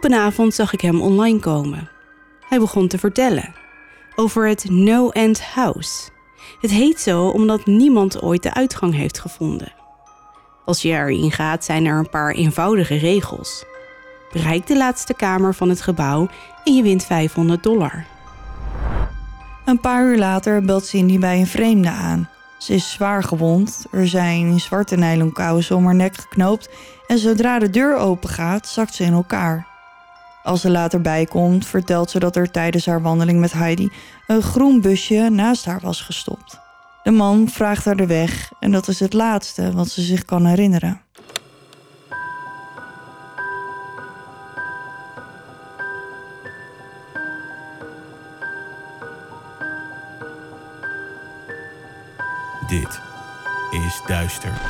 Op een avond zag ik hem online komen. Hij begon te vertellen over het No End House. Het heet zo omdat niemand ooit de uitgang heeft gevonden. Als je erin gaat, zijn er een paar eenvoudige regels. Bereik de laatste kamer van het gebouw en je wint 500 dollar. Een paar uur later belt Cindy bij een vreemde aan. Ze is zwaar gewond. Er zijn zwarte nylon kousen om haar nek geknoopt. En zodra de deur open gaat, zakt ze in elkaar. Als ze later bijkomt, vertelt ze dat er tijdens haar wandeling met Heidi een groen busje naast haar was gestopt. De man vraagt haar de weg en dat is het laatste wat ze zich kan herinneren. Dit is Duister.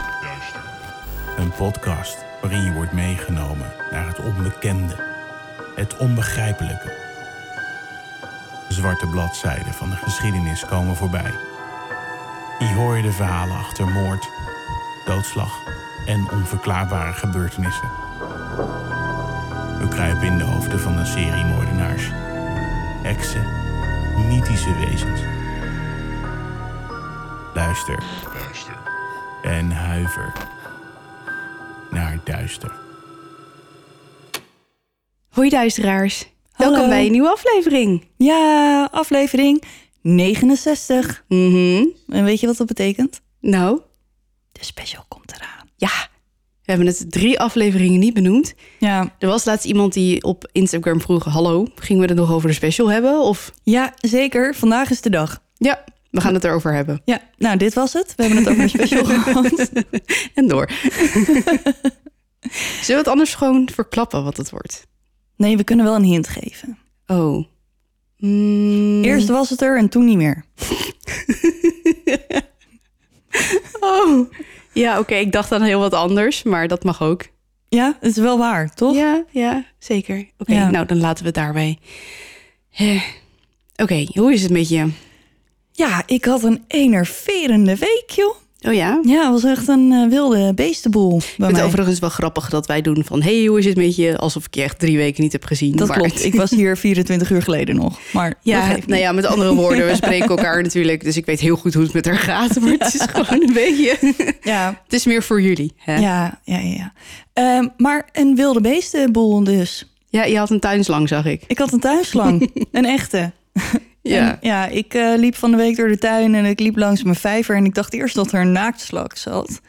Een podcast waarin je wordt meegenomen naar het onbekende, het onbegrijpelijke. Zwarte bladzijden van de geschiedenis komen voorbij. Hier hoor je de verhalen achter moord, doodslag en onverklaarbare gebeurtenissen. We kruipen in de hoofden van een serie moordenaars, heksen, mythische wezens. Luister. En huiver naar duister. Hoi duisteraars. Hallo. Welkom bij een nieuwe aflevering. Ja, aflevering 69. Mhm. En weet je wat dat betekent? Nou, De special komt eraan. ja. We hebben het drie afleveringen niet benoemd. Ja, Er was laatst iemand die op Instagram vroeg... Hallo, gingen we het nog over de special hebben? Of ja zeker. Vandaag is de dag. ja, we gaan het erover hebben. Ja, nou, dit was het. We hebben het over de special gehad. En door. Zullen we het anders gewoon verklappen wat het wordt? Nee, we kunnen wel een hint geven. Oh. Mm, Eerst was het er en toen niet meer. Oh. Ja, oké. Ik dacht aan heel wat anders, maar dat mag ook. Ja, het is wel waar, toch? Ja, ja, zeker. Oké, Ja. nou dan laten we het daarbij. Eh, Oké, hoe is het met je? Ja, ik had een enerverende week, joh. Oh ja? Ja, het was echt een eh, wilde beestenboel Ik bij vind het overigens wel grappig dat wij doen van... hey, hoe is het met je? Alsof ik je echt drie weken niet heb gezien. Dat maar klopt. Ik was hier 24 uur geleden nog. Maar Ja, niet. nou ja, met andere woorden, we spreken elkaar natuurlijk. Dus ik weet heel goed hoe het met haar gaat. Maar het is gewoon een beetje... ja, Het is meer voor jullie. Hè? ja, ja, ja. ja. Ehm, maar een wilde beestenboel dus. ja, je had een tuinslang, zag ik. Ik had een tuinslang. een echte. Ja. En, ja, ik eh, liep van de week door de tuin en ik liep langs mijn vijver. En ik dacht eerst dat er een naaktslak zat.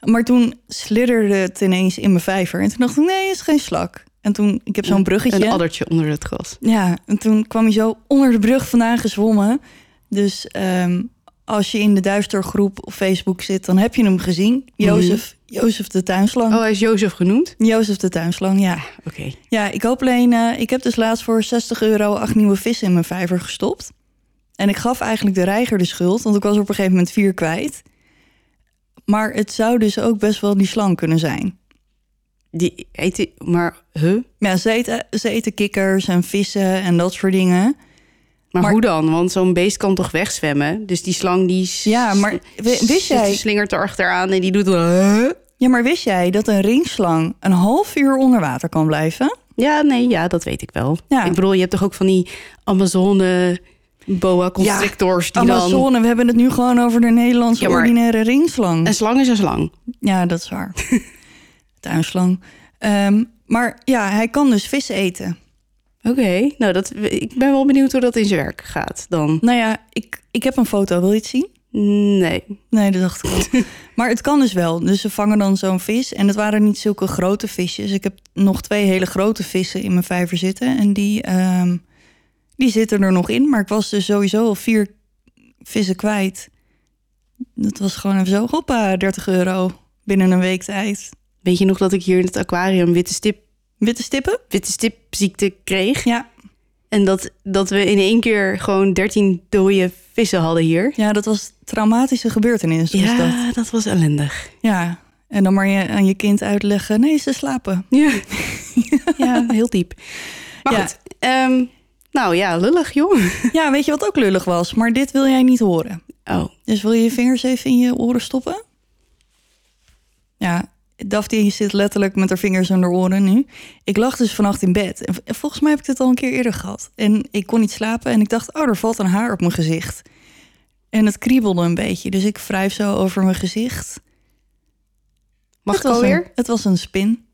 Maar toen slidderde het ineens in mijn vijver. En toen dacht ik, nee, het is geen slak. En toen, ik heb zo'n bruggetje. Een addertje onder het gras. Ja, en toen kwam hij zo onder de brug vandaan gezwommen. Dus ehm, als je in de duistergroep op Facebook zit, dan heb je hem gezien. Jozef, Jozef de tuinslang. Oh, hij is Jozef genoemd? Jozef de tuinslang, ja. Oké. Ja, ik hoop alleen... eh, ik heb dus laatst voor 60 euro acht nieuwe vissen in mijn vijver gestopt. En ik gaf eigenlijk de reiger de schuld, want ik was op een gegeven moment vier kwijt. Maar het zou dus ook best wel die slang kunnen zijn. Die eet die, maar, huh? Ja, ze eten, ze eten kikkers en vissen en dat soort dingen. Maar, Maar- hoe dan? Want zo'n beest kan toch wegzwemmen? Dus die slang die... Ja, maar wi- wist jij- Die slingert er achteraan en die doet... Ja, maar wist jij dat een ringslang een half uur onder water kan blijven? Ja, nee, ja, dat weet ik wel. Ja. Ik bedoel, je hebt toch ook van die Amazone boa constrictors die dan... Amazone, we hebben het nu gewoon over de Nederlandse Ja, maar- ordinaire ringslang. Een slang is een slang. Ja, dat is waar. Tuinslang. Ehm, maar ja, hij kan dus vis eten. Oké, nou, dat, ik ben wel benieuwd hoe dat in zijn werk gaat dan. Nou ja, ik, ik heb een foto. Wil je het zien? Nee. Nee, dat dacht ik al. maar het kan dus wel. Dus ze vangen dan zo'n vis. En het waren niet zulke grote visjes. Ik heb nog twee hele grote vissen in mijn vijver zitten. En die, ehm, die zitten er nog in. Maar ik was dus sowieso al vier vissen kwijt. Dat was gewoon even zo, hoppa, 30 euro binnen een week tijd. Weet je nog dat ik hier in het aquarium witte stip, Witte stippen? witte stipziekte kreeg? Ja. En dat, dat we in één keer gewoon 13 dode vissen hadden hier. Ja, dat was traumatische gebeurtenis. Dat. Ja, dat was ellendig. Ja. En dan maar je, aan je kind uitleggen, nee, ze slapen. Ja, ja heel diep. Maar Ja. goed, ehm, nou ja, lullig joh. Ja, weet je wat ook lullig was? Maar dit wil jij niet horen. Oh, Dus wil je je vingers even in je oren stoppen? Ja, Daphne zit letterlijk met haar vingers onder oren nu. Ik lag dus vannacht in bed. En volgens mij heb ik dit al een keer eerder gehad. En ik kon niet slapen en ik dacht, oh, er valt een haar op mijn gezicht. En het kriebelde een beetje, dus ik wrijf zo over mijn gezicht. Mag het ik alweer? Een, het was een spin.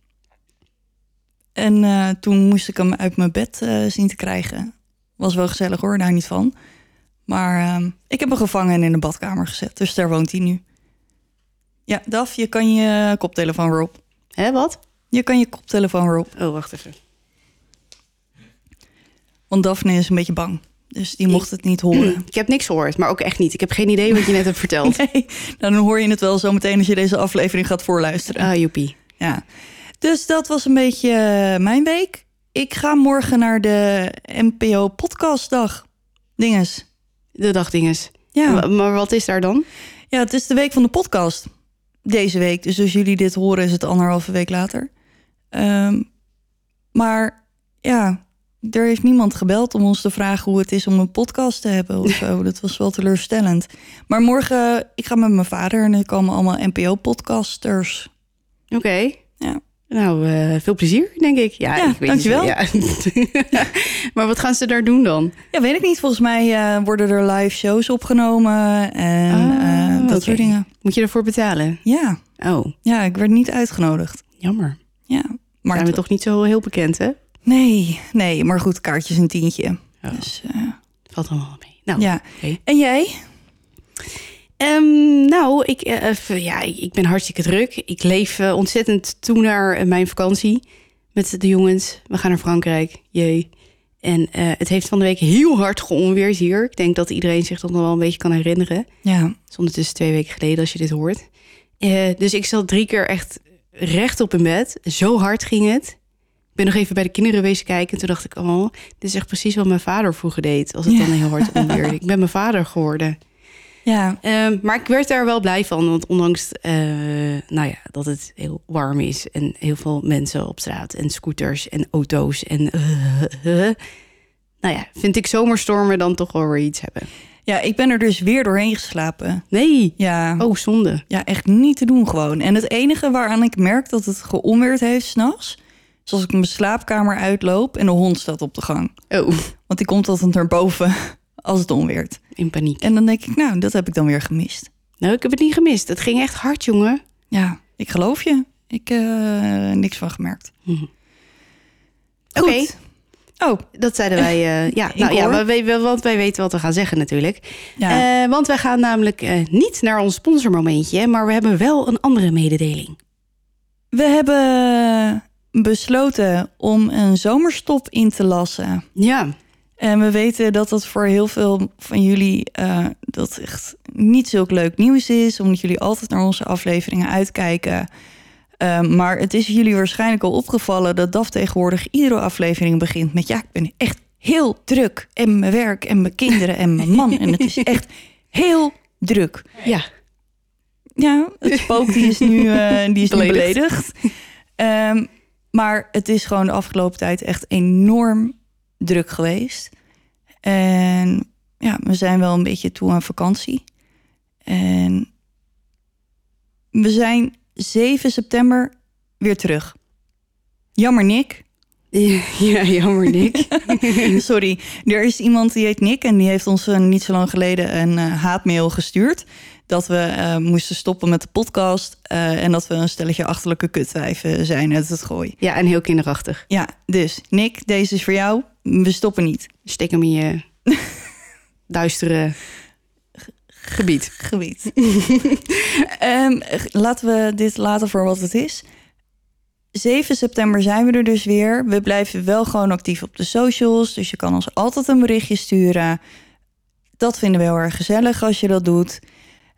En eh, toen moest ik hem uit mijn bed eh, zien te krijgen. Was wel gezellig hoor, daar niet van. Maar ehm, ik heb hem gevangen en in de badkamer gezet. Dus daar woont hij nu. Ja, Daf, je kan je koptelefoon weer op. Hè, wat? Je kan je koptelefoon weer op. Oh, wacht even. Want Daphne is een beetje bang. Dus die mocht het niet horen. Ik heb niks gehoord, maar ook echt niet. Ik heb geen idee wat je net hebt verteld. Nee, dan hoor je het wel zo meteen als je deze aflevering gaat voorluisteren. Ah, joepie. Ja. Dus dat was een beetje eh, mijn week. Ik ga morgen naar de NPO podcastdag. Dinges. De dagdinges. Ja. Ma- Maar wat is daar dan? ja, het is de week van de podcast. Deze week. Dus als jullie dit horen is het anderhalve week later. Ehm, maar ja, er heeft niemand gebeld om ons te vragen hoe het is om een podcast te hebben of zo. Dat was wel teleurstellend. Maar morgen, ik ga met mijn vader en er komen allemaal NPO-podcasters. Oké. Nou, eh, veel plezier, denk ik. Ja, Ja, ik weet dankjewel. Niet, ja. maar wat gaan ze daar doen dan? Ja, weet ik niet. Volgens mij eh, worden er live shows opgenomen en eh, dat soort dingen. Moet je ervoor betalen? Ja. Oh, ja, ik werd niet uitgenodigd. jammer. Ja, maar Zijn we toch niet zo heel bekend, hè? Nee, nee, maar goed, kaartjes een tientje. Oh. Dus Valt allemaal mee. Nou, ja. En jij? Ehm, nou, ik, eh, ja, ik ben hartstikke druk. Ik leef eh, ontzettend toe naar eh, mijn vakantie met de jongens. We gaan naar Frankrijk, jee. En het heeft van de week heel hard geonweerd hier. Ik denk dat iedereen zich dat nog wel een beetje kan herinneren. Ja, Het is ondertussen twee weken geleden als je dit hoort. Dus ik zat drie keer echt recht op in bed. Zo hard ging het. Ik ben nog even bij de kinderen wezen kijken. En toen dacht ik, oh, dit is echt precies wat mijn vader vroeger deed. Als het Ja. dan heel hard onweerde. Ik ben mijn vader geworden. Ja, Ehm, maar ik werd daar wel blij van. Want ondanks eh, nou ja, dat het heel warm is. En heel veel mensen op straat. En scooters en auto's. En eh, eh, nou ja, vind ik zomerstormen dan toch wel weer iets hebben. ja, ik ben er dus weer doorheen geslapen. Nee. Ja, Oh, zonde. ja, echt niet te doen gewoon. En het enige waaraan ik merk dat het geonweerd heeft s'nachts... is als ik mijn slaapkamer uitloop en de hond staat op de gang. Oh, Want die komt altijd naar boven als het onweert. in paniek. En dan denk ik, nou, dat heb ik dan weer gemist. Nou, ik heb het niet gemist. Het ging echt hard, jongen. Ja, ik geloof je. Ik eh niks van gemerkt. Goed. Oké. Oh, Dat zeiden wij. eh, ja, nou, ja we- want wij weten wat we gaan zeggen natuurlijk. ja. Eh, want wij gaan namelijk niet naar ons sponsormomentje, maar we hebben wel een andere mededeling. We hebben besloten om een zomerstop in te lassen. Ja, En we weten dat dat voor heel veel van jullie eh, dat echt niet zulk leuk nieuws is, omdat jullie altijd naar onze afleveringen uitkijken. Eh, maar het is jullie waarschijnlijk al opgevallen dat DAF tegenwoordig iedere aflevering begint met: Ja, ik ben echt heel druk. En mijn werk en mijn kinderen en mijn man. En het is echt heel druk. ja. Ja, het spook die is nu, eh, die is nu Beledigd. beledigd. Ehm, maar het is gewoon de afgelopen tijd echt enorm druk geweest. En ja, we zijn wel een beetje toe aan vakantie. En we zijn 7 september weer terug. Jammer, Nick. Ja, jammer, Nick. Sorry, er is iemand die heet Nick en die heeft ons eh, niet zo lang geleden een eh, haatmail gestuurd. Dat we eh, moesten stoppen met de podcast en dat we een stelletje achterlijke kutwijven zijn uit het gooi. Ja, en heel kinderachtig. Ja, dus Nick, deze is voor jou. We stoppen niet. Steek hem in je duistere gebied. Gebied. Ehm, laten we dit laten voor wat het is. 7 september zijn we er dus weer. We blijven wel gewoon actief op de socials. Dus je kan ons altijd een berichtje sturen. Dat vinden we heel erg gezellig als je dat doet.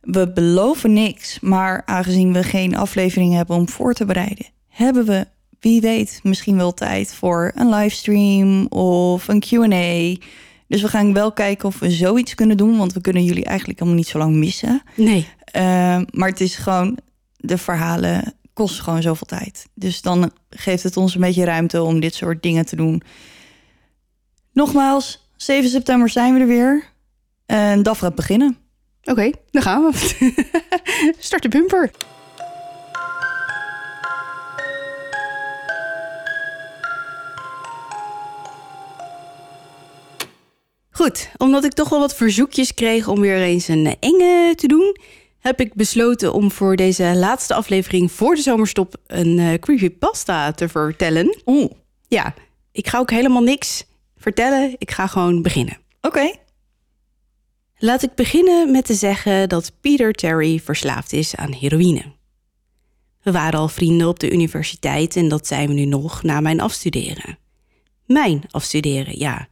We beloven niks, maar aangezien we geen aflevering hebben om voor te bereiden, hebben we, wie weet, misschien wel tijd voor een livestream of een QA. Dus we gaan wel kijken of we zoiets kunnen doen, want we kunnen jullie eigenlijk helemaal niet zo lang missen. Nee. Uh, maar het is gewoon, de verhalen kosten gewoon zoveel tijd. Dus dan geeft het ons een beetje ruimte om dit soort dingen te doen. Nogmaals, 7 september zijn we er weer. En DAF gaat beginnen. Oké, dan gaan we. Start de bumper. Goed, omdat ik toch wel wat verzoekjes kreeg om weer eens een enge te doen, heb ik besloten om voor deze laatste aflevering voor de zomerstop een uh, creepypasta te vertellen. Oeh. Ja, ik ga ook helemaal niks vertellen. Ik ga gewoon beginnen. Oké. Laat ik beginnen met te zeggen dat Peter Terry verslaafd is aan heroïne. We waren al vrienden op de universiteit en dat zijn we nu nog na mijn afstuderen. Mijn afstuderen, ja.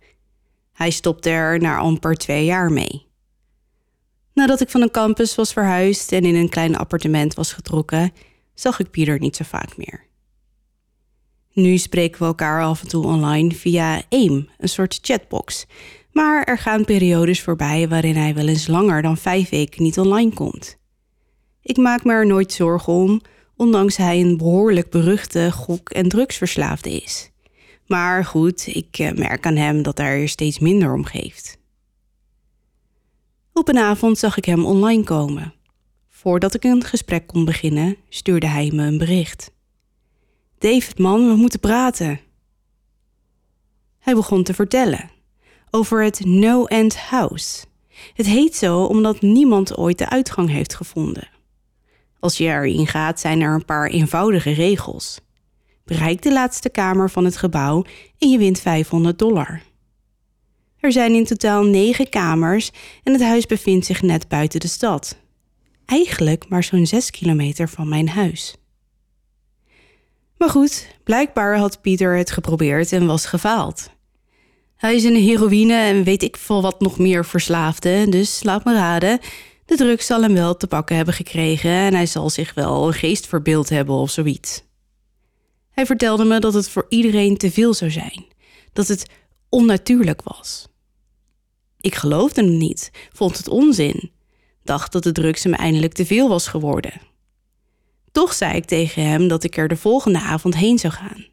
Hij stopte er na amper twee jaar mee. Nadat ik van een campus was verhuisd en in een klein appartement was getrokken, zag ik Pieter niet zo vaak meer. Nu spreken we elkaar af en toe online via AIM, een soort chatbox. Maar er gaan periodes voorbij waarin hij wel eens langer dan vijf weken niet online komt. Ik maak me er nooit zorgen om, ondanks hij een behoorlijk beruchte gok- en drugsverslaafde is. Maar goed, ik eh, merk aan hem dat hij er steeds minder om geeft. Op een avond zag ik hem online komen. Voordat ik een gesprek kon beginnen, stuurde hij me een bericht. David, man, we moeten praten. Hij begon te vertellen over het No-End House. Het heet zo omdat niemand ooit de uitgang heeft gevonden. Als je erin gaat, zijn er een paar eenvoudige regels. Bereik de laatste kamer van het gebouw en je wint 500 dollar. Er zijn in totaal negen kamers en het huis bevindt zich net buiten de stad. Eigenlijk maar zo'n 6 kilometer van mijn huis. Maar goed, blijkbaar had Pieter het geprobeerd en was gefaald. Hij is een heroïne en weet ik veel wat nog meer verslaafde, dus laat me raden. De drugs zal hem wel te pakken hebben gekregen en hij zal zich wel een geest verbeeld hebben of zoiets. Hij vertelde me dat het voor iedereen te veel zou zijn, dat het onnatuurlijk was. Ik geloofde hem niet, vond het onzin, dacht dat de drugs hem eindelijk te veel was geworden. Toch zei ik tegen hem dat ik er de volgende avond heen zou gaan.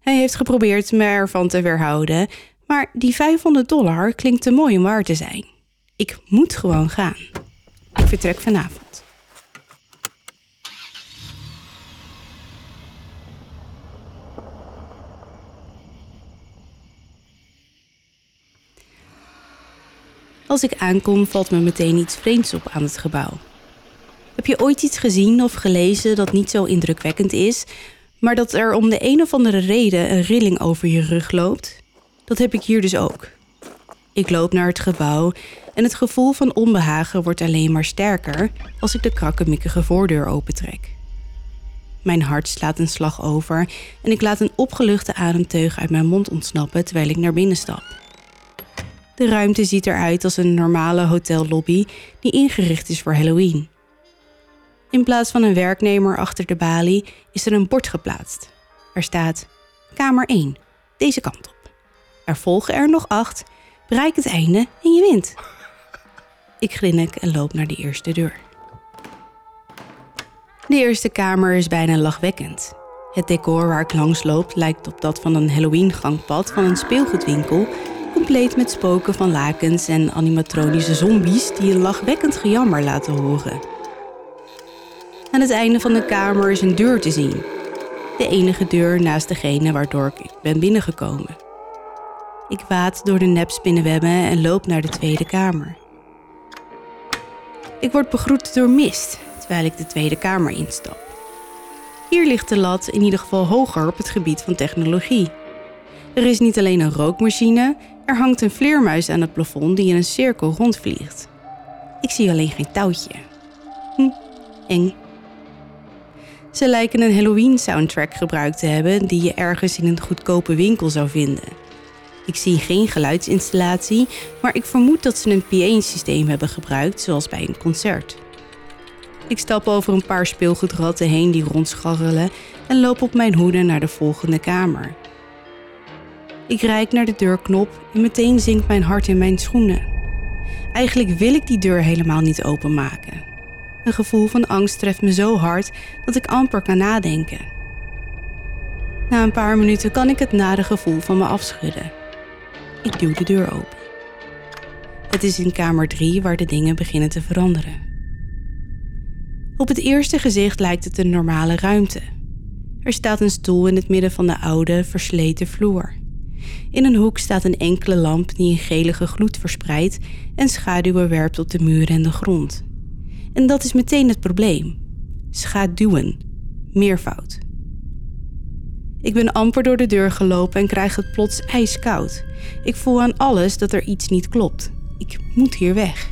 Hij heeft geprobeerd me ervan te weerhouden, maar die 500 dollar klinkt te mooi om waar te zijn. Ik moet gewoon gaan. Ik vertrek vanavond. Als ik aankom, valt me meteen iets vreemds op aan het gebouw. Heb je ooit iets gezien of gelezen dat niet zo indrukwekkend is, maar dat er om de een of andere reden een rilling over je rug loopt? Dat heb ik hier dus ook. Ik loop naar het gebouw en het gevoel van onbehagen wordt alleen maar sterker als ik de krakkemikkige voordeur opentrek. Mijn hart slaat een slag over en ik laat een opgeluchte ademteug uit mijn mond ontsnappen terwijl ik naar binnen stap. De ruimte ziet eruit als een normale hotellobby die ingericht is voor Halloween. In plaats van een werknemer achter de balie is er een bord geplaatst. Er staat Kamer 1, deze kant op. Er volgen er nog acht, bereik het einde en je wint. Ik grinnik en loop naar de eerste deur. De eerste kamer is bijna lachwekkend. Het decor waar ik langs loop lijkt op dat van een Halloween-gangpad van een speelgoedwinkel, compleet met spoken van lakens en animatronische zombies die een lachwekkend gejammer laten horen. Aan het einde van de kamer is een deur te zien. De enige deur naast degene waardoor ik ben binnengekomen. Ik waad door de nepspinnenwebben en loop naar de tweede kamer. Ik word begroet door mist terwijl ik de tweede kamer instap. Hier ligt de lat in ieder geval hoger op het gebied van technologie. Er is niet alleen een rookmachine, er hangt een vleermuis aan het plafond die in een cirkel rondvliegt. Ik zie alleen geen touwtje. Hm, eng. Ze lijken een Halloween-soundtrack gebruikt te hebben die je ergens in een goedkope winkel zou vinden. Ik zie geen geluidsinstallatie, maar ik vermoed dat ze een PA-systeem hebben gebruikt, zoals bij een concert. Ik stap over een paar speelgoedratten heen die rondscharrelen en loop op mijn hoede naar de volgende kamer. Ik reik naar de deurknop en meteen zinkt mijn hart in mijn schoenen. Eigenlijk wil ik die deur helemaal niet openmaken. Een gevoel van angst treft me zo hard dat ik amper kan nadenken. Na een paar minuten kan ik het nare gevoel van me afschudden. Ik duw de deur open. Het is in kamer 3 waar de dingen beginnen te veranderen. Op het eerste gezicht lijkt het een normale ruimte. Er staat een stoel in het midden van de oude, versleten vloer. In een hoek staat een enkele lamp die een gelige gloed verspreidt en schaduwen werpt op de muren en de grond. En dat is meteen het probleem. Schaduwen. Meervoud. Ik ben amper door de deur gelopen en krijg het plots ijskoud. Ik voel aan alles dat er iets niet klopt. Ik moet hier weg.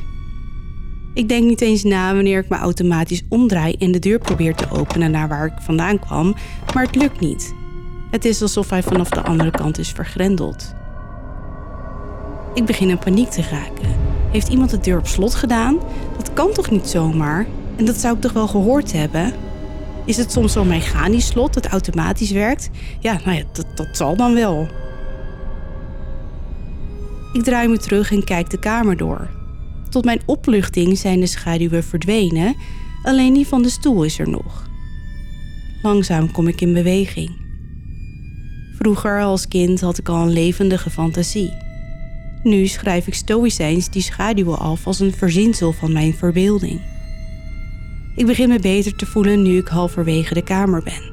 Ik denk niet eens na wanneer ik me automatisch omdraai en de deur probeer te openen naar waar ik vandaan kwam, maar het lukt niet. Het is alsof hij vanaf de andere kant is vergrendeld. Ik begin in paniek te raken. Heeft iemand de deur op slot gedaan? Dat kan toch niet zomaar? En dat zou ik toch wel gehoord hebben? Is het soms zo'n mechanisch slot dat automatisch werkt? Ja, nou ja, dat, dat zal dan wel. Ik draai me terug en kijk de kamer door. Tot mijn opluchting zijn de schaduwen verdwenen, alleen die van de stoel is er nog. Langzaam kom ik in beweging. Vroeger als kind had ik al een levendige fantasie. Nu schrijf ik stoïcijns die schaduwen af als een verzinsel van mijn verbeelding. Ik begin me beter te voelen nu ik halverwege de kamer ben.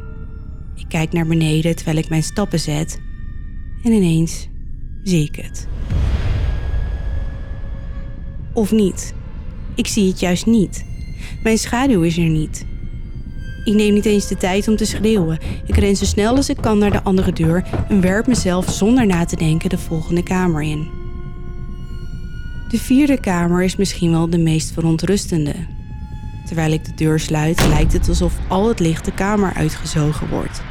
Ik kijk naar beneden terwijl ik mijn stappen zet en ineens zie ik het. Of niet. Ik zie het juist niet. Mijn schaduw is er niet. Ik neem niet eens de tijd om te schreeuwen. Ik ren zo snel als ik kan naar de andere deur en werp mezelf zonder na te denken de volgende kamer in. De vierde kamer is misschien wel de meest verontrustende. Terwijl ik de deur sluit, lijkt het alsof al het licht de kamer uitgezogen wordt.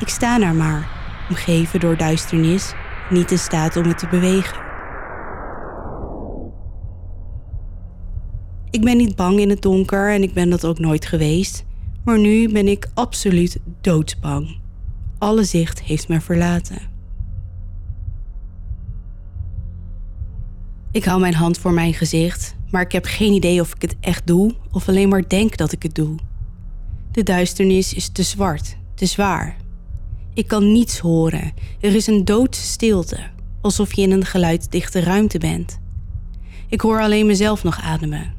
Ik sta daar maar, omgeven door duisternis, niet in staat om me te bewegen. Ik ben niet bang in het donker en ik ben dat ook nooit geweest, maar nu ben ik absoluut doodsbang. Alle zicht heeft me verlaten. Ik hou mijn hand voor mijn gezicht, maar ik heb geen idee of ik het echt doe of alleen maar denk dat ik het doe. De duisternis is te zwart, te zwaar. Ik kan niets horen. Er is een doodstilte, alsof je in een geluiddichte ruimte bent. Ik hoor alleen mezelf nog ademen.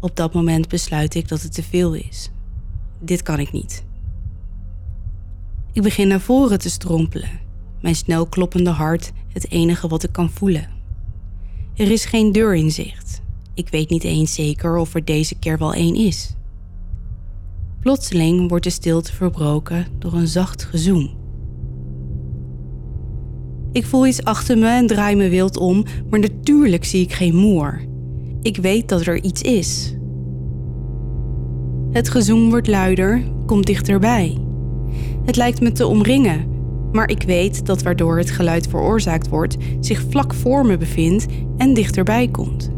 Op dat moment besluit ik dat het te veel is. Dit kan ik niet. Ik begin naar voren te strompelen. Mijn snel kloppende hart het enige wat ik kan voelen. Er is geen deur in zicht. Ik weet niet eens zeker of er deze keer wel één is. Plotseling wordt de stilte verbroken door een zacht gezoem. Ik voel iets achter me en draai me wild om, maar natuurlijk zie ik geen moer. Ik weet dat er iets is. Het gezoem wordt luider, komt dichterbij. Het lijkt me te omringen, maar ik weet dat waardoor het geluid veroorzaakt wordt, zich vlak voor me bevindt en dichterbij komt.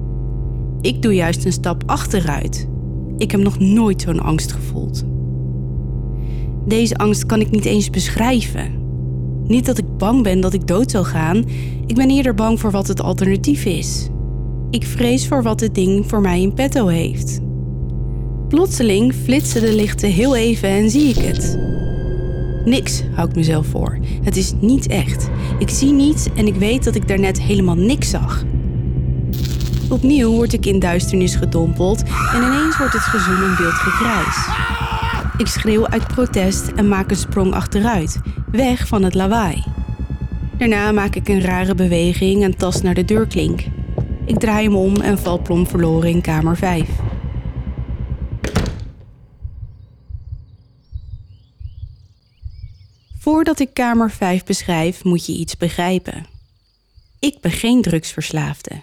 Ik doe juist een stap achteruit. Ik heb nog nooit zo'n angst gevoeld. Deze angst kan ik niet eens beschrijven. Niet dat ik bang ben dat ik dood zal gaan, ik ben eerder bang voor wat het alternatief is. Ik vrees voor wat het ding voor mij in petto heeft. Plotseling flitsen de lichten heel even en zie ik het. Niks, hou ik mezelf voor. Het is niet echt. Ik zie niets en ik weet dat ik daarnet helemaal niks zag. Opnieuw word ik in duisternis gedompeld en ineens wordt het gezoem een wild gegrijs. Ik schreeuw uit protest en maak een sprong achteruit, weg van het lawaai. Daarna maak ik een rare beweging en tast naar de deurklink. Ik draai hem om en val plom verloren in kamer 5. Voordat ik kamer 5 beschrijf, moet je iets begrijpen. Ik ben geen drugsverslaafde.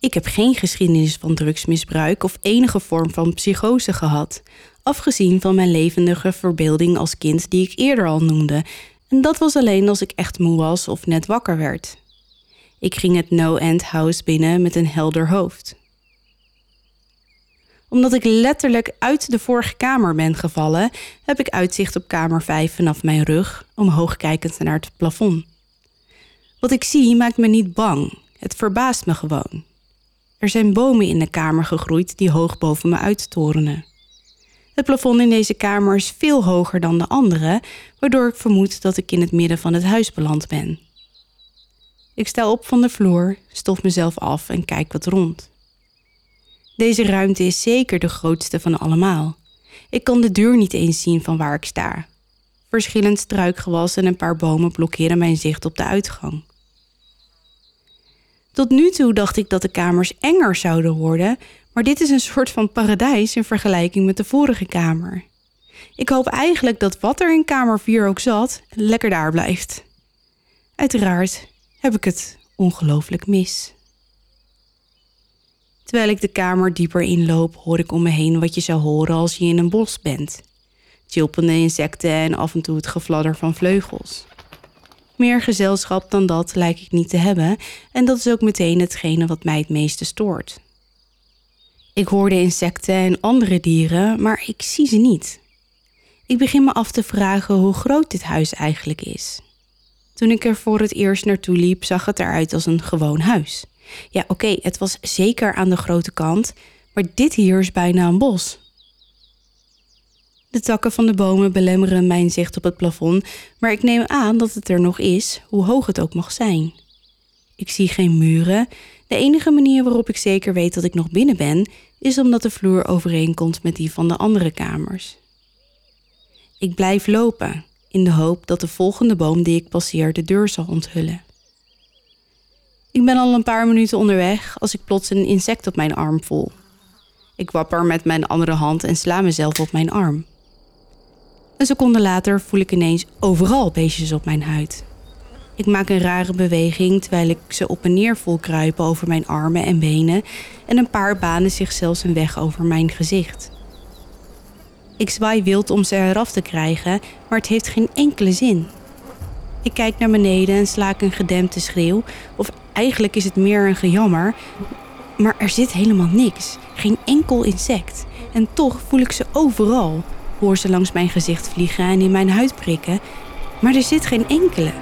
Ik heb geen geschiedenis van drugsmisbruik of enige vorm van psychose gehad, afgezien van mijn levendige verbeelding als kind die ik eerder al noemde, en dat was alleen als ik echt moe was of net wakker werd. Ik ging het no-end house binnen met een helder hoofd. Omdat ik letterlijk uit de vorige kamer ben gevallen, heb ik uitzicht op kamer 5 vanaf mijn rug, omhoog kijkend naar het plafond. Wat ik zie maakt me niet bang, het verbaast me gewoon. Er zijn bomen in de kamer gegroeid die hoog boven me uittorenen. Het plafond in deze kamer is veel hoger dan de andere, waardoor ik vermoed dat ik in het midden van het huis beland ben. Ik sta op van de vloer, stof mezelf af en kijk wat rond. Deze ruimte is zeker de grootste van allemaal. Ik kan de deur niet eens zien van waar ik sta. Verschillend struikgewas en een paar bomen blokkeren mijn zicht op de uitgang. Tot nu toe dacht ik dat de kamers enger zouden worden, maar dit is een soort van paradijs in vergelijking met de vorige kamer. Ik hoop eigenlijk dat wat er in kamer 4 ook zat, lekker daar blijft. Uiteraard heb ik het ongelooflijk mis. Terwijl ik de kamer dieper inloop, hoor ik om me heen wat je zou horen als je in een bos bent. Chilpende insecten en af en toe het gefladder van vleugels. Meer gezelschap dan dat lijkt ik niet te hebben en dat is ook meteen hetgene wat mij het meeste stoort. Ik hoor de insecten en andere dieren, maar ik zie ze niet. Ik begin me af te vragen hoe groot dit huis eigenlijk is. Toen ik er voor het eerst naartoe liep, zag het eruit als een gewoon huis. Ja, oké, het was zeker aan de grote kant, maar dit hier is bijna een bos. De takken van de bomen belemmeren mijn zicht op het plafond, maar ik neem aan dat het er nog is, hoe hoog het ook mag zijn. Ik zie geen muren. De enige manier waarop ik zeker weet dat ik nog binnen ben, is omdat de vloer overeenkomt met die van de andere kamers. Ik blijf lopen, in de hoop dat de volgende boom die ik passeer de deur zal onthullen. Ik ben al een paar minuten onderweg als ik plots een insect op mijn arm voel. Ik wapper met mijn andere hand en sla mezelf op mijn arm. Een seconde later voel ik ineens overal beestjes op mijn huid. Ik maak een rare beweging terwijl ik ze op en neer voel kruipen over mijn armen en benen en een paar banen zich zelfs een weg over mijn gezicht. Ik zwaai wild om ze eraf te krijgen, maar het heeft geen enkele zin. Ik kijk naar beneden en slaak een gedempte schreeuw, of eigenlijk is het meer een gejammer, maar er zit helemaal niks, geen enkel insect. En toch voel ik ze overal, hoor ze langs mijn gezicht vliegen en in mijn huid prikken, maar er zit geen enkele.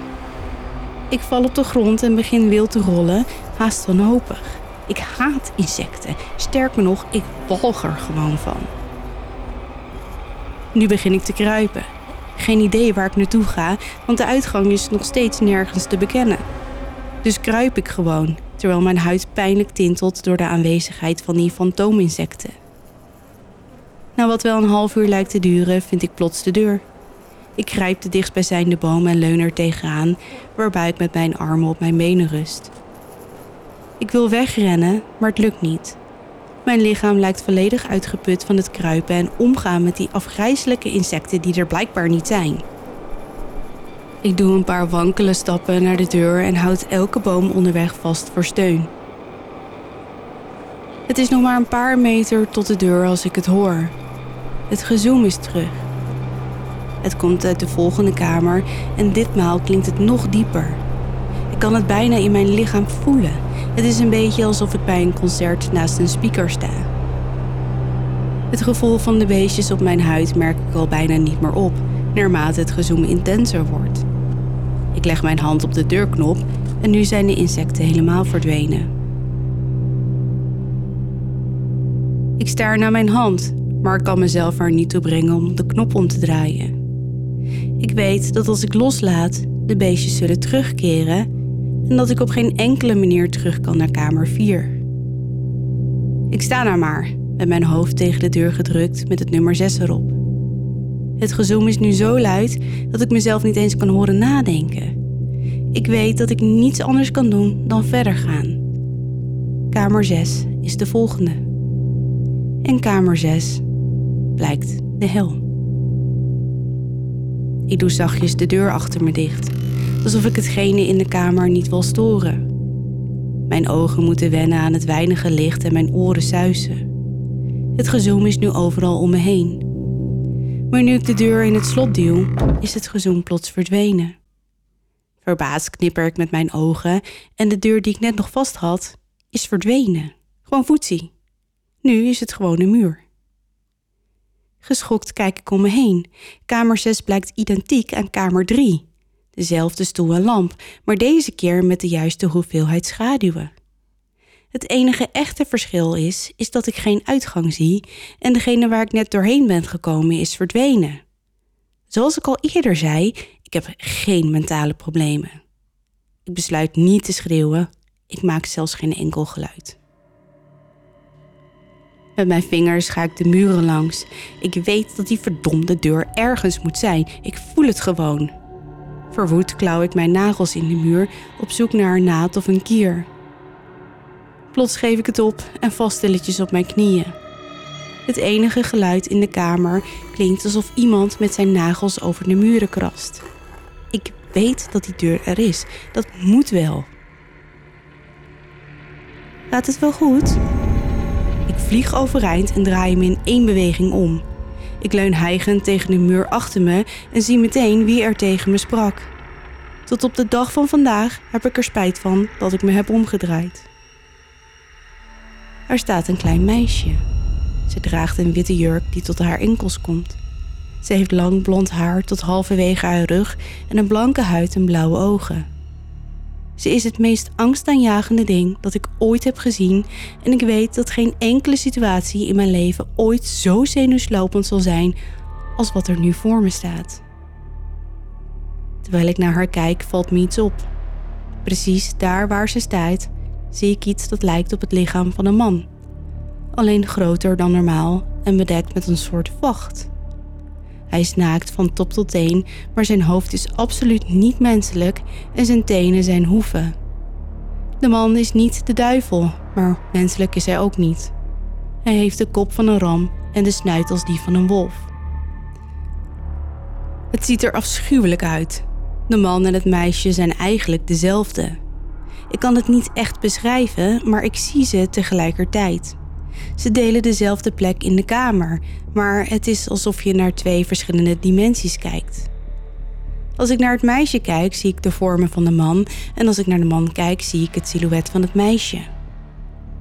Ik val op de grond en begin wild te rollen, haast wanhopig. Ik haat insecten. Sterker nog, ik walg er gewoon van. Nu begin ik te kruipen. Geen idee waar ik naartoe ga, want de uitgang is nog steeds nergens te bekennen. Dus kruip ik gewoon, terwijl mijn huid pijnlijk tintelt door de aanwezigheid van die fantoominsecten. Na wat wel een half uur lijkt te duren, vind ik plots de deur. Ik grijp de dichtstbijzijnde boom en leun er tegenaan, waarbij ik met mijn armen op mijn benen rust. Ik wil wegrennen, maar het lukt niet. Mijn lichaam lijkt volledig uitgeput van het kruipen en omgaan met die afgrijzelijke insecten die er blijkbaar niet zijn. Ik doe een paar wankele stappen naar de deur en houd elke boom onderweg vast voor steun. Het is nog maar een paar meter tot de deur als ik het hoor. Het gezoem is terug. Het komt uit de volgende kamer en ditmaal klinkt het nog dieper. Ik kan het bijna in mijn lichaam voelen. Het is een beetje alsof ik bij een concert naast een speaker sta. Het gevoel van de beestjes op mijn huid merk ik al bijna niet meer op, naarmate het gezoem intenser wordt. Ik leg mijn hand op de deurknop en nu zijn de insecten helemaal verdwenen. Ik staar naar mijn hand, maar ik kan mezelf er niet toe brengen om de knop om te draaien. Ik weet dat als ik loslaat, de beestjes zullen terugkeren en dat ik op geen enkele manier terug kan naar kamer 4. Ik sta daar maar, met mijn hoofd tegen de deur gedrukt met het nummer 6 erop. Het gezoem is nu zo luid dat ik mezelf niet eens kan horen nadenken. Ik weet dat ik niets anders kan doen dan verder gaan. Kamer 6 is de volgende. En kamer 6 blijkt de hel. Ik doe zachtjes de deur achter me dicht, alsof ik hetgene in de kamer niet wil storen. Mijn ogen moeten wennen aan het weinige licht en mijn oren suizen. Het gezoem is nu overal om me heen. Maar nu ik de deur in het slot duw, is het gezoem plots verdwenen. Verbaasd knipper ik met mijn ogen en de deur die ik net nog vast had, is verdwenen. Gewoon voetzie. Nu is het gewoon een muur. Geschokt kijk ik om me heen. Kamer 6 blijkt identiek aan kamer 3. Dezelfde stoel en lamp, maar deze keer met de juiste hoeveelheid schaduwen. Het enige echte verschil is, is dat ik geen uitgang zie en degene waar ik net doorheen ben gekomen is verdwenen. Zoals ik al eerder zei, ik heb geen mentale problemen. Ik besluit niet te schreeuwen, ik maak zelfs geen enkel geluid. Met mijn vingers ga ik de muren langs. Ik weet dat die verdomde deur ergens moet zijn. Ik voel het gewoon. Verwoed klauw ik mijn nagels in de muur op zoek naar een naad of een kier. Plots geef ik het op en val stilletjes op mijn knieën. Het enige geluid in de kamer klinkt alsof iemand met zijn nagels over de muren krast. Ik weet dat die deur er is. Dat moet wel. Gaat het wel goed? Ik vlieg overeind en draai me in één beweging om. Ik leun hijgend tegen de muur achter me en zie meteen wie er tegen me sprak. Tot op de dag van vandaag heb ik er spijt van dat ik me heb omgedraaid. Er staat een klein meisje. Ze draagt een witte jurk die tot haar enkels komt. Ze heeft lang blond haar tot halverwege haar rug en een blanke huid en blauwe ogen. Ze is het meest angstaanjagende ding dat ik ooit heb gezien en ik weet dat geen enkele situatie in mijn leven ooit zo zenuwslopend zal zijn als wat er nu voor me staat. Terwijl ik naar haar kijk, valt me iets op. Precies daar waar ze staat, zie ik iets dat lijkt op het lichaam van een man. Alleen groter dan normaal en bedekt met een soort vacht. Hij is naakt van top tot teen, maar zijn hoofd is absoluut niet menselijk en zijn tenen zijn hoeven. De man is niet de duivel, maar menselijk is hij ook niet. Hij heeft de kop van een ram en de snuit als die van een wolf. Het ziet er afschuwelijk uit. De man en het meisje zijn eigenlijk dezelfde. Ik kan het niet echt beschrijven, maar ik zie ze tegelijkertijd. Ze delen dezelfde plek in de kamer, maar het is alsof je naar twee verschillende dimensies kijkt. Als ik naar het meisje kijk, zie ik de vormen van de man, en als ik naar de man kijk, zie ik het silhouet van het meisje.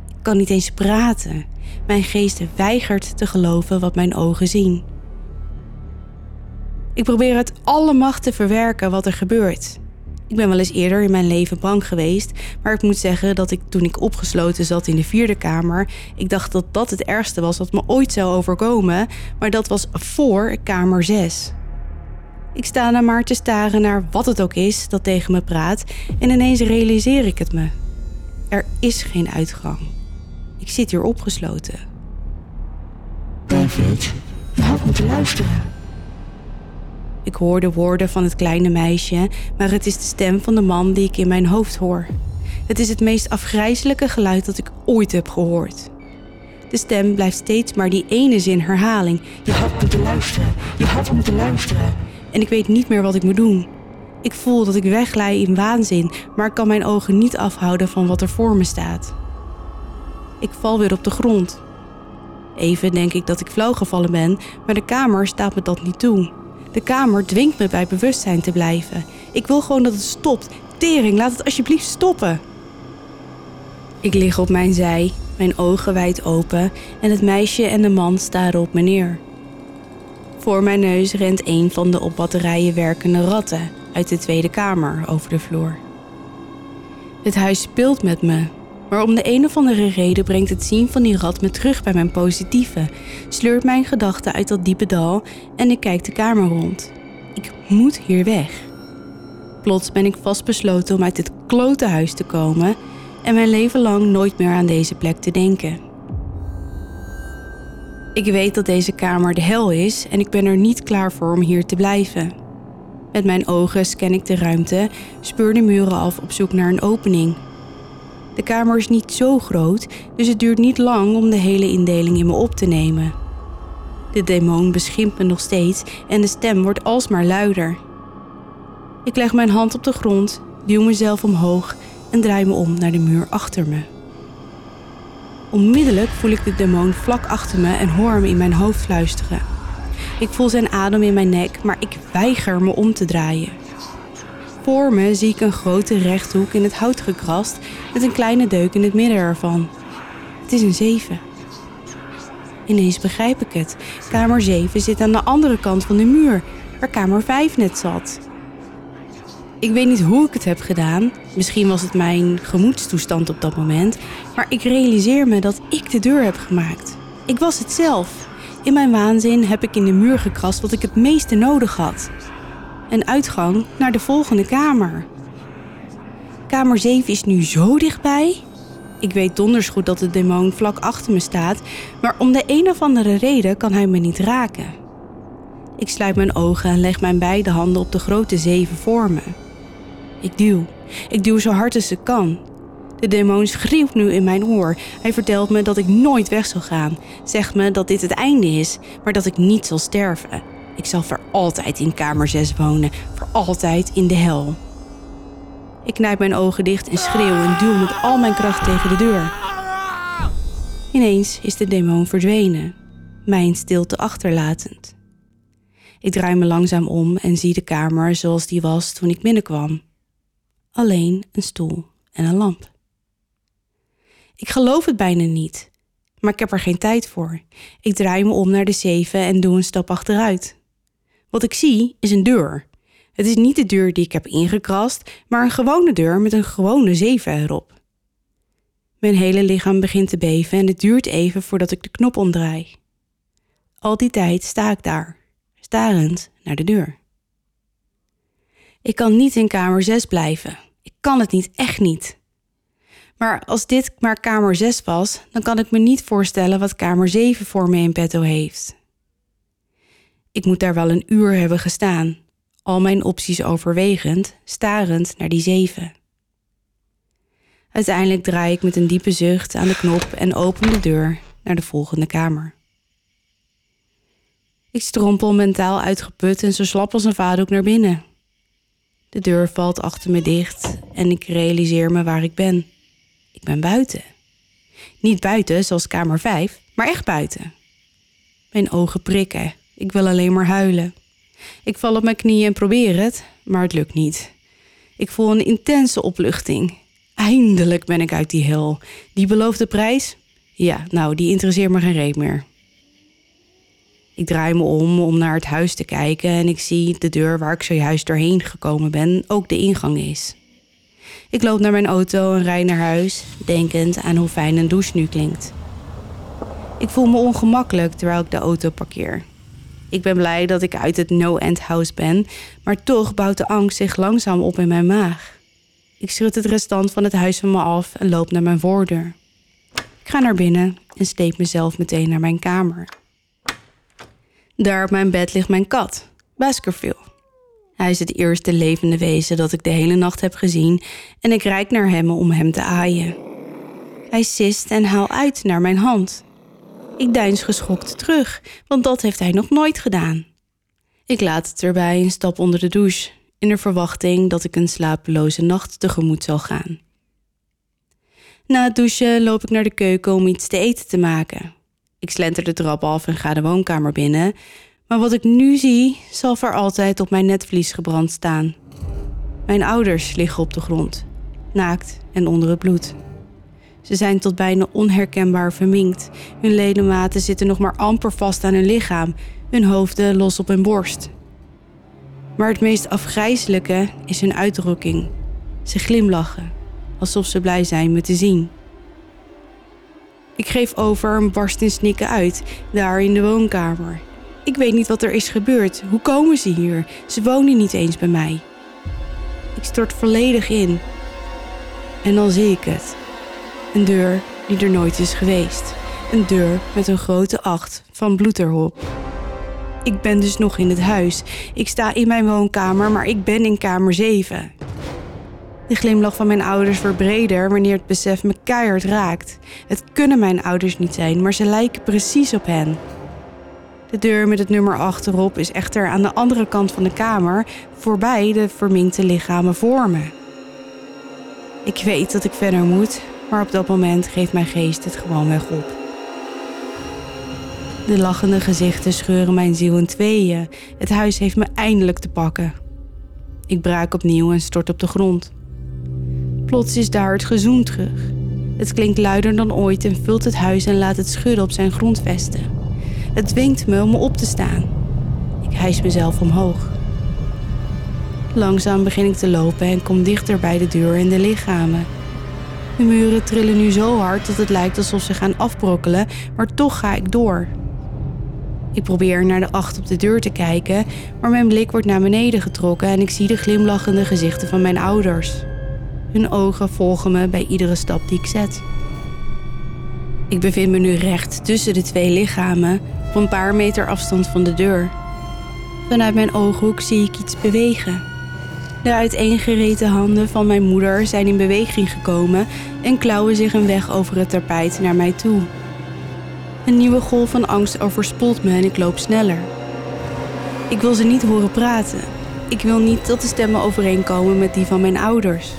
Ik kan niet eens praten. Mijn geest weigert te geloven wat mijn ogen zien. Ik probeer het alle macht te verwerken wat er gebeurt. Ik ben wel eens eerder in mijn leven bang geweest, maar ik moet zeggen dat ik toen ik opgesloten zat in de vierde kamer, ik dacht dat dat het ergste was wat me ooit zou overkomen, maar dat was voor kamer 6. Ik sta dan maar te staren naar wat het ook is dat tegen me praat en ineens realiseer ik het me. Er is geen uitgang. Ik zit hier opgesloten. David, je had moeten luisteren. Ik hoor de woorden van het kleine meisje, maar het is de stem van de man die ik in mijn hoofd hoor. Het is het meest afgrijzelijke geluid dat ik ooit heb gehoord. De stem blijft steeds maar die ene zin herhaling. Je had moeten luisteren, je had moeten luisteren. En ik weet niet meer wat ik moet doen. Ik voel dat ik wegglij in waanzin, maar ik kan mijn ogen niet afhouden van wat er voor me staat. Ik val weer op de grond. Even denk ik dat ik flauw gevallen ben, maar de kamer staat me dat niet toe. De kamer dwingt me bij bewustzijn te blijven. Ik wil gewoon dat het stopt. Tering, laat het alsjeblieft stoppen. Ik lig op mijn zij, mijn ogen wijd open en het meisje en de man staren op me neer. Voor mijn neus rent een van de op batterijen werkende ratten uit de tweede kamer over de vloer. Het huis speelt met me, maar om de een of andere reden brengt het zien van die rat me terug bij mijn positieve, sleurt mijn gedachten uit dat diepe dal en ik kijk de kamer rond. Ik moet hier weg. Plots ben ik vastbesloten om uit dit klote huis te komen en mijn leven lang nooit meer aan deze plek te denken. Ik weet dat deze kamer de hel is en ik ben er niet klaar voor om hier te blijven. Met mijn ogen scan ik de ruimte, speur de muren af op zoek naar een opening de kamer is niet zo groot, dus het duurt niet lang om de hele indeling in me op te nemen. De demon beschimpt me nog steeds en de stem wordt alsmaar luider. Ik leg mijn hand op de grond, duw mezelf omhoog en draai me om naar de muur achter me. Onmiddellijk voel ik de demon vlak achter me en hoor hem in mijn hoofd fluisteren. Ik voel zijn adem in mijn nek, maar ik weiger me om te draaien. Voor me zie ik een grote rechthoek in het hout gekrast met een kleine deuk in het midden ervan. Het is een 7. Ineens begrijp ik het. Kamer 7 zit aan de andere kant van de muur, waar kamer 5 net zat. Ik weet niet hoe ik het heb gedaan. Misschien was het mijn gemoedstoestand op dat moment. Maar ik realiseer me dat ik de deur heb gemaakt. Ik was het zelf. In mijn waanzin heb ik in de muur gekrast wat ik het meeste nodig had een uitgang naar de volgende kamer. Kamer 7 is nu zo dichtbij. Ik weet donders goed dat de demon vlak achter me staat, maar om de een of andere reden kan hij me niet raken. Ik sluit mijn ogen en leg mijn beide handen op de grote zeven voor me. Ik duw. Ik duw zo hard als ik kan. De demon schreeuwt nu in mijn oor. Hij vertelt me dat ik nooit weg zal gaan. Zegt me dat dit het einde is, maar dat ik niet zal sterven. Ik zal voor altijd in kamer 6 wonen, voor altijd in de hel. Ik knijp mijn ogen dicht en schreeuw en duw met al mijn kracht tegen de deur. Ineens is de demon verdwenen, mijn stilte achterlatend. Ik draai me langzaam om en zie de kamer zoals die was toen ik binnenkwam. Alleen een stoel en een lamp. Ik geloof het bijna niet, maar ik heb er geen tijd voor. Ik draai me om naar de zeven en doe een stap achteruit. Wat ik zie is een deur. Het is niet de deur die ik heb ingekrast, maar een gewone deur met een gewone zeven erop. Mijn hele lichaam begint te beven en het duurt even voordat ik de knop omdraai. Al die tijd sta ik daar, starend naar de deur. Ik kan niet in kamer 6 blijven. Ik kan het niet, echt niet. Maar als dit maar kamer 6 was, dan kan ik me niet voorstellen wat kamer 7 voor me in petto heeft. Ik moet daar wel een uur hebben gestaan, al mijn opties overwegend, starend naar die zeven. Uiteindelijk draai ik met een diepe zucht aan de knop en open de deur naar de volgende kamer. Ik strompel mentaal uitgeput en zo slap als een vaatdoek naar binnen. De deur valt achter me dicht en ik realiseer me waar ik ben. Ik ben buiten. Niet buiten zoals kamer 5, maar echt buiten. Mijn ogen prikken. Ik wil alleen maar huilen. Ik val op mijn knieën en probeer het, maar het lukt niet. Ik voel een intense opluchting. Eindelijk ben ik uit die hel. Die beloofde prijs? Ja, nou, die interesseert me geen reet meer. Ik draai me om om naar het huis te kijken en ik zie de deur waar ik zojuist doorheen gekomen ben ook de ingang is. Ik loop naar mijn auto en rijd naar huis, denkend aan hoe fijn een douche nu klinkt. Ik voel me ongemakkelijk terwijl ik de auto parkeer. Ik ben blij dat ik uit het no-end house ben, maar toch bouwt de angst zich langzaam op in mijn maag. Ik schud het restant van het huis van me af en loop naar mijn voordeur. Ik ga naar binnen en steep mezelf meteen naar mijn kamer. Daar op mijn bed ligt mijn kat, Baskerville. Hij is het eerste levende wezen dat ik de hele nacht heb gezien en ik reik naar hem om hem te aaien. Hij sist en haal uit naar mijn hand. Ik deins geschokt terug, want dat heeft hij nog nooit gedaan. Ik laat het erbij en stap onder de douche, in de verwachting dat ik een slapeloze nacht tegemoet zal gaan. Na het douchen loop ik naar de keuken om iets te eten te maken. Ik slenter de trap af en ga de woonkamer binnen, maar wat ik nu zie zal voor altijd op mijn netvlies gebrand staan. Mijn ouders liggen op de grond, naakt en onder het bloed. Ze zijn tot bijna onherkenbaar verminkt. Hun ledematen zitten nog maar amper vast aan hun lichaam, hun hoofden los op hun borst. Maar het meest afgrijzelijke is hun uitdrukking. Ze glimlachen, alsof ze blij zijn me te zien. Ik geef over en barst in snikken uit, daar in de woonkamer. Ik weet niet wat er is gebeurd. Hoe komen ze hier? Ze wonen niet eens bij mij. Ik stort volledig in. En dan zie ik het. Een deur die er nooit is geweest. Een deur met een grote acht van bloed erop. Ik ben dus nog in het huis. Ik sta in mijn woonkamer, maar ik ben in kamer 7. De glimlach van mijn ouders wordt breder wanneer het besef me keihard raakt. Het kunnen mijn ouders niet zijn, maar ze lijken precies op hen. De deur met het nummer achterop is echter aan de andere kant van de kamer, voorbij de verminkte lichamen voor me. Ik weet dat ik verder moet, maar op dat moment geeft mijn geest het gewoon weg op. De lachende gezichten scheuren mijn ziel in tweeën. Het huis heeft me eindelijk te pakken. Ik braak opnieuw en stort op de grond. Plots is daar het gezoem terug. Het klinkt luider dan ooit en vult het huis en laat het schudden op zijn grondvesten. Het dwingt me om op te staan. Ik hijs mezelf omhoog. Langzaam begin ik te lopen en kom dichter bij de deur en de lichamen. De muren trillen nu zo hard dat het lijkt alsof ze gaan afbrokkelen, maar toch ga ik door. Ik probeer naar de acht op de deur te kijken, maar mijn blik wordt naar beneden getrokken en ik zie de glimlachende gezichten van mijn ouders. Hun ogen volgen me bij iedere stap die ik zet. Ik bevind me nu recht tussen de twee lichamen, op een paar meter afstand van de deur. Vanuit mijn ooghoek zie ik iets bewegen. De uiteengereten handen van mijn moeder zijn in beweging gekomen en klauwen zich een weg over het tapijt naar mij toe. Een nieuwe golf van angst overspoelt me en ik loop sneller. Ik wil ze niet horen praten. Ik wil niet dat de stemmen overeenkomen met die van mijn ouders.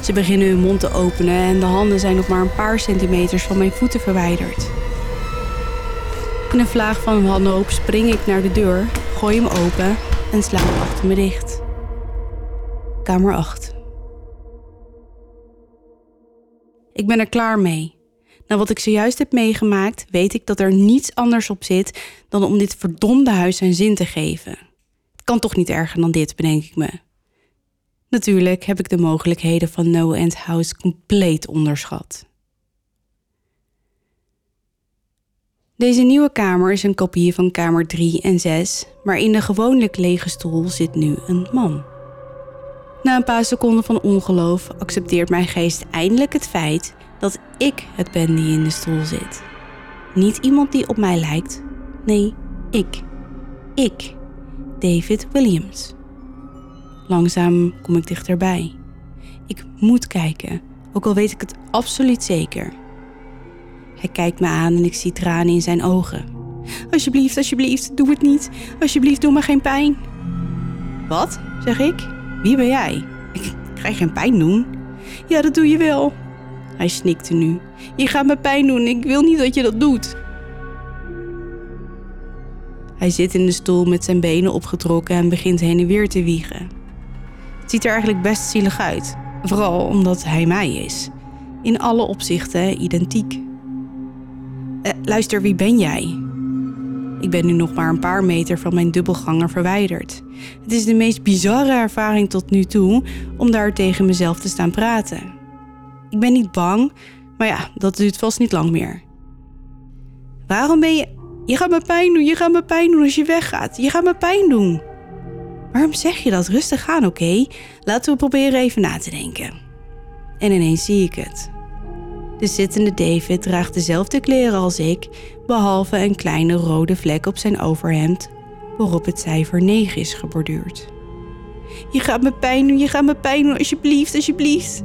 Ze beginnen hun mond te openen en de handen zijn nog maar een paar centimeters van mijn voeten verwijderd. In een vlaag van wanhoop spring ik naar de deur, gooi hem open en sla hem achter me dicht. Kamer 8. Ik ben er klaar mee. Na wat ik zojuist heb meegemaakt, weet ik dat er niets anders op zit dan om dit verdomde huis zijn zin te geven. Het kan toch niet erger dan dit, bedenk ik me. Natuurlijk heb ik de mogelijkheden van No End House compleet onderschat. Deze nieuwe kamer is een kopie van kamer 3 en 6, maar in de gewoonlijk lege stoel zit nu een man. Na een paar seconden van ongeloof accepteert mijn geest eindelijk het feit dat ik het ben die in de stoel zit. Niet iemand die op mij lijkt. Nee, ik. Ik. David Williams. Langzaam kom ik dichterbij. Ik moet kijken, ook al weet ik het absoluut zeker. Hij kijkt me aan en ik zie tranen in zijn ogen. Alsjeblieft, alsjeblieft, doe het niet. Alsjeblieft, doe me geen pijn. Wat? zeg ik. Wie ben jij? Ik krijg geen pijn doen. Ja, dat doe je wel. Hij snikte nu. Je gaat me pijn doen. Ik wil niet dat je dat doet. Hij zit in de stoel met zijn benen opgetrokken en begint heen en weer te wiegen. Het ziet er eigenlijk best zielig uit. Vooral omdat hij mij is. In alle opzichten identiek. Eh, luister, wie ben jij? Ik ben nu nog maar een paar meter van mijn dubbelganger verwijderd. Het is de meest bizarre ervaring tot nu toe om daar tegen mezelf te staan praten. Ik ben niet bang, maar ja, dat duurt vast niet lang meer. Waarom ben je. Je gaat me pijn doen, je gaat me pijn doen als je weggaat. Je gaat me pijn doen. Waarom zeg je dat? Rustig aan, oké? Laten we proberen even na te denken. En ineens zie ik het. De zittende David draagt dezelfde kleren als ik, behalve een kleine rode vlek op zijn overhemd waarop het cijfer 9 is geborduurd. Je gaat me pijn doen, je gaat me pijn doen, alsjeblieft, alsjeblieft.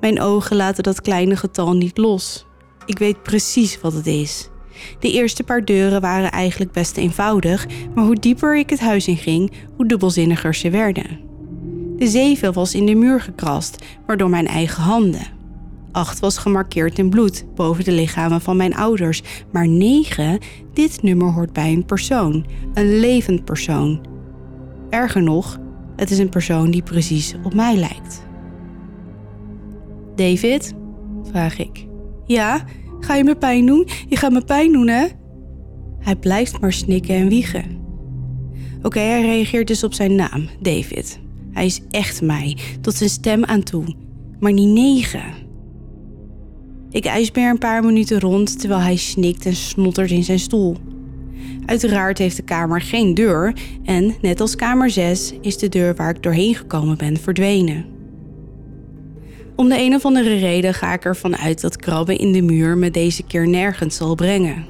Mijn ogen laten dat kleine getal niet los. Ik weet precies wat het is. De eerste paar deuren waren eigenlijk best eenvoudig, maar hoe dieper ik het huis in ging, hoe dubbelzinniger ze werden. De zeven was in de muur gekrast, maar door mijn eigen handen. Acht was gemarkeerd in bloed boven de lichamen van mijn ouders, maar negen, dit nummer hoort bij een persoon, een levend persoon. Erger nog, het is een persoon die precies op mij lijkt. David? vraag ik. Ja, ga je me pijn doen? Je gaat me pijn doen, hè? Hij blijft maar snikken en wiegen. Oké, hij reageert dus op zijn naam, David. Hij is echt mij, tot zijn stem aan toe. Maar die negen. Ik ijsbeer een paar minuten rond terwijl hij snikt en snottert in zijn stoel. Uiteraard heeft de kamer geen deur en, net als kamer 6, is de deur waar ik doorheen gekomen ben verdwenen. Om de een of andere reden ga ik ervan uit dat krabben in de muur me deze keer nergens zal brengen.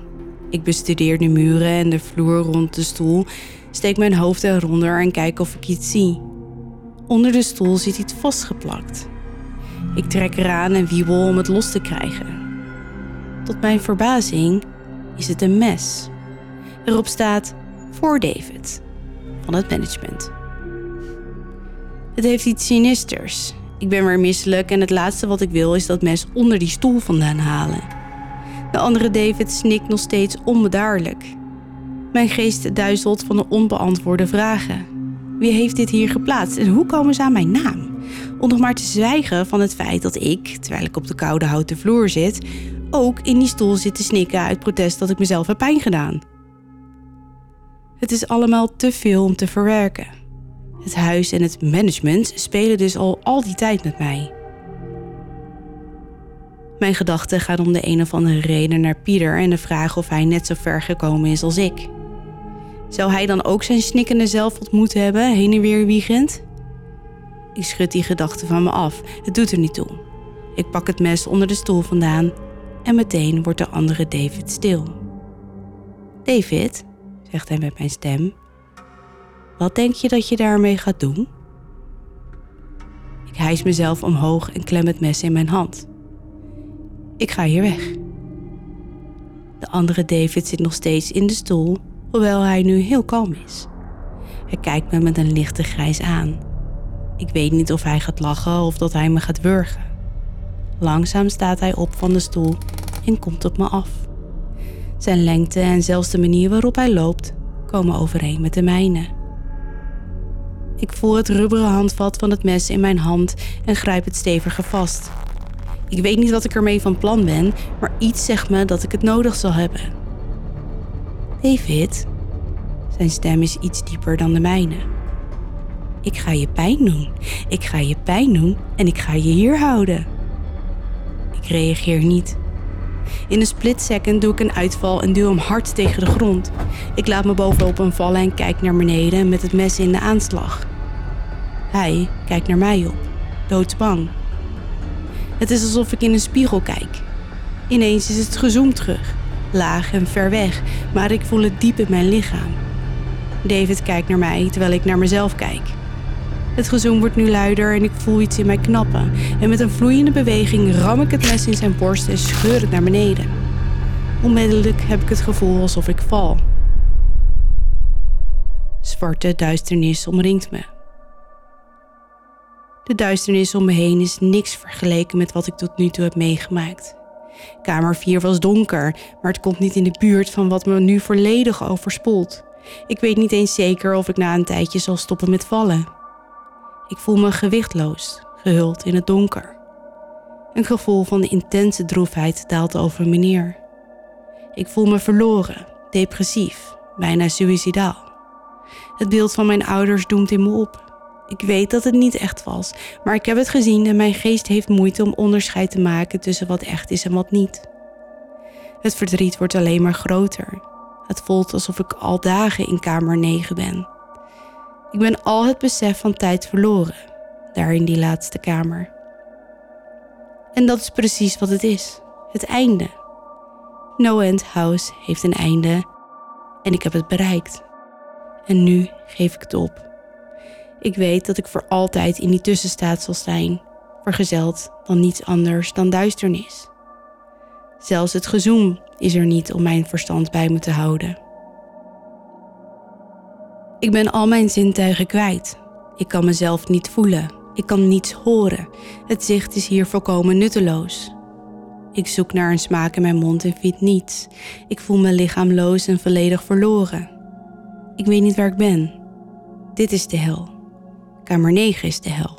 Ik bestudeer de muren en de vloer rond de stoel, steek mijn hoofd eronder en kijk of ik iets zie. Onder de stoel zit iets vastgeplakt. Ik trek eraan en wiebel om het los te krijgen. Tot mijn verbazing is het een mes. Erop staat voor David van het management. Het heeft iets sinisters. Ik ben weer misselijk en het laatste wat ik wil is dat mes onder die stoel vandaan halen. De andere David snikt nog steeds onbedaarlijk. Mijn geest duizelt van de onbeantwoorde vragen. Wie heeft dit hier geplaatst en hoe komen ze aan mijn naam? Om nog maar te zwijgen van het feit dat ik, terwijl ik op de koude houten vloer zit, ook in die stoel zit te snikken uit protest dat ik mezelf heb pijn gedaan. Het is allemaal te veel om te verwerken. Het huis en het management spelen dus al al die tijd met mij. Mijn gedachten gaan om de een of andere reden naar Pieter en de vraag of hij net zo ver gekomen is als ik. Zou hij dan ook zijn snikkende zelf ontmoet hebben, heen en weer wiegend? Ik schud die gedachte van me af. Het doet er niet toe. Ik pak het mes onder de stoel vandaan En meteen wordt de andere David stil. David, zegt hij met mijn stem, wat denk je dat je daarmee gaat doen? Ik hijs mezelf omhoog en klem het mes in mijn hand. Ik ga hier weg. De andere David zit nog steeds in de stoel, hoewel hij nu heel kalm is. Hij kijkt me met een lichte grijs aan. Ik weet niet of hij gaat lachen of dat hij me gaat wurgen. Langzaam staat hij op van de stoel en komt op me af. Zijn lengte en zelfs de manier waarop hij loopt komen overeen met de mijne. Ik voel het rubberen handvat van het mes in mijn hand en grijp het steviger vast. Ik weet niet wat ik ermee van plan ben, maar iets zegt me dat ik het nodig zal hebben. David, zijn stem is iets dieper dan de mijne. Ik ga je pijn doen. Ik ga je pijn doen en ik ga je hier houden. Ik reageer niet. In een split second doe ik een uitval en duw hem hard tegen de grond. Ik laat me bovenop hem vallen en kijk naar beneden met het mes in de aanslag. Hij kijkt naar mij op, doodsbang. Het is alsof ik in een spiegel kijk. Ineens is het gezoomd terug, laag en ver weg, maar ik voel het diep in mijn lichaam. David kijkt naar mij terwijl ik naar mezelf kijk. Het gezoom wordt nu luider en ik voel iets in mij knappen. En met een vloeiende beweging ram ik het mes in zijn borst en scheur het naar beneden. Onmiddellijk heb ik het gevoel alsof ik val. Zwarte duisternis omringt me. De duisternis om me heen is niks vergeleken met wat ik tot nu toe heb meegemaakt. Kamer 4 was donker, maar het komt niet in de buurt van wat me nu volledig overspoelt. Ik weet niet eens zeker of ik na een tijdje zal stoppen met vallen. Ik voel me gewichtloos, gehuld in het donker. Een gevoel van intense droefheid daalt over me neer. Ik voel me verloren, depressief, bijna suïcidaal. Het beeld van mijn ouders doemt in me op. Ik weet dat het niet echt was, maar ik heb het gezien en mijn geest heeft moeite om onderscheid te maken tussen wat echt is en wat niet. Het verdriet wordt alleen maar groter. Het voelt alsof ik al dagen in kamer 9 ben. Ik ben al het besef van tijd verloren, daar in die laatste kamer. En dat is precies wat het is: het einde. No End House heeft een einde en ik heb het bereikt. En nu geef ik het op. Ik weet dat ik voor altijd in die tussenstaat zal zijn, vergezeld dan niets anders dan duisternis. Zelfs het gezoem is er niet om mijn verstand bij me te houden. Ik ben al mijn zintuigen kwijt. Ik kan mezelf niet voelen. Ik kan niets horen. Het zicht is hier volkomen nutteloos. Ik zoek naar een smaak in mijn mond en vind niets. Ik voel me lichaamloos en volledig verloren. Ik weet niet waar ik ben. Dit is de hel. Kamer 9 is de hel.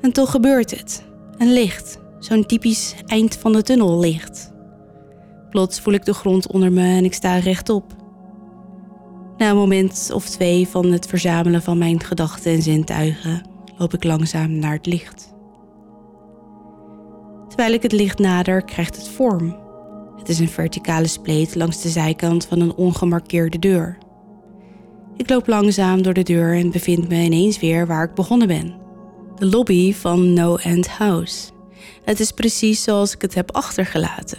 En toch gebeurt het. Een licht, zo'n typisch eind van de tunnel licht. Plots voel ik de grond onder me en ik sta rechtop. Na een moment of twee van het verzamelen van mijn gedachten en zintuigen loop ik langzaam naar het licht. Terwijl ik het licht nader, krijgt het vorm. Het is een verticale spleet langs de zijkant van een ongemarkeerde deur. Ik loop langzaam door de deur en bevind me ineens weer waar ik begonnen ben. De lobby van No End House. Het is precies zoals ik het heb achtergelaten.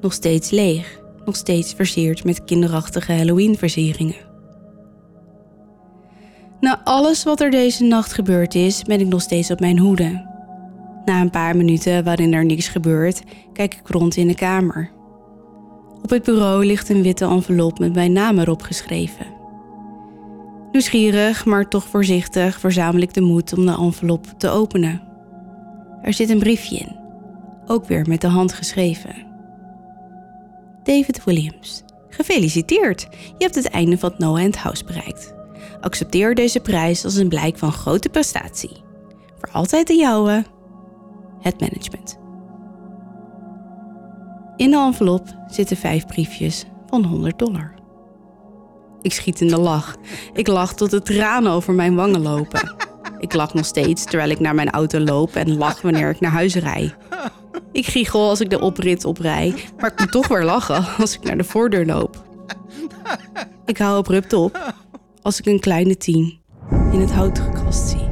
Nog steeds leeg, nog steeds versierd met kinderachtige Halloween-versieringen. Na alles wat er deze nacht gebeurd is, ben ik nog steeds op mijn hoede. Na een paar minuten waarin er niks gebeurt, kijk ik rond in de kamer. Op het bureau ligt een witte envelop met mijn naam erop geschreven. Nieuwsgierig, maar toch voorzichtig, verzamel ik de moed om de envelop te openen. Er zit een briefje in, ook weer met de hand geschreven. David Williams, gefeliciteerd! Je hebt het einde van het No End House bereikt. Accepteer deze prijs als een blijk van grote prestatie. Voor altijd de jouwe, het management. In de envelop zitten vijf briefjes van 100 dollar. Ik schiet in de lach. Ik lach tot de tranen over mijn wangen lopen. Ik lach nog steeds terwijl ik naar mijn auto loop en lach wanneer ik naar huis rijd. Ik giechel als ik de oprit oprij, maar ik moet toch weer lachen als ik naar de voordeur loop. Ik hou abrupt op als ik een kleine tien in het hout gekrast zie.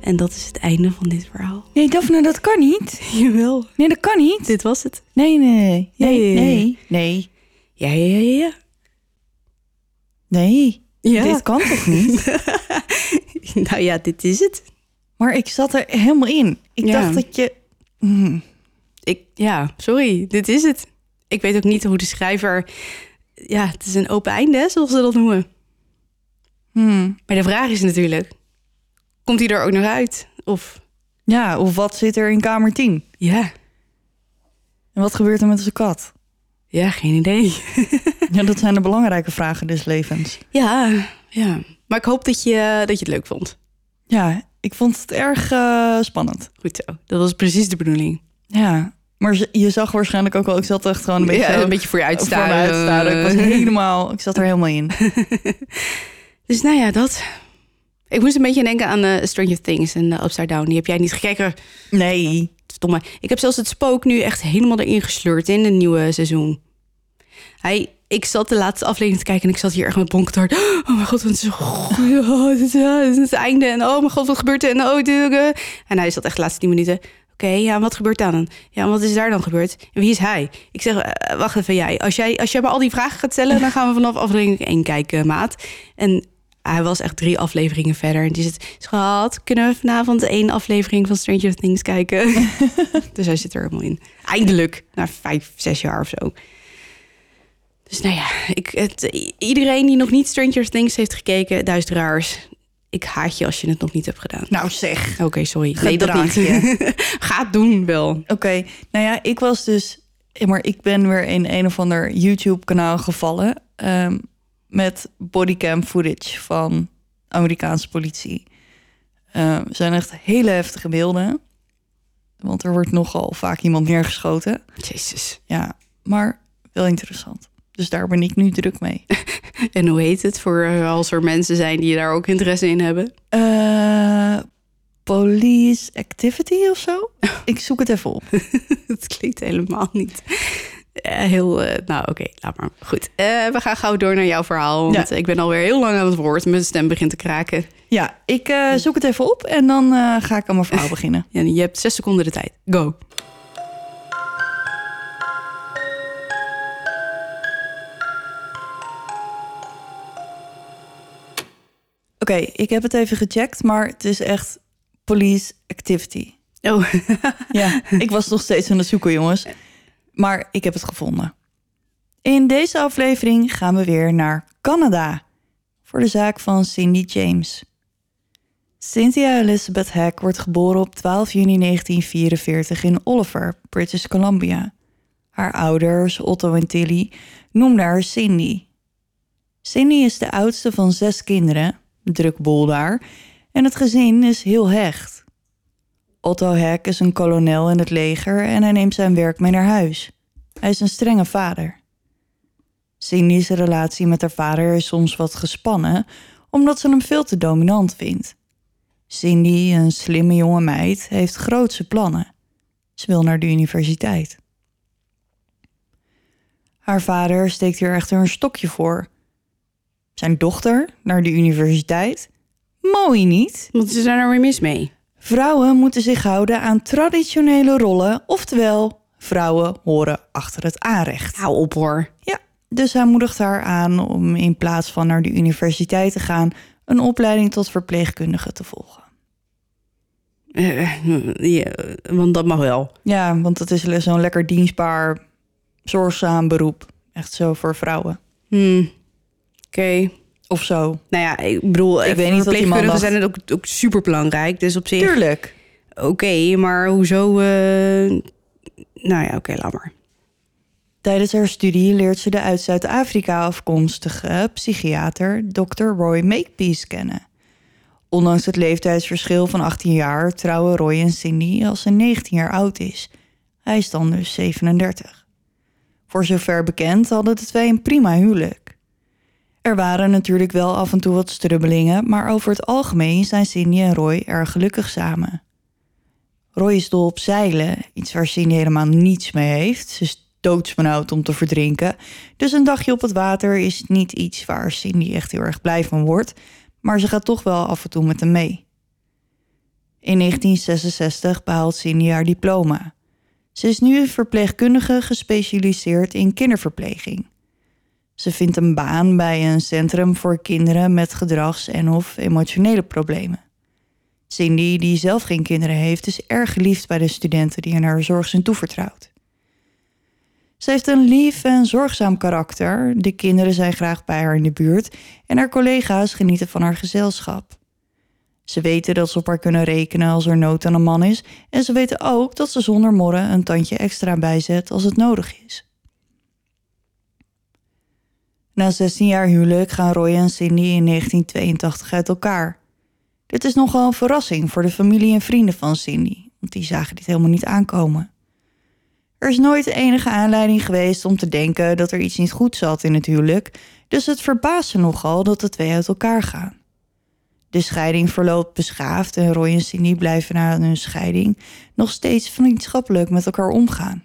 En dat is het einde van dit verhaal. Nee, Daphne, dat kan niet. Jawel. Nee, dat kan niet. Dit was het. Nee, nee, nee, nee, nee, Ja, ja, ja, ja, ja. nee. Ja. Dit kan toch niet? nou ja, dit is het. Maar ik zat er helemaal in. Ik Ja. dacht dat je... Hmm. Ik, ja, sorry, dit is het. Ik weet ook niet hoe de schrijver... Ja, het is een open einde, zoals ze dat noemen. Hmm. Maar de vraag is natuurlijk... Komt hij er ook nog uit? Of, Ja, of wat zit er in kamer 10? ja, En wat gebeurt er met zijn kat? ja, geen idee. Ja, dat zijn de belangrijke vragen des levens. ja, ja. Maar ik hoop dat je, dat je het leuk vond. Ja, ik vond het erg eh, spannend. Goed zo. Dat was precies de bedoeling. Ja, maar je zag waarschijnlijk ook al... Ik zat echt gewoon een beetje, ja, een beetje voor je uitstaren. Ik was helemaal... Ik zat er helemaal in. Dus nou ja, dat. Ik moest een beetje denken aan eh, Stranger Things en uh, Upside Down. Die heb jij niet gekeken. Nee. Stomme. Ik heb zelfs het spook nu echt helemaal erin gesleurd in het nieuwe seizoen. Hij, ik zat de laatste aflevering te kijken en ik zat hier echt met hard. Oh mijn god, wat is, oh, dit, is, het einde. En oh mijn god, wat gebeurt er? En, oh, eh. en hij zat echt de laatste tien minuten. Oké, ja, wat gebeurt daar dan? Ja, wat is daar dan gebeurd? En wie is hij? Ik zeg, eh, wacht even, jij. Als jij, als jij maar al die vragen gaat stellen, dan gaan we vanaf aflevering 1 kijken, maat. En hij was echt drie afleveringen verder. En die zit, schat, kunnen we vanavond één aflevering van Stranger Things kijken? dus hij zit er helemaal in. Eindelijk, na vijf, zes jaar of zo. Dus nou ja, ik, het, iedereen die nog niet Stranger Things heeft gekeken, duizenderaars. Ik haat je als je het nog niet hebt gedaan. Nou zeg. Oké, sorry. Nee, dat niet. Ga het doen wel. Oké, nou ja, ik was dus... Maar ik ben weer in een of ander YouTube-kanaal gevallen... ehm, met bodycam footage van Amerikaanse politie. Het zijn echt hele heftige beelden. Want er wordt nogal vaak iemand neergeschoten. Jezus. Ja, maar wel interessant. Dus daar ben ik nu druk mee. En hoe heet het voor eh, als er mensen zijn die daar ook interesse in hebben? Eh, police activity of zo? Ik zoek het even op. Het klinkt helemaal niet. eh, heel, nou oké, laat maar. Goed, we gaan gauw door naar jouw verhaal. Want Ja. ik ben alweer heel lang aan het woord. Mijn stem begint te kraken. Ja, ik zoek het even op en dan ga ik aan mijn verhaal beginnen. Ja, je hebt zes seconden de tijd. Go. Oké, ik heb het even gecheckt, maar het is echt police activity. Oh, Ja, ik was nog steeds aan het zoeken, jongens. Maar ik heb het gevonden. In deze aflevering gaan we weer naar Canada voor de zaak van Cindy James. Cynthia Elizabeth Hack wordt geboren op 12 juni 1944 in Oliver, British Columbia. Haar ouders, Otto en Tilly, noemden haar Cindy. Cindy is de oudste van zes kinderen, druk bol daar, en het gezin is heel hecht. Otto Hack is een kolonel in het leger en hij neemt zijn werk mee naar huis. Hij is een strenge vader. Cindy's relatie met haar vader is soms wat gespannen, omdat ze hem veel te dominant vindt. Cindy, een slimme jonge meid, heeft grootse plannen. Ze wil naar de universiteit. Haar vader steekt hier echter een stokje voor. Zijn dochter naar de universiteit? Mooi niet. wat is er nou weer mis mee? Vrouwen moeten zich houden aan traditionele rollen, oftewel, vrouwen horen achter het aanrecht. Hou op hoor. Ja, dus hij moedigt haar aan om in plaats van naar de universiteit te gaan, een opleiding tot verpleegkundige te volgen. Eh, ja, want dat mag wel. Ja, want het is zo'n lekker dienstbaar, zorgzaam beroep. Echt zo voor vrouwen. Hmm. Oké. Of zo. Nou ja, ik bedoel, Ik weet niet wat die man dacht. zijn het ook, ook super belangrijk. Dus op zich, Tuurlijk. oké, maar hoezo? eh, Nou ja, oké, laat maar. Tijdens haar studie leert ze de uit Zuid-Afrika afkomstige psychiater Dr. Roy Makepeace kennen. Ondanks het leeftijdsverschil van 18 jaar trouwen Roy en Cindy als ze 19 jaar oud is. Hij is dan dus 37. Voor zover bekend hadden de twee een prima huwelijk. Er waren natuurlijk wel af en toe wat strubbelingen, maar over het algemeen zijn Cindy en Roy erg gelukkig samen. Roy is dol op zeilen, iets waar Cindy helemaal niets mee heeft. Ze is doodsbenauwd om te verdrinken. Dus een dagje op het water is niet iets waar Cindy echt heel erg blij van wordt. Maar ze gaat toch wel af en toe met hem mee. In 1966 behaalt Cindy haar diploma. Ze is nu verpleegkundige gespecialiseerd in kinderverpleging. Ze vindt een baan bij een centrum voor kinderen met gedrags- en of emotionele problemen. Cindy, die zelf geen kinderen heeft, is erg geliefd bij de studenten die in haar zorg zijn toevertrouwd. Ze heeft een lief en zorgzaam karakter. De kinderen zijn graag bij haar in de buurt en haar collega's genieten van haar gezelschap. Ze weten dat ze op haar kunnen rekenen als er nood aan een man is en ze weten ook dat ze zonder morren een tandje extra bijzet als het nodig is. Na 16 jaar huwelijk gaan Roy en Cindy in 1982 uit elkaar. Dit is nogal een verrassing voor de familie en vrienden van Cindy, want die zagen dit helemaal niet aankomen. Er is nooit enige aanleiding geweest om te denken dat er iets niet goed zat in het huwelijk, dus het verbaast ze nogal dat de twee uit elkaar gaan. De scheiding verloopt beschaafd en Roy en Cindy blijven na hun scheiding nog steeds vriendschappelijk met elkaar omgaan.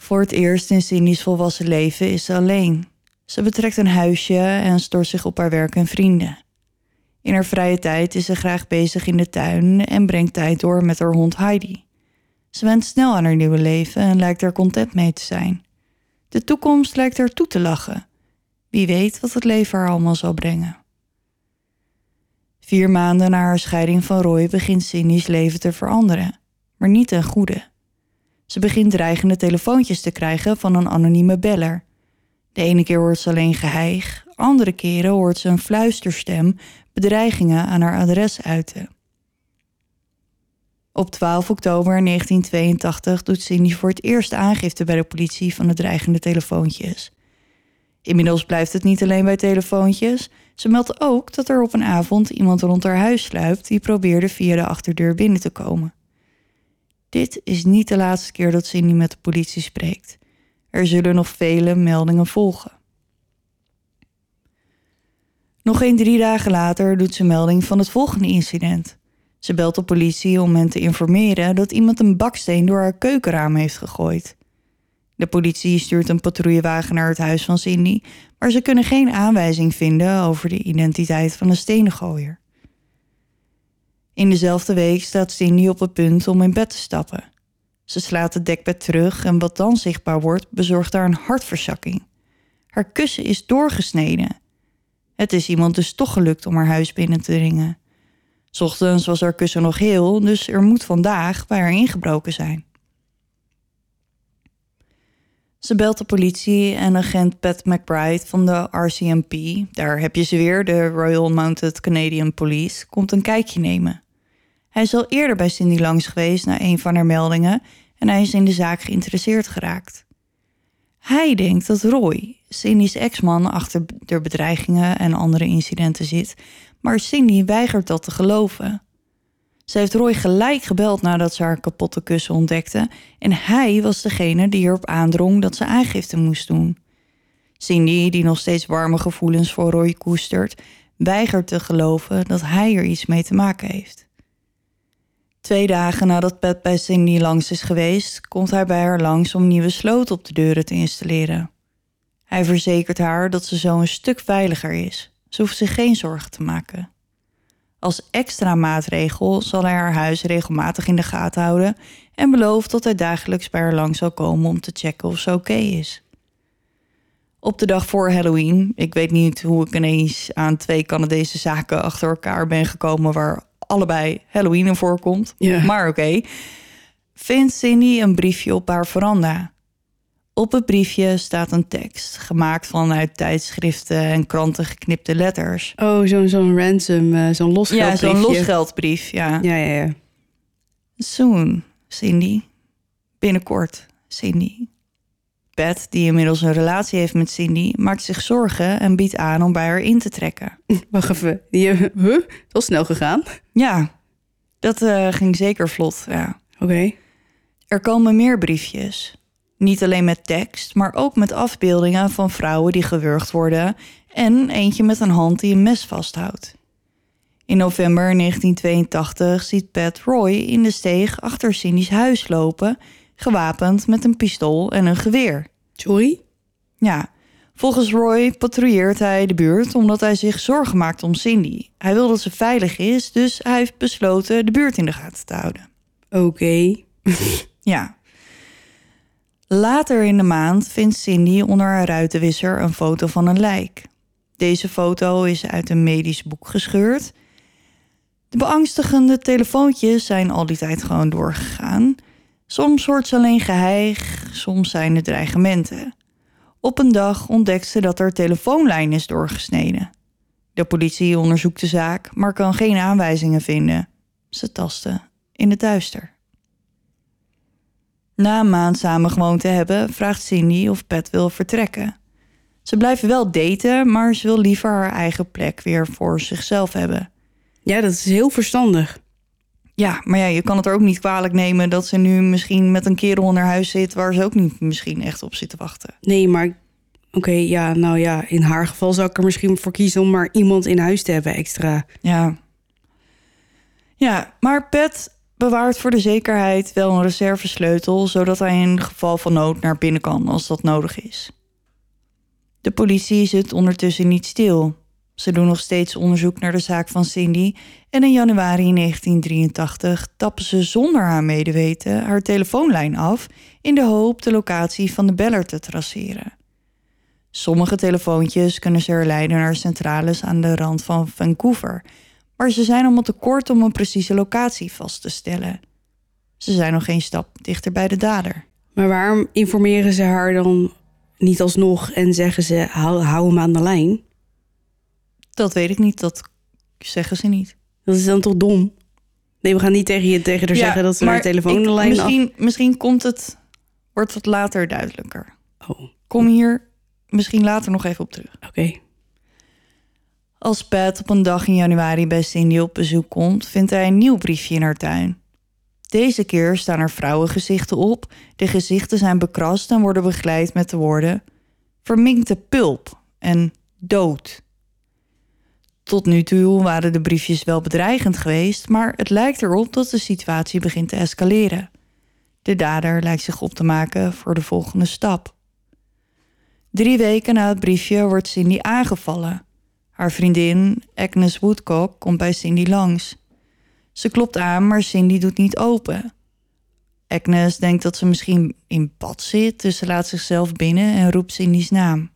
Voor het eerst in Cindy's volwassen leven is ze alleen. Ze betrekt een huisje en stort zich op haar werk en vrienden. In haar vrije tijd is ze graag bezig in de tuin en brengt tijd door met haar hond Heidi. Ze went snel aan haar nieuwe leven en lijkt er content mee te zijn. De toekomst lijkt haar toe te lachen. Wie weet wat het leven haar allemaal zal brengen. Vier maanden na haar scheiding van Roy begint Cindy's leven te veranderen, maar niet ten goede. Ze begint dreigende telefoontjes te krijgen van een anonieme beller. De ene keer hoort ze alleen geheig, andere keren hoort ze een fluisterstem bedreigingen aan haar adres uiten. Op 12 oktober 1982 doet Cindy voor het eerst aangifte bij de politie van de dreigende telefoontjes. Inmiddels blijft het niet alleen bij telefoontjes. Ze meldt ook dat er op een avond iemand rond haar huis sluipt die probeerde via de achterdeur binnen te komen. Dit is niet de laatste keer dat Cindy met de politie spreekt. Er zullen nog vele meldingen volgen. Nog geen drie dagen later doet ze melding van het volgende incident. Ze belt de politie om hen te informeren dat iemand een baksteen door haar keukenraam heeft gegooid. De politie stuurt een patrouillewagen naar het huis van Cindy, maar ze kunnen geen aanwijzing vinden over de identiteit van de stenengooier. In dezelfde week staat Cindy op het punt om in bed te stappen. Ze slaat het dekbed terug en wat dan zichtbaar wordt, bezorgt haar een hartverzakking. Haar kussen is doorgesneden. Het is iemand dus toch gelukt om haar huis binnen te dringen. Ochtends was haar kussen nog heel, dus er moet vandaag bij haar ingebroken zijn. Ze belt de politie en agent Pat McBride van de RCMP, daar heb je ze weer, de Royal Mounted Canadian Police, komt een kijkje nemen. Hij is al eerder bij Cindy langs geweest na een van haar meldingen en hij is in de zaak geïnteresseerd geraakt. Hij denkt dat Roy, Cindy's ex-man, achter de bedreigingen en andere incidenten zit, maar Cindy weigert dat te geloven. Ze heeft Roy gelijk gebeld nadat ze haar kapotte kussen ontdekte en hij was degene die erop aandrong dat ze aangifte moest doen. Cindy, die nog steeds warme gevoelens voor Roy koestert, weigert te geloven dat hij er iets mee te maken heeft. Twee dagen nadat Pat bij Cindy langs is geweest, komt hij bij haar langs om nieuwe sloten op de deuren te installeren. Hij verzekert haar dat ze zo een stuk veiliger is. Ze hoeft zich geen zorgen te maken. Als extra maatregel zal hij haar huis regelmatig in de gaten houden en belooft dat hij dagelijks bij haar langs zal komen om te checken of ze oké is. Op de dag voor Halloween, ik weet niet hoe ik ineens aan twee Canadese zaken achter elkaar ben gekomen waar allebei Halloween in voorkomt, Ja. maar oké, vindt Cindy een briefje op haar veranda. Op het briefje staat een tekst, gemaakt vanuit tijdschriften en kranten geknipte letters. Oh, zo'n zo'n ransom, eh, zo'n Ja, losgeldbriefje. zo'n losgeldbrief, ja. Ja, ja, ja. Soon, Cindy. Binnenkort, Cindy. Pat, die inmiddels een relatie heeft met Cindy, maakt zich zorgen en biedt aan om bij haar in te trekken. Wacht even. Die, eh, huh? Snel gegaan. Ja, dat eh, ging zeker vlot, ja. Oké. Er komen meer briefjes. Niet alleen met tekst, maar ook met afbeeldingen van vrouwen die gewurgd worden en eentje met een hand die een mes vasthoudt. In november 1982 ziet Pat Roy in de steeg achter Cindy's huis lopen, gewapend met een pistool en een geweer. Sorry? Ja, Volgens Roy patrouilleert hij de buurt omdat hij zich zorgen maakt om Cindy. Hij wil dat ze veilig is, dus hij heeft besloten de buurt in de gaten te houden. Oké. Ja. Later in de maand vindt Cindy onder haar ruitenwisser een foto van een lijk. Deze foto is uit een medisch boek gescheurd. De beangstigende telefoontjes zijn al die tijd gewoon doorgegaan. Soms hoort ze alleen geheig, soms zijn het dreigementen. Op een dag ontdekt ze dat haar telefoonlijn is doorgesneden. De politie onderzoekt de zaak, maar kan geen aanwijzingen vinden. Ze tasten in het duister. Na een maand samen gewoond te hebben, vraagt Cindy of Pat wil vertrekken. Ze blijven wel daten, maar ze wil liever haar eigen plek weer voor zichzelf hebben. Ja, dat is heel verstandig. Ja, maar ja, je kan het er ook niet kwalijk nemen dat ze nu misschien met een kerel in haar huis zit waar ze ook niet misschien echt op zit te wachten. Nee, maar oké, ja, nou ja, in haar geval zou ik er misschien voor kiezen om maar iemand in huis te hebben extra. Ja. Ja, maar Pat bewaart voor de zekerheid wel een reservesleutel, zodat hij in geval van nood naar binnen kan als dat nodig is. De politie zit ondertussen niet stil. Ze doen nog steeds onderzoek naar de zaak van Cindy en in januari 1983 tappen ze zonder haar medeweten haar telefoonlijn af in de hoop de locatie van de beller te traceren. Sommige telefoontjes kunnen ze herleiden naar centrales aan de rand van Vancouver, maar ze zijn allemaal te kort om een precieze locatie vast te stellen. Ze zijn nog geen stap dichter bij de dader. Maar waarom informeren ze haar dan niet alsnog en zeggen ze hou, hou hem aan de lijn? Dat weet ik niet, dat zeggen ze niet. Dat is dan toch dom? Nee, we gaan niet tegen je tegen haar zeggen dat ze haar telefoonlijn ik- af... misschien, misschien komt het, wordt het later duidelijker. Oh, Kom hier misschien later nog even op terug. oké. Als Pat op een dag in januari bij Cindy op bezoek komt, vindt hij een nieuw briefje in haar tuin. Deze keer staan er vrouwengezichten op. De gezichten zijn bekrast en worden begeleid met de woorden: verminkte pulp en dood. Tot nu toe waren de briefjes wel bedreigend geweest, maar het lijkt erop dat de situatie begint te escaleren. De dader lijkt zich op te maken voor de volgende stap. Drie weken na het briefje wordt Cindy aangevallen. Haar vriendin, Agnes Woodcock, komt bij Cindy langs. Ze klopt aan, maar Cindy doet niet open. Agnes denkt dat ze misschien in bad zit, dus ze laat zichzelf binnen en roept Cindy's naam.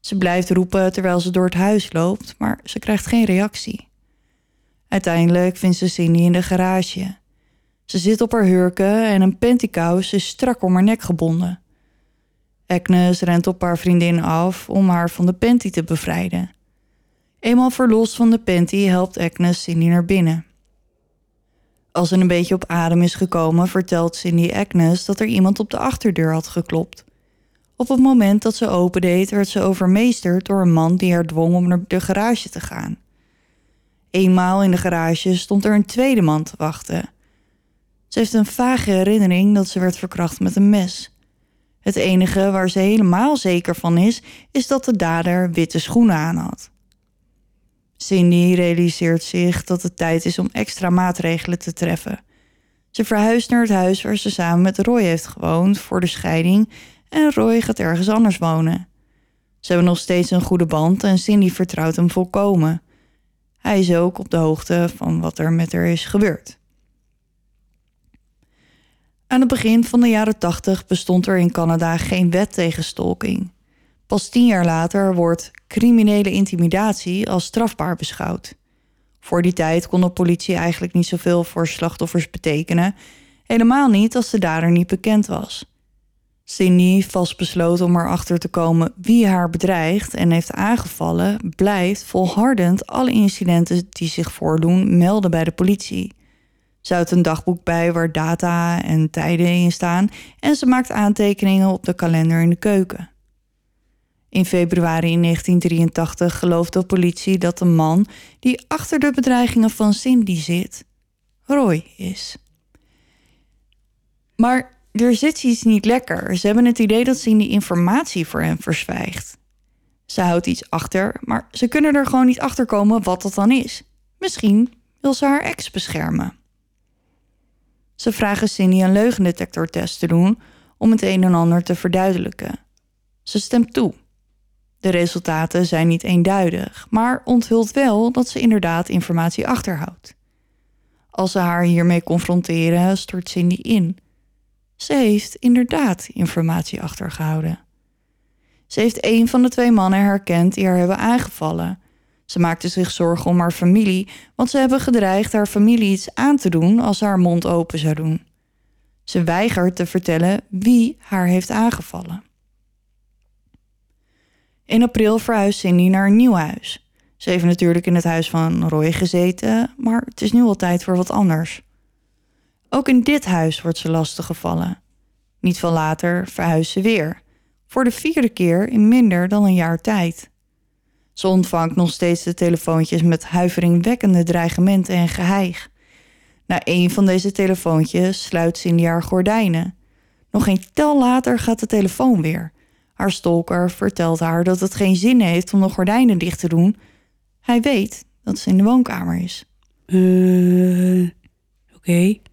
Ze blijft roepen terwijl ze door het huis loopt, maar ze krijgt geen reactie. Uiteindelijk vindt ze Cindy in de garage. Ze zit op haar hurken en een pantykous is strak om haar nek gebonden. Agnes rent op haar vriendin af om haar van de panty te bevrijden. Eenmaal verlost van de panty helpt Agnes Cindy naar binnen. Als ze een beetje op adem is gekomen, vertelt Cindy Agnes dat er iemand op de achterdeur had geklopt. Op het moment dat ze opendeed, werd ze overmeesterd door een man die haar dwong om naar de garage te gaan. Eenmaal in de garage stond er een tweede man te wachten. Ze heeft een vage herinnering dat ze werd verkracht met een mes. Het enige waar ze helemaal zeker van is, is dat de dader witte schoenen aan had. Cindy realiseert zich dat het tijd is om extra maatregelen te treffen. Ze verhuist naar het huis waar ze samen met Roy heeft gewoond voor de scheiding en Roy gaat ergens anders wonen. Ze hebben nog steeds een goede band en Cindy vertrouwt hem volkomen. Hij is ook op de hoogte van wat er met haar is gebeurd. Aan het begin van de jaren 80 bestond er in Canada geen wet tegen stalking. Pas tien jaar later wordt criminele intimidatie als strafbaar beschouwd. Voor die tijd kon de politie eigenlijk niet zoveel voor slachtoffers betekenen, helemaal niet als de dader niet bekend was. Cindy, vastbesloten om erachter te komen wie haar bedreigt en heeft aangevallen, blijft volhardend alle incidenten die zich voordoen melden bij de politie. Ze houdt een dagboek bij waar data en tijden in staan en ze maakt aantekeningen op de kalender in de keuken. In februari 1983 gelooft de politie dat de man die achter de bedreigingen van Cindy zit, Roy is. Maar er zit iets niet lekker. Ze hebben het idee dat Cindy informatie voor hen verzwijgt. Ze houdt iets achter, maar ze kunnen er gewoon niet achter komen wat dat dan is. Misschien wil ze haar ex beschermen. Ze vragen Cindy een leugendetectortest te doen om het een en ander te verduidelijken. Ze stemt toe. De resultaten zijn niet eenduidig, maar onthult wel dat ze inderdaad informatie achterhoudt. Als ze haar hiermee confronteren, stort Cindy in. Ze heeft inderdaad informatie achtergehouden. Ze heeft een van de twee mannen herkend die haar hebben aangevallen. Ze maakte zich zorgen om haar familie, want ze hebben gedreigd haar familie iets aan te doen als ze haar mond open zou doen. Ze weigert te vertellen wie haar heeft aangevallen. In april verhuist Cindy naar een nieuw huis. Ze heeft natuurlijk in het huis van Roy gezeten, maar het is nu al tijd voor wat anders. Ook in dit huis wordt ze lastig gevallen. Niet veel later verhuist ze weer. Voor de vierde keer in minder dan een jaar tijd. Ze ontvangt nog steeds de telefoontjes met huiveringwekkende dreigementen en geheig. Na een van deze telefoontjes sluit Cindy haar gordijnen. Nog geen tel later gaat de telefoon weer. Haar stalker vertelt haar dat het geen zin heeft om de gordijnen dicht te doen. Hij weet dat ze in de woonkamer is. Eh, Oké.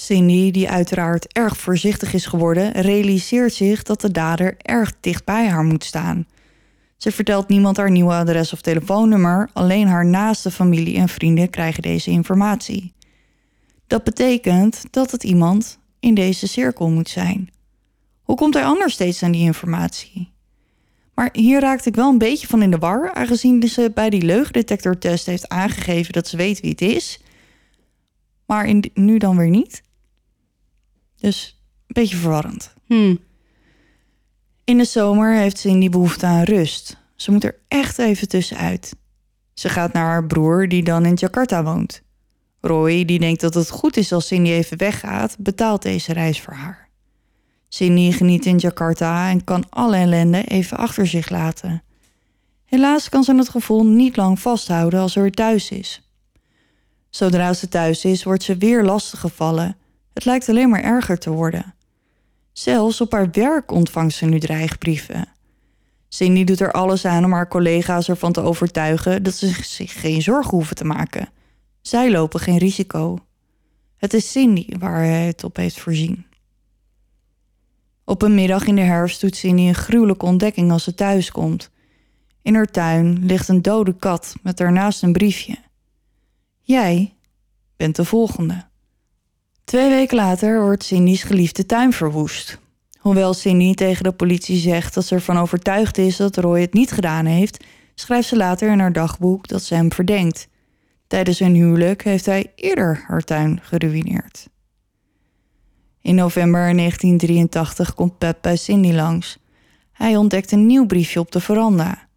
Cindy, die uiteraard erg voorzichtig is geworden, realiseert zich dat de dader erg dicht bij haar moet staan. Ze vertelt niemand haar nieuwe adres of telefoonnummer, alleen haar naaste familie en vrienden krijgen deze informatie. Dat betekent dat het iemand in deze cirkel moet zijn. Hoe komt hij anders steeds aan die informatie? Maar hier raakte ik wel een beetje van in de war, aangezien ze bij die leugendetectortest heeft aangegeven dat ze weet wie het is, maar in, nu dan weer niet. Dus een beetje verwarrend. Hm. In de zomer heeft Cindy behoefte aan rust. Ze moet er echt even tussenuit. Ze gaat naar haar broer, die dan in Jakarta woont. Roy, die denkt dat het goed is als Cindy even weggaat, betaalt deze reis voor haar. Cindy geniet in Jakarta en kan alle ellende even achter zich laten. Helaas kan ze het gevoel niet lang vasthouden als ze weer thuis is. Zodra ze thuis is, wordt ze weer lastiggevallen. Het lijkt alleen maar erger te worden. Zelfs op haar werk ontvangt ze nu dreigbrieven. Cindy doet er alles aan om haar collega's ervan te overtuigen dat ze zich geen zorgen hoeven te maken. Zij lopen geen risico. Het is Cindy waar hij het op heeft voorzien. Op een middag in de herfst doet Cindy een gruwelijke ontdekking als ze thuis komt. In haar tuin ligt een dode kat met daarnaast een briefje. Jij bent de volgende. Twee weken later wordt Cindy's geliefde tuin verwoest. Hoewel Cindy tegen de politie zegt dat ze ervan overtuigd is dat Roy het niet gedaan heeft, schrijft ze later in haar dagboek dat ze hem verdenkt. Tijdens hun huwelijk heeft hij eerder haar tuin geruïneerd. In november 1983 komt Pep bij Cindy langs. Hij ontdekt een nieuw briefje op de veranda.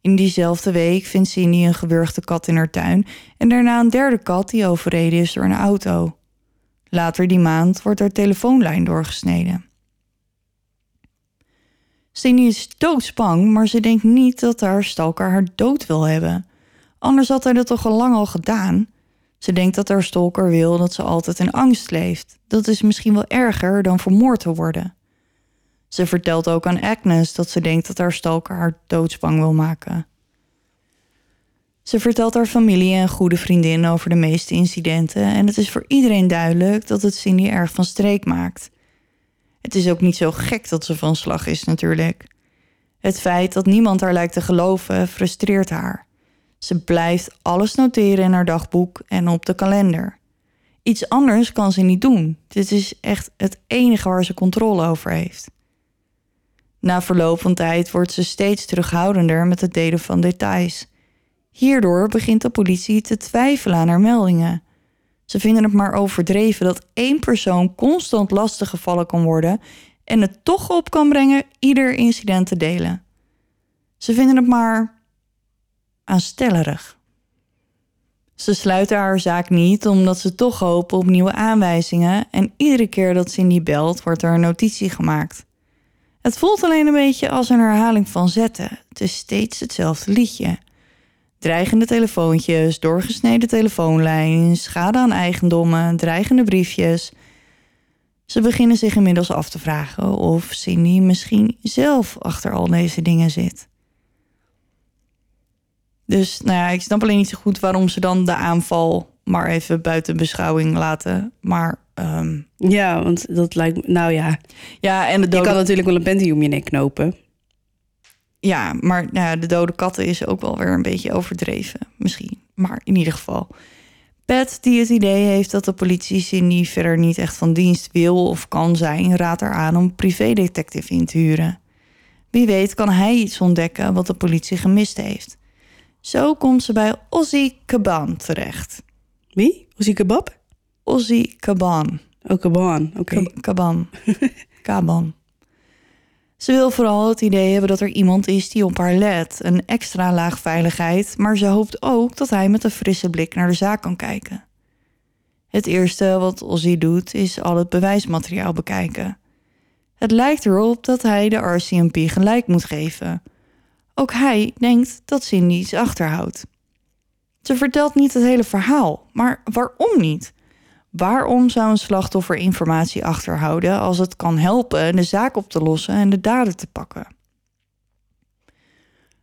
In diezelfde week vindt Cindy een gewurgde kat in haar tuin en daarna een derde kat die overreden is door een auto. Later die maand wordt haar telefoonlijn doorgesneden. Cindy is doodsbang, maar ze denkt niet dat haar stalker haar dood wil hebben. Anders had hij dat toch al lang al gedaan. Ze denkt dat haar stalker wil dat ze altijd in angst leeft. Dat is misschien wel erger dan vermoord te worden. Ze vertelt ook aan Agnes dat ze denkt dat haar stalker haar doodsbang wil maken. Ze vertelt haar familie en goede vriendin over de meeste incidenten en het is voor iedereen duidelijk dat het Cindy erg van streek maakt. Het is ook niet zo gek dat ze van slag is natuurlijk. Het feit dat niemand haar lijkt te geloven frustreert haar. Ze blijft alles noteren in haar dagboek en op de kalender. Iets anders kan ze niet doen. Dit is echt het enige waar ze controle over heeft. Na verloop van tijd wordt ze steeds terughoudender met het delen van details. Hierdoor begint de politie te twijfelen aan haar meldingen. Ze vinden het maar overdreven dat één persoon constant lastiggevallen kan worden en het toch op kan brengen ieder incident te delen. Ze vinden het maar aanstellerig. Ze sluiten haar zaak niet omdat ze toch hopen op nieuwe aanwijzingen en iedere keer dat Cindy belt wordt er een notitie gemaakt. Het voelt alleen een beetje als een herhaling van zetten. Het is steeds hetzelfde liedje. Dreigende telefoontjes, doorgesneden telefoonlijn, schade aan eigendommen, dreigende briefjes. Ze beginnen zich inmiddels af te vragen of Cindy misschien zelf achter al deze dingen zit. Dus nou ja, ik snap alleen niet zo goed waarom ze dan de aanval maar even buiten beschouwing laten. Maar ehm, Ja, want dat lijkt me... Nou ja, ja, en de je kan natuurlijk wel een panty om je nek knopen. Ja, maar nou ja, de dode katten is ook wel weer een beetje overdreven. Misschien. Maar in ieder geval. Pat, die het idee heeft dat de politie Cindy verder niet echt van dienst wil of kan zijn, raadt haar aan om een privédetective in te huren. Wie weet kan hij iets ontdekken wat de politie gemist heeft. Zo komt ze bij Ozzy Caban terecht. Wie? Ozzy Kebab? Ozzy Caban. Oh, Kaban. Oké. Ka- Kaban. Kaban. Ze wil vooral het idee hebben dat er iemand is die op haar let. Een extra laag veiligheid, maar ze hoopt ook dat hij met een frisse blik naar de zaak kan kijken. Het eerste wat Ozzy doet is al het bewijsmateriaal bekijken. Het lijkt erop dat hij de RCMP gelijk moet geven. Ook hij denkt dat Cindy iets achterhoudt. Ze vertelt niet het hele verhaal, maar waarom niet? Waarom zou een slachtoffer informatie achterhouden als het kan helpen de zaak op te lossen en de dader te pakken?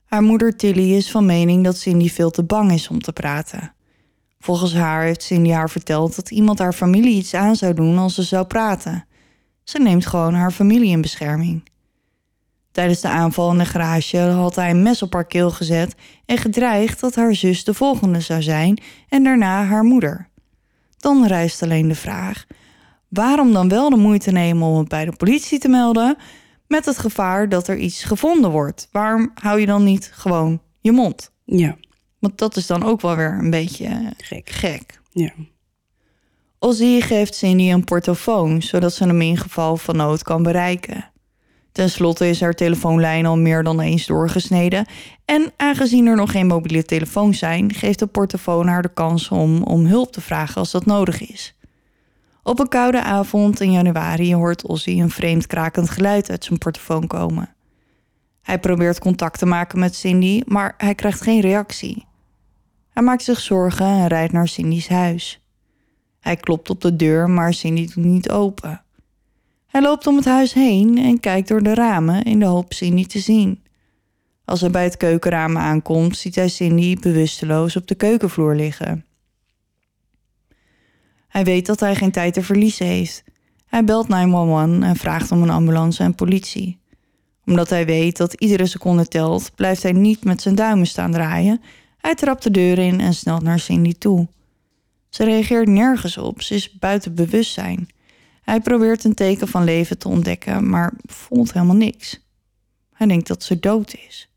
Haar moeder Tilly is van mening dat Cindy veel te bang is om te praten. Volgens haar heeft Cindy haar verteld dat iemand haar familie iets aan zou doen als ze zou praten. Ze neemt gewoon haar familie in bescherming. Tijdens de aanval in de garage had hij een mes op haar keel gezet en gedreigd dat haar zus de volgende zou zijn en daarna haar moeder. Dan rijst alleen de vraag: waarom dan wel de moeite nemen om het bij de politie te melden met het gevaar dat er iets gevonden wordt? Waarom hou je dan niet gewoon je mond? Ja, Want dat is dan ook wel weer een beetje gek. gek. Ja. Ozzy geeft Cindy een portofoon, zodat ze hem in geval van nood kan bereiken. Ten slotte is haar telefoonlijn al meer dan eens doorgesneden. En aangezien er nog geen mobiele telefoons zijn, geeft de portofoon haar de kans om, om hulp te vragen als dat nodig is. Op een koude avond in januari hoort Ozzy een vreemd krakend geluid uit zijn portofoon komen. Hij probeert contact te maken met Cindy, maar hij krijgt geen reactie. Hij maakt zich zorgen en rijdt naar Cindy's huis. Hij klopt op de deur, maar Cindy doet niet open. Hij loopt om het huis heen en kijkt door de ramen in de hoop Cindy te zien. Als hij bij het keukenraam aankomt, ziet hij Cindy bewusteloos op de keukenvloer liggen. Hij weet dat hij geen tijd te verliezen heeft. Hij belt 911 en vraagt om een ambulance en politie. Omdat hij weet dat iedere seconde telt, blijft hij niet met zijn duimen staan draaien. Hij trapt de deur in en snelt naar Cindy toe. Ze reageert nergens op, ze is buiten bewustzijn. Hij probeert een teken van leven te ontdekken, maar voelt helemaal niks. Hij denkt dat ze dood is.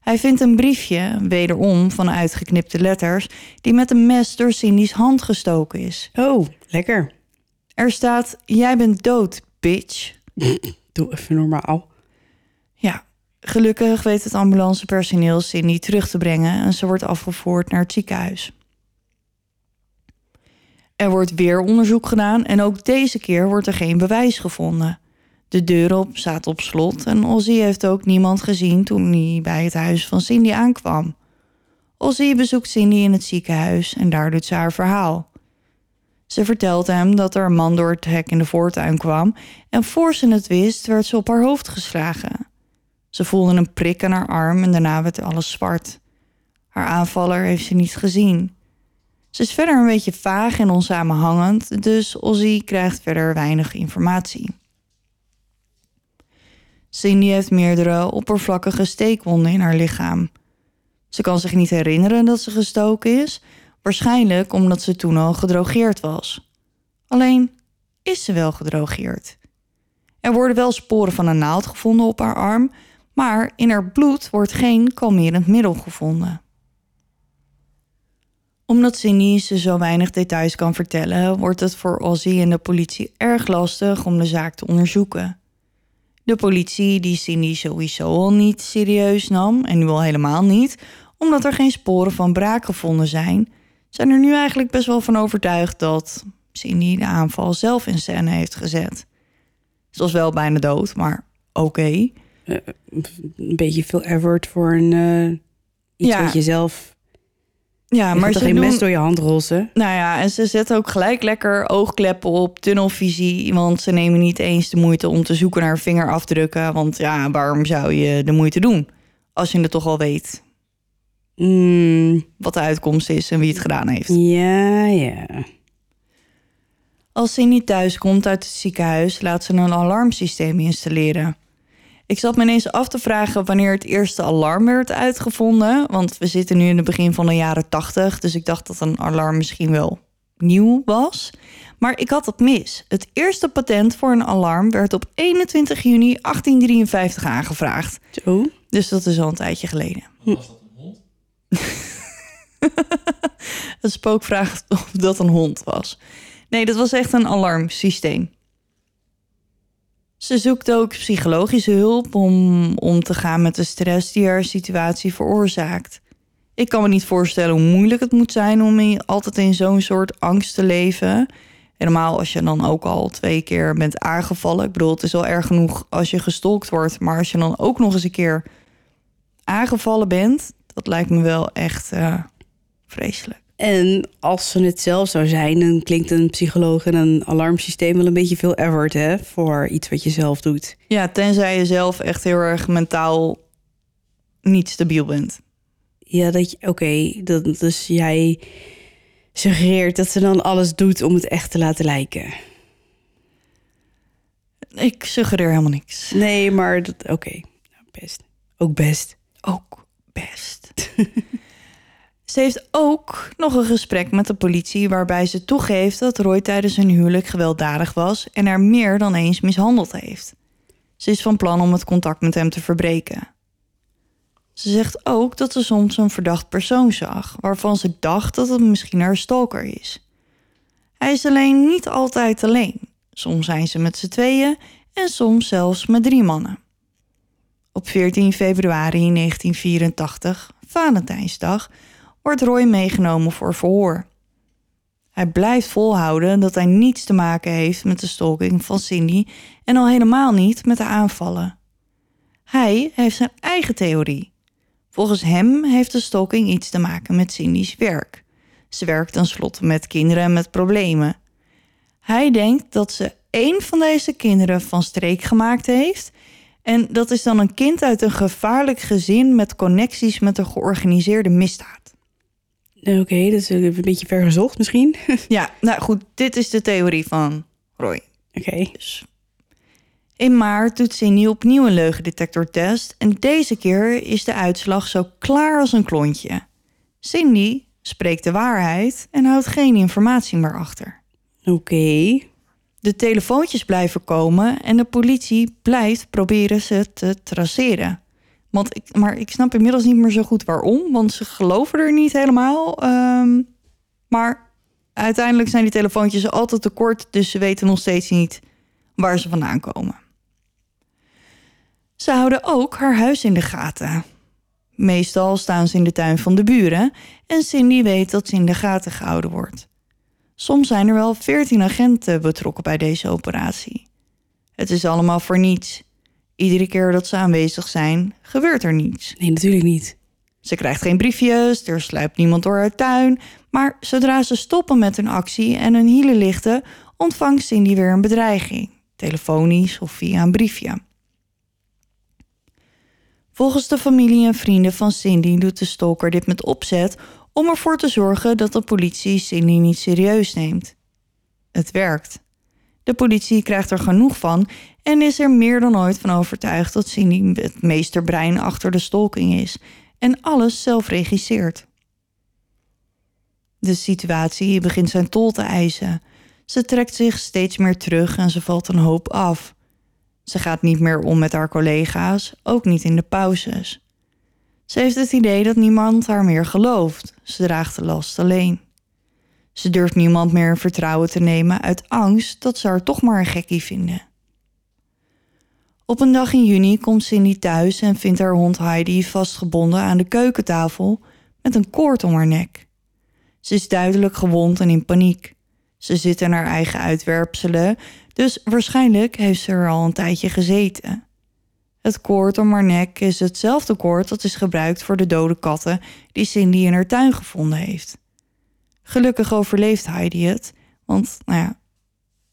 Hij vindt een briefje, wederom van uitgeknipte letters, die met een mes door Cindy's hand gestoken is. Oh, lekker. Er staat: Jij bent dood, bitch. Doe even normaal. Ja, gelukkig weet het ambulancepersoneel Cindy terug te brengen en ze wordt afgevoerd naar het ziekenhuis. Er wordt weer onderzoek gedaan en ook deze keer wordt er geen bewijs gevonden. De deur op staat op slot en Ozzy heeft ook niemand gezien toen hij bij het huis van Cindy aankwam. Ozzy bezoekt Cindy in het ziekenhuis en daar doet ze haar verhaal. Ze vertelt hem dat er een man door het hek in de voortuin kwam en voor ze het wist werd ze op haar hoofd geslagen. Ze voelde een prik aan haar arm en daarna werd alles zwart. Haar aanvaller heeft ze niet gezien. Ze is verder een beetje vaag en onsamenhangend, dus Ozzy krijgt verder weinig informatie. Cindy heeft meerdere oppervlakkige steekwonden in haar lichaam. Ze kan zich niet herinneren dat ze gestoken is, waarschijnlijk omdat ze toen al gedrogeerd was. Alleen is ze wel gedrogeerd. Er worden wel sporen van een naald gevonden op haar arm, maar in haar bloed wordt geen kalmerend middel gevonden omdat Cindy ze zo weinig details kan vertellen, wordt het voor Ozzy en de politie erg lastig om de zaak te onderzoeken. De politie, die Cindy sowieso al niet serieus nam, en nu al helemaal niet, omdat er geen sporen van braak gevonden zijn, zijn er nu eigenlijk best wel van overtuigd dat Cindy de aanval zelf in scène heeft gezet. Ze was wel bijna dood, maar oké. Een beetje veel effort voor een eh, iets Ja. wat je zelf... Ja, Je maar ze geen doen... mes door je hand rossen? Nou ja, en ze zetten ook gelijk lekker oogkleppen op, tunnelvisie. Want ze nemen niet eens de moeite om te zoeken naar vingerafdrukken. Want ja, waarom zou je de moeite doen? Als je het toch al weet Mm, wat de uitkomst is en wie het gedaan heeft. ja, ja. Als Cindy thuis komt uit het ziekenhuis, laat ze een alarmsysteem installeren. Ik zat me ineens af te vragen wanneer het eerste alarm werd uitgevonden. Want we zitten nu in het begin van de jaren 80. Dus ik dacht dat een alarm misschien wel nieuw was. Maar ik had het mis. Het eerste patent voor een alarm werd op 21 juni 1853 aangevraagd. Zo. Dus dat is al een tijdje geleden. Het spook vraagt of dat een hond was. Nee, dat was echt een alarmsysteem. Ze zoekt ook psychologische hulp om om te gaan met de stress die haar situatie veroorzaakt. Ik kan me niet voorstellen hoe moeilijk het moet zijn om altijd in zo'n soort angst te leven. Helemaal als je dan ook al twee keer bent aangevallen. Ik bedoel, het is wel erg genoeg als je gestolkt wordt. Maar als je dan ook nog eens een keer aangevallen bent, dat lijkt me wel echt eh, vreselijk. En als ze het zelf zou zijn, dan klinkt een psycholoog en een alarmsysteem wel een beetje veel effort, hè? Voor iets wat je zelf doet. Ja, tenzij je zelf echt heel erg mentaal niet stabiel bent. Ja, dat je, oké, dat dus jij suggereert dat ze dan alles doet om het echt te laten lijken. Ik suggereer helemaal niks. Nee, maar dat, oké, nou, best. Ook best. Ook best. ze heeft ook nog een gesprek met de politie waarbij ze toegeeft dat Roy tijdens hun huwelijk gewelddadig was en er meer dan eens mishandeld heeft. Ze is van plan om het contact met hem te verbreken. Ze zegt ook dat ze soms een verdacht persoon zag, waarvan ze dacht dat het misschien haar stalker is. Hij is alleen niet altijd alleen. Soms zijn ze met z'n tweeën en soms zelfs met drie mannen. Op 14 februari 1984, Valentijnsdag, wordt Roy meegenomen voor verhoor. Hij blijft volhouden dat hij niets te maken heeft met de stalking van Cindy en al helemaal niet met de aanvallen. Hij heeft zijn eigen theorie. Volgens hem heeft de stalking iets te maken met Cindy's werk. Ze werkt tenslotte met kinderen met problemen. Hij denkt dat ze één van deze kinderen van streek gemaakt heeft. En dat is dan een kind uit een gevaarlijk gezin met connecties met een georganiseerde misdaad. Oké, dat is een beetje ver gezocht misschien. Ja, nou goed, dit is de theorie van Roy. Oké. Dus. In maart doet Cindy opnieuw een leugendetectortest en deze keer is de uitslag zo klaar als een klontje. Cindy spreekt de waarheid en houdt geen informatie meer achter. Oké. De telefoontjes blijven komen en de politie blijft proberen ze te traceren. Want ik, maar ik snap inmiddels niet meer zo goed waarom, want ze geloven er niet helemaal. Ehm, maar uiteindelijk zijn die telefoontjes altijd te kort, dus ze weten nog steeds niet waar ze vandaan komen. Ze houden ook haar huis in de gaten. Meestal staan ze in de tuin van de buren en Cindy weet dat ze in de gaten gehouden wordt. Soms zijn er wel veertien agenten betrokken bij deze operatie. Het is allemaal voor niets. Iedere keer dat ze aanwezig zijn, gebeurt er niets. Nee, natuurlijk niet. Ze krijgt geen briefjes, er sluipt niemand door haar tuin. Maar zodra ze stoppen met hun actie en hun hielen lichten, ontvangt Cindy weer een bedreiging. Telefonisch of via een briefje. Volgens de familie en vrienden van Cindy doet de stalker dit met opzet om ervoor te zorgen dat de politie Cindy niet serieus neemt. Het werkt. De politie krijgt er genoeg van en is er meer dan ooit van overtuigd dat Cindy het meesterbrein achter de stalking is en alles zelf regisseert. De situatie begint zijn tol te eisen. Ze trekt zich steeds meer terug en ze valt een hoop af. Ze gaat niet meer om met haar collega's, ook niet in de pauzes. Ze heeft het idee dat niemand haar meer gelooft. Ze draagt de last alleen. Ze durft niemand meer vertrouwen te nemen uit angst dat ze haar toch maar een gekkie vinden. Op een dag in juni komt Cindy thuis en vindt haar hond Heidi vastgebonden aan de keukentafel met een koord om haar nek. Ze is duidelijk gewond en in paniek. Ze zit in haar eigen uitwerpselen, dus waarschijnlijk heeft ze er al een tijdje gezeten. Het koord om haar nek is hetzelfde koord dat is gebruikt voor de dode katten die Cindy in haar tuin gevonden heeft. Gelukkig overleeft Heidi het, want nou ja,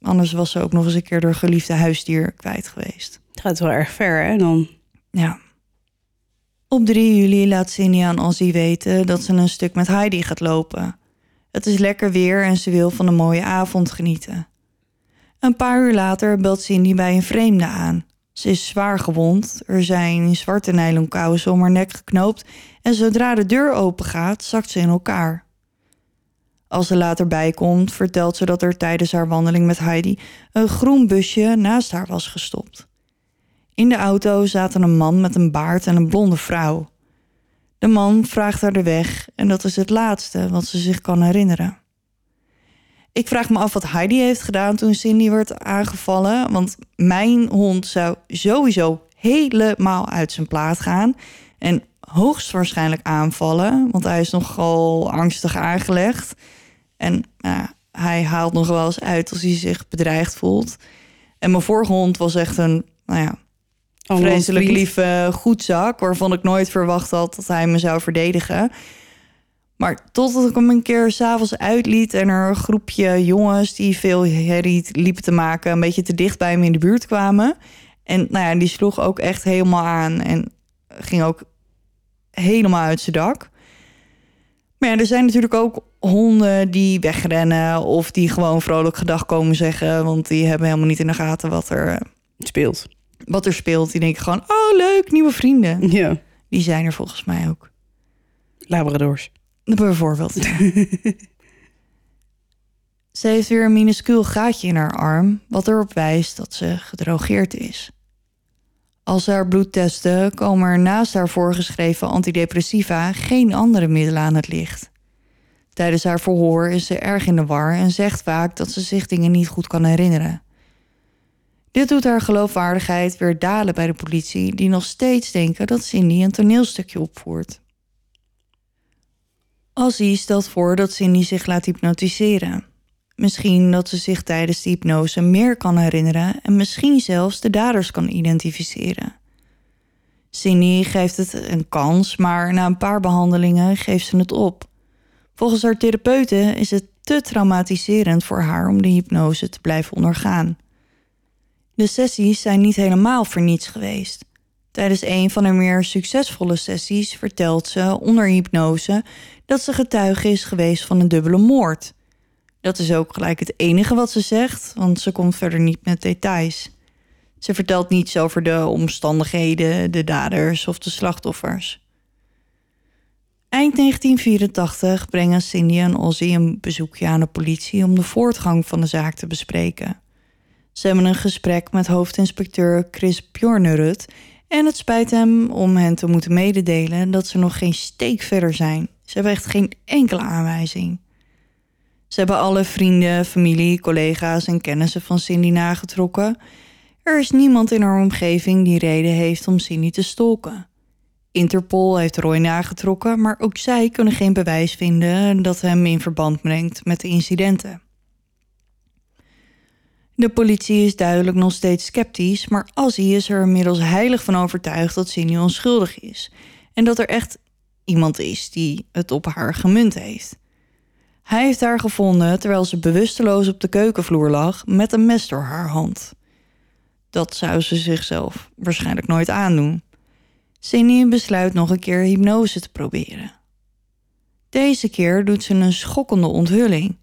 anders was ze ook nog eens een keer haar geliefde huisdier kwijt geweest. Het gaat wel erg ver, hè? Dan. Ja. Op 3 juli laat Cindy aan Ozzy weten dat ze een stuk met Heidi gaat lopen. Het is lekker weer en ze wil van een mooie avond genieten. Een paar uur later belt Cindy bij een vreemde aan. Ze is zwaar gewond. Er zijn zwarte nylon kousen om haar nek geknoopt en zodra de deur open gaat, zakt ze in elkaar. Als ze later bijkomt, vertelt ze dat er tijdens haar wandeling met Heidi een groen busje naast haar was gestopt. In de auto zaten een man met een baard en een blonde vrouw. De man vraagt haar de weg en dat is het laatste wat ze zich kan herinneren. Ik vraag me af wat Heidi heeft gedaan toen Cindy werd aangevallen. Want mijn hond zou sowieso helemaal uit zijn plaat gaan. En hoogstwaarschijnlijk aanvallen. Want hij is nogal angstig aangelegd. En nou, hij haalt nog wel eens uit als hij zich bedreigd voelt. En mijn vorige hond was echt een, nou ja, vreselijk lieve goedzak. Waarvan ik nooit verwacht had dat hij me zou verdedigen. Maar totdat ik hem een keer s'avonds uitliet en er een groepje jongens die veel herrie liepen te maken, een beetje te dicht bij hem in de buurt kwamen. En nou ja, die sloeg ook echt helemaal aan en ging ook helemaal uit zijn dak. Maar ja, er zijn natuurlijk ook honden die wegrennen of die gewoon vrolijk gedag komen zeggen, want die hebben helemaal niet in de gaten wat er eh, speelt. Wat er speelt. Die denken gewoon, oh leuk, nieuwe vrienden. Ja, Die zijn er volgens mij ook. Labradors. Bijvoorbeeld. ze heeft weer een minuscuul gaatje in haar arm, wat erop wijst dat ze gedrogeerd is. Als haar bloed testen, komen er naast haar voorgeschreven antidepressiva geen andere middelen aan het licht. Tijdens haar verhoor is ze erg in de war en zegt vaak dat ze zich dingen niet goed kan herinneren. Dit doet haar geloofwaardigheid weer dalen bij de politie, die nog steeds denken dat Cindy een toneelstukje opvoert. Ozzy stelt voor dat Cindy zich laat hypnotiseren. Misschien dat ze zich tijdens de hypnose meer kan herinneren en misschien zelfs de daders kan identificeren. Cindy geeft het een kans, maar na een paar behandelingen geeft ze het op. Volgens haar therapeuten is het te traumatiserend voor haar om de hypnose te blijven ondergaan. De sessies zijn niet helemaal voor niets geweest. Tijdens een van haar meer succesvolle sessies vertelt ze onder hypnose dat ze getuige is geweest van een dubbele moord. Dat is ook gelijk het enige wat ze zegt, want ze komt verder niet met details. Ze vertelt niets over de omstandigheden, de daders of de slachtoffers. Eind 1984 brengen Cindy en Ozzy een bezoekje aan de politie om de voortgang van de zaak te bespreken. Ze hebben een gesprek met hoofdinspecteur Chris Bjornerud en het spijt hem om hen te moeten mededelen dat ze nog geen steek verder zijn. Ze hebben echt geen enkele aanwijzing. Ze hebben alle vrienden, familie, collega's en kennissen van Cindy nagetrokken. Er is niemand in haar omgeving die reden heeft om Cindy te stalken. Interpol heeft Roy nagetrokken, maar ook zij kunnen geen bewijs vinden dat hem in verband brengt met de incidenten. De politie is duidelijk nog steeds sceptisch, maar Ozzy is er inmiddels heilig van overtuigd dat Cindy onschuldig is en dat er echt iemand is die het op haar gemunt heeft. Hij heeft haar gevonden terwijl ze bewusteloos op de keukenvloer lag met een mes door haar hand. Dat zou ze zichzelf waarschijnlijk nooit aandoen. Cindy besluit nog een keer hypnose te proberen. Deze keer doet ze een schokkende onthulling.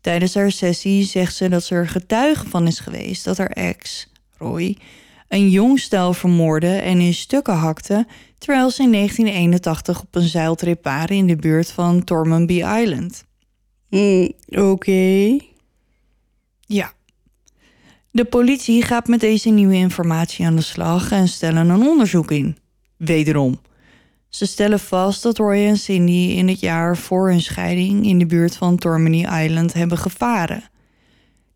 Tijdens haar sessie zegt ze dat ze er getuige van is geweest dat haar ex, Roy, een jong stel vermoordde en in stukken hakte terwijl ze in 1981 op een zeiltrip waren in de buurt van Tormenby Island. Mm, Oké. Ja. De politie gaat met deze nieuwe informatie aan de slag en stellen een onderzoek in. Wederom. Ze stellen vast dat Roy en Cindy in het jaar voor hun scheiding in de buurt van Tormeny Island hebben gevaren.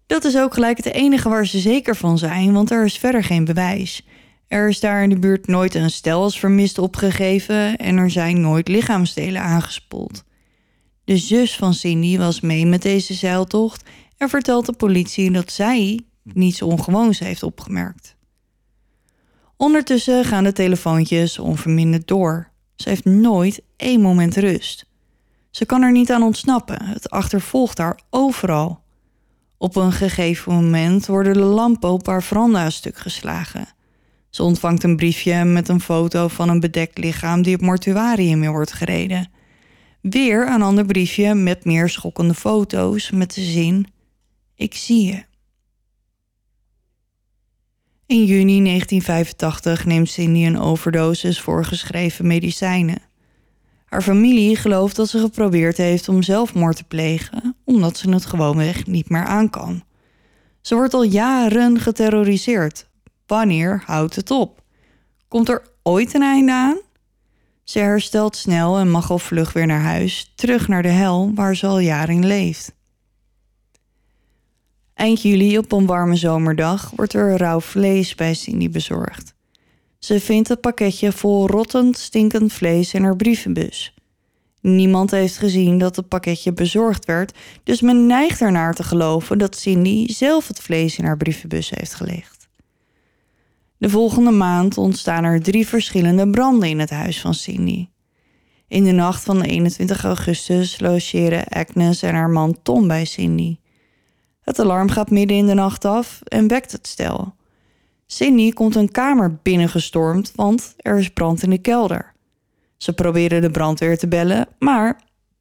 Dat is ook gelijk het enige waar ze zeker van zijn, want er is verder geen bewijs. Er is daar in de buurt nooit een stel als vermist opgegeven en er zijn nooit lichaamsdelen aangespoeld. De zus van Cindy was mee met deze zeiltocht en vertelt de politie dat zij niets ongewoons heeft opgemerkt. Ondertussen gaan de telefoontjes onverminderd door. Ze heeft nooit één moment rust. Ze kan er niet aan ontsnappen. Het achtervolgt haar overal. Op een gegeven moment worden de lampen op haar veranda stuk geslagen. Ze ontvangt een briefje met een foto van een bedekt lichaam die op mortuarium wordt gereden. Weer een ander briefje met meer schokkende foto's met de zin: Ik zie je. In juni 1985 neemt Cindy een overdosis voor geschreven medicijnen. Haar familie gelooft dat ze geprobeerd heeft om zelfmoord te plegen, omdat ze het gewoonweg niet meer aan kan. Ze wordt al jaren geterroriseerd. Wanneer houdt het op? Komt er ooit een einde aan? Ze herstelt snel en mag al vlug weer naar huis, terug naar de hel waar ze al jaren leeft. Eind juli op een warme zomerdag wordt er rauw vlees bij Cindy bezorgd. Ze vindt het pakketje vol rottend, stinkend vlees in haar brievenbus. Niemand heeft gezien dat het pakketje bezorgd werd, dus men neigt ernaar te geloven dat Cindy zelf het vlees in haar brievenbus heeft gelegd. De volgende maand ontstaan er drie verschillende branden in het huis van Cindy. In de nacht van 21 augustus logeren Agnes en haar man Tom bij Cindy. Het alarm gaat midden in de nacht af en wekt het stel. Cindy komt een kamer binnengestormd, want er is brand in de kelder. Ze proberen de brandweer te bellen, maar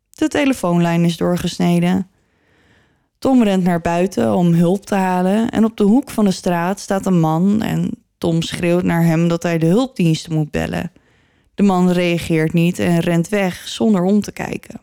de telefoonlijn is doorgesneden. Tom rent naar buiten om hulp te halen en op de hoek van de straat staat een man en Tom schreeuwt naar hem dat hij de hulpdiensten moet bellen. De man reageert niet en rent weg zonder om te kijken.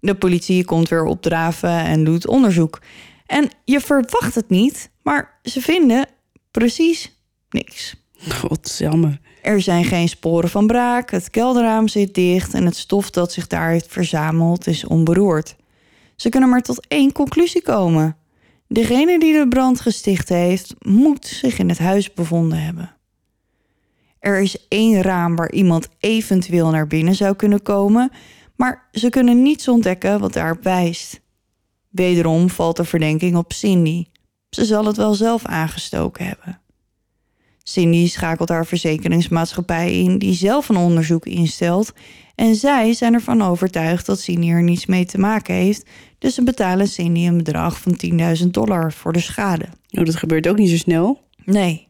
De politie komt weer opdraven en doet onderzoek. En je verwacht het niet, maar ze vinden precies niks. Godsamme. Er zijn geen sporen van braak, het kelderraam zit dicht en het stof dat zich daar heeft verzameld is onberoerd. Ze kunnen maar tot één conclusie komen. Degene die de brand gesticht heeft, moet zich in het huis bevonden hebben. Er is één raam waar iemand eventueel naar binnen zou kunnen komen, maar ze kunnen niets ontdekken wat daarop wijst. Wederom valt de verdenking op Cindy. Ze zal het wel zelf aangestoken hebben. Cindy schakelt haar verzekeringsmaatschappij in, die zelf een onderzoek instelt. En zij zijn ervan overtuigd dat Cindy er niets mee te maken heeft. Dus ze betalen Cindy een bedrag van 10.000 dollar voor de schade. Oh, dat gebeurt ook niet zo snel. Nee,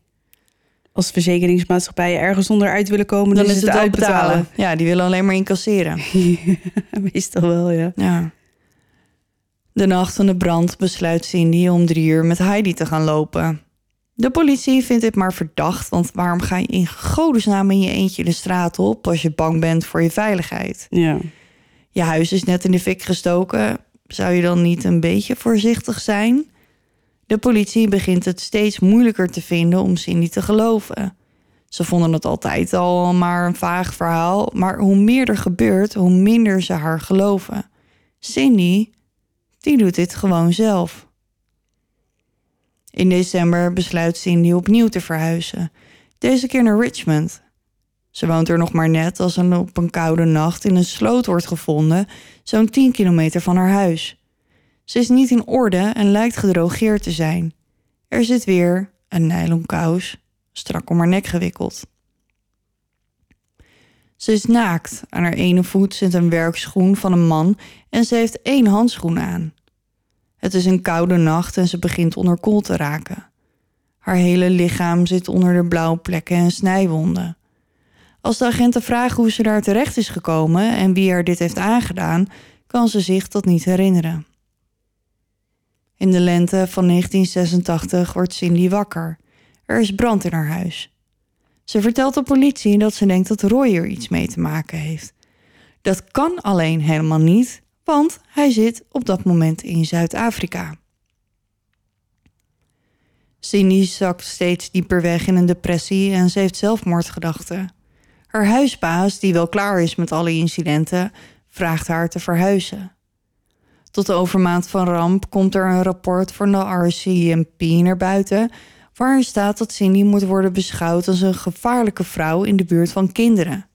Als verzekeringsmaatschappijen ergens onderuit willen komen, dan dan is het het uitbetalen. uitbetalen. Ja, die willen alleen maar incasseren. Meestal wel, ja. Ja. De nacht van de brand besluit Cindy om drie uur met Heidi te gaan lopen. De politie vindt dit maar verdacht, want waarom ga je in godesnaam in je eentje de straat op als je bang bent voor je veiligheid? Ja. Je huis is net in de fik gestoken. Zou je dan niet een beetje voorzichtig zijn? De politie begint het steeds moeilijker te vinden om Cindy te geloven. Ze vonden het altijd al maar een vaag verhaal, maar hoe meer er gebeurt, hoe minder ze haar geloven. Cindy, die doet dit gewoon zelf. In december besluit Cindy opnieuw te verhuizen, deze keer naar Richmond. Ze woont er nog maar net als ze op een koude nacht in een sloot wordt gevonden, zo'n 10 kilometer van haar huis. Ze is niet in orde en lijkt gedrogeerd te zijn. Er zit weer een nylon kous, strak om haar nek gewikkeld. Ze is naakt. Aan haar ene voet zit een werkschoen van een man en ze heeft één handschoen aan. Het is een koude nacht en ze begint onderkoeld te raken. Haar hele lichaam zit onder de blauwe plekken en snijwonden. Als de agenten vragen hoe ze daar terecht is gekomen en wie haar dit heeft aangedaan, kan ze zich dat niet herinneren. In de lente van 1986 wordt Cindy wakker. Er is brand in haar huis. Ze vertelt de politie dat ze denkt dat Roy er iets mee te maken heeft. Dat kan alleen helemaal niet, want hij zit op dat moment in Zuid-Afrika. Cindy zakt steeds dieper weg in een depressie en ze heeft zelfmoordgedachten. Haar huisbaas, die wel klaar is met alle incidenten, vraagt haar te verhuizen. Tot de overmaat van ramp komt er een rapport van de RCMP naar buiten, waarin staat dat Cindy moet worden beschouwd als een gevaarlijke vrouw in de buurt van kinderen.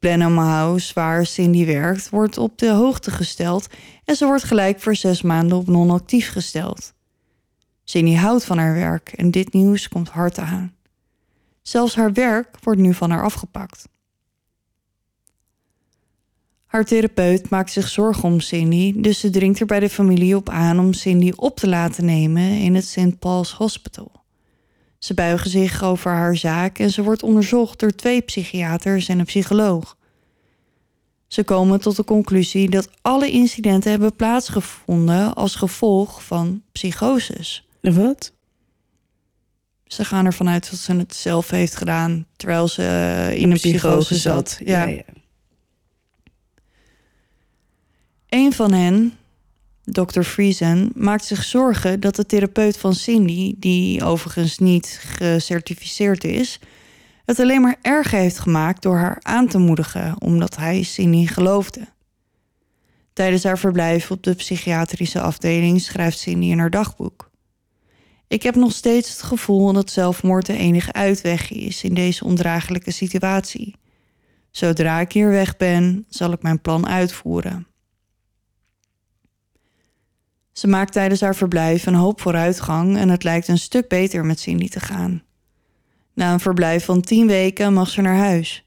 Blenheim House, waar Cindy werkt, wordt op de hoogte gesteld en ze wordt gelijk voor zes maanden op non-actief gesteld. Cindy houdt van haar werk en dit nieuws komt hard aan. Zelfs haar werk wordt nu van haar afgepakt. Haar therapeut maakt zich zorgen om Cindy, dus ze dringt er bij de familie op aan om Cindy op te laten nemen in het St. Paul's Hospital. Ze buigen zich over haar zaak en ze wordt onderzocht door twee psychiaters en een psycholoog. Ze komen tot de conclusie dat alle incidenten hebben plaatsgevonden als gevolg van psychoses. Wat? Ze gaan ervan uit dat ze het zelf heeft gedaan terwijl ze in een psychose zat. Ja. ja. Een van hen, Dr. Friesen, maakt zich zorgen dat de therapeut van Cindy, die overigens niet gecertificeerd is, het alleen maar erger heeft gemaakt door haar aan te moedigen, omdat hij Cindy geloofde. Tijdens haar verblijf op de psychiatrische afdeling schrijft Cindy in haar dagboek. Ik heb nog steeds het gevoel dat zelfmoord de enige uitweg is in deze ondraaglijke situatie. Zodra ik hier weg ben, zal ik mijn plan uitvoeren. Ze maakt tijdens haar verblijf een hoop vooruitgang en het lijkt een stuk beter met Cindy te gaan. Na een verblijf van tien weken mag ze naar huis.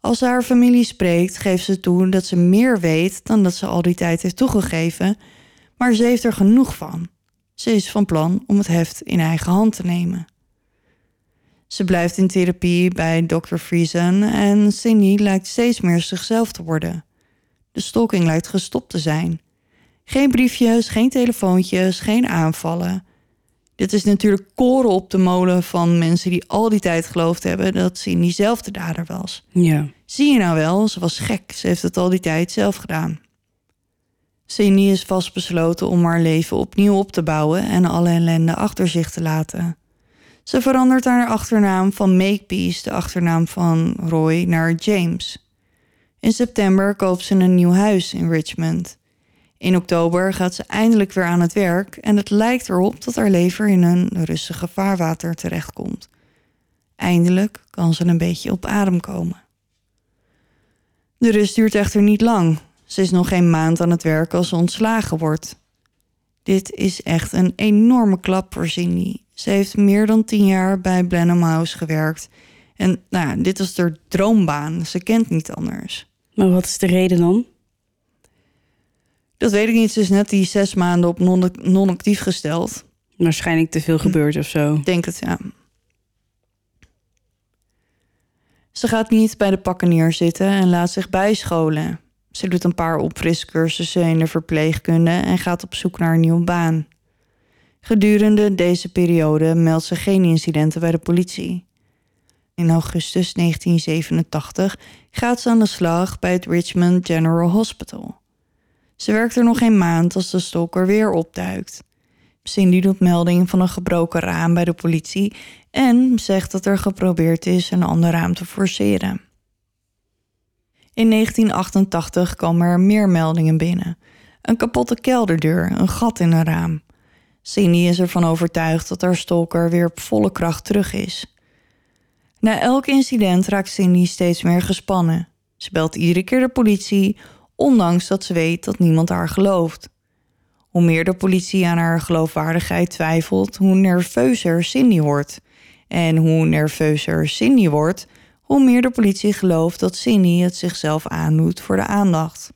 Als ze haar familie spreekt, geeft ze toe dat ze meer weet dan dat ze al die tijd heeft toegegeven, maar ze heeft er genoeg van. Ze is van plan om het heft in eigen hand te nemen. Ze blijft in therapie bij Dr. Friesen en Cindy lijkt steeds meer zichzelf te worden. De stalking lijkt gestopt te zijn. Geen briefjes, geen telefoontjes, geen aanvallen. Dit is natuurlijk koren op de molen van mensen die al die tijd geloofd hebben dat Cindy zelf de dader was. Ja. Zie je nou wel, ze was gek. Ze heeft het al die tijd zelf gedaan. Cindy is vastbesloten om haar leven opnieuw op te bouwen en alle ellende achter zich te laten. Ze verandert haar achternaam van Makepeace, de achternaam van Roy, naar James. In september koopt ze een nieuw huis in Richmond. In oktober gaat ze eindelijk weer aan het werk en het lijkt erop dat haar lever in een rustige vaarwater terechtkomt. Eindelijk kan ze een beetje op adem komen. De rust duurt echter niet lang. Ze is nog geen maand aan het werk als ze ontslagen wordt. Dit is echt een enorme klap voor Cindy. Ze heeft meer dan tien jaar bij Blenheim House gewerkt. En nou, dit was haar droombaan. Ze kent niet anders. Maar wat is de reden dan? Dat weet ik niet. Ze is net die zes maanden op non- non-actief gesteld. Waarschijnlijk te veel gebeurd of zo. Denk het, ja. Ze gaat niet bij de pakken neerzitten en laat zich bijscholen. Ze doet een paar opfriscursussen in de verpleegkunde en gaat op zoek naar een nieuwe baan. Gedurende deze periode meldt ze geen incidenten bij de politie. In augustus 1987 gaat ze aan de slag bij het Richmond General Hospital. Ze werkt er nog een maand als de stalker weer opduikt. Cindy doet melding van een gebroken raam bij de politie en zegt dat er geprobeerd is een ander raam te forceren. In 1988 komen er meer meldingen binnen. Een kapotte kelderdeur, een gat in een raam. Cindy is ervan overtuigd dat haar stalker weer op volle kracht terug is. Na elk incident raakt Cindy steeds meer gespannen. Ze belt iedere keer de politie, ondanks dat ze weet dat niemand haar gelooft. Hoe meer de politie aan haar geloofwaardigheid twijfelt, hoe nerveuzer Cindy wordt. En hoe nerveuzer Cindy wordt, hoe meer de politie gelooft dat Cindy het zichzelf aandoet voor de aandacht.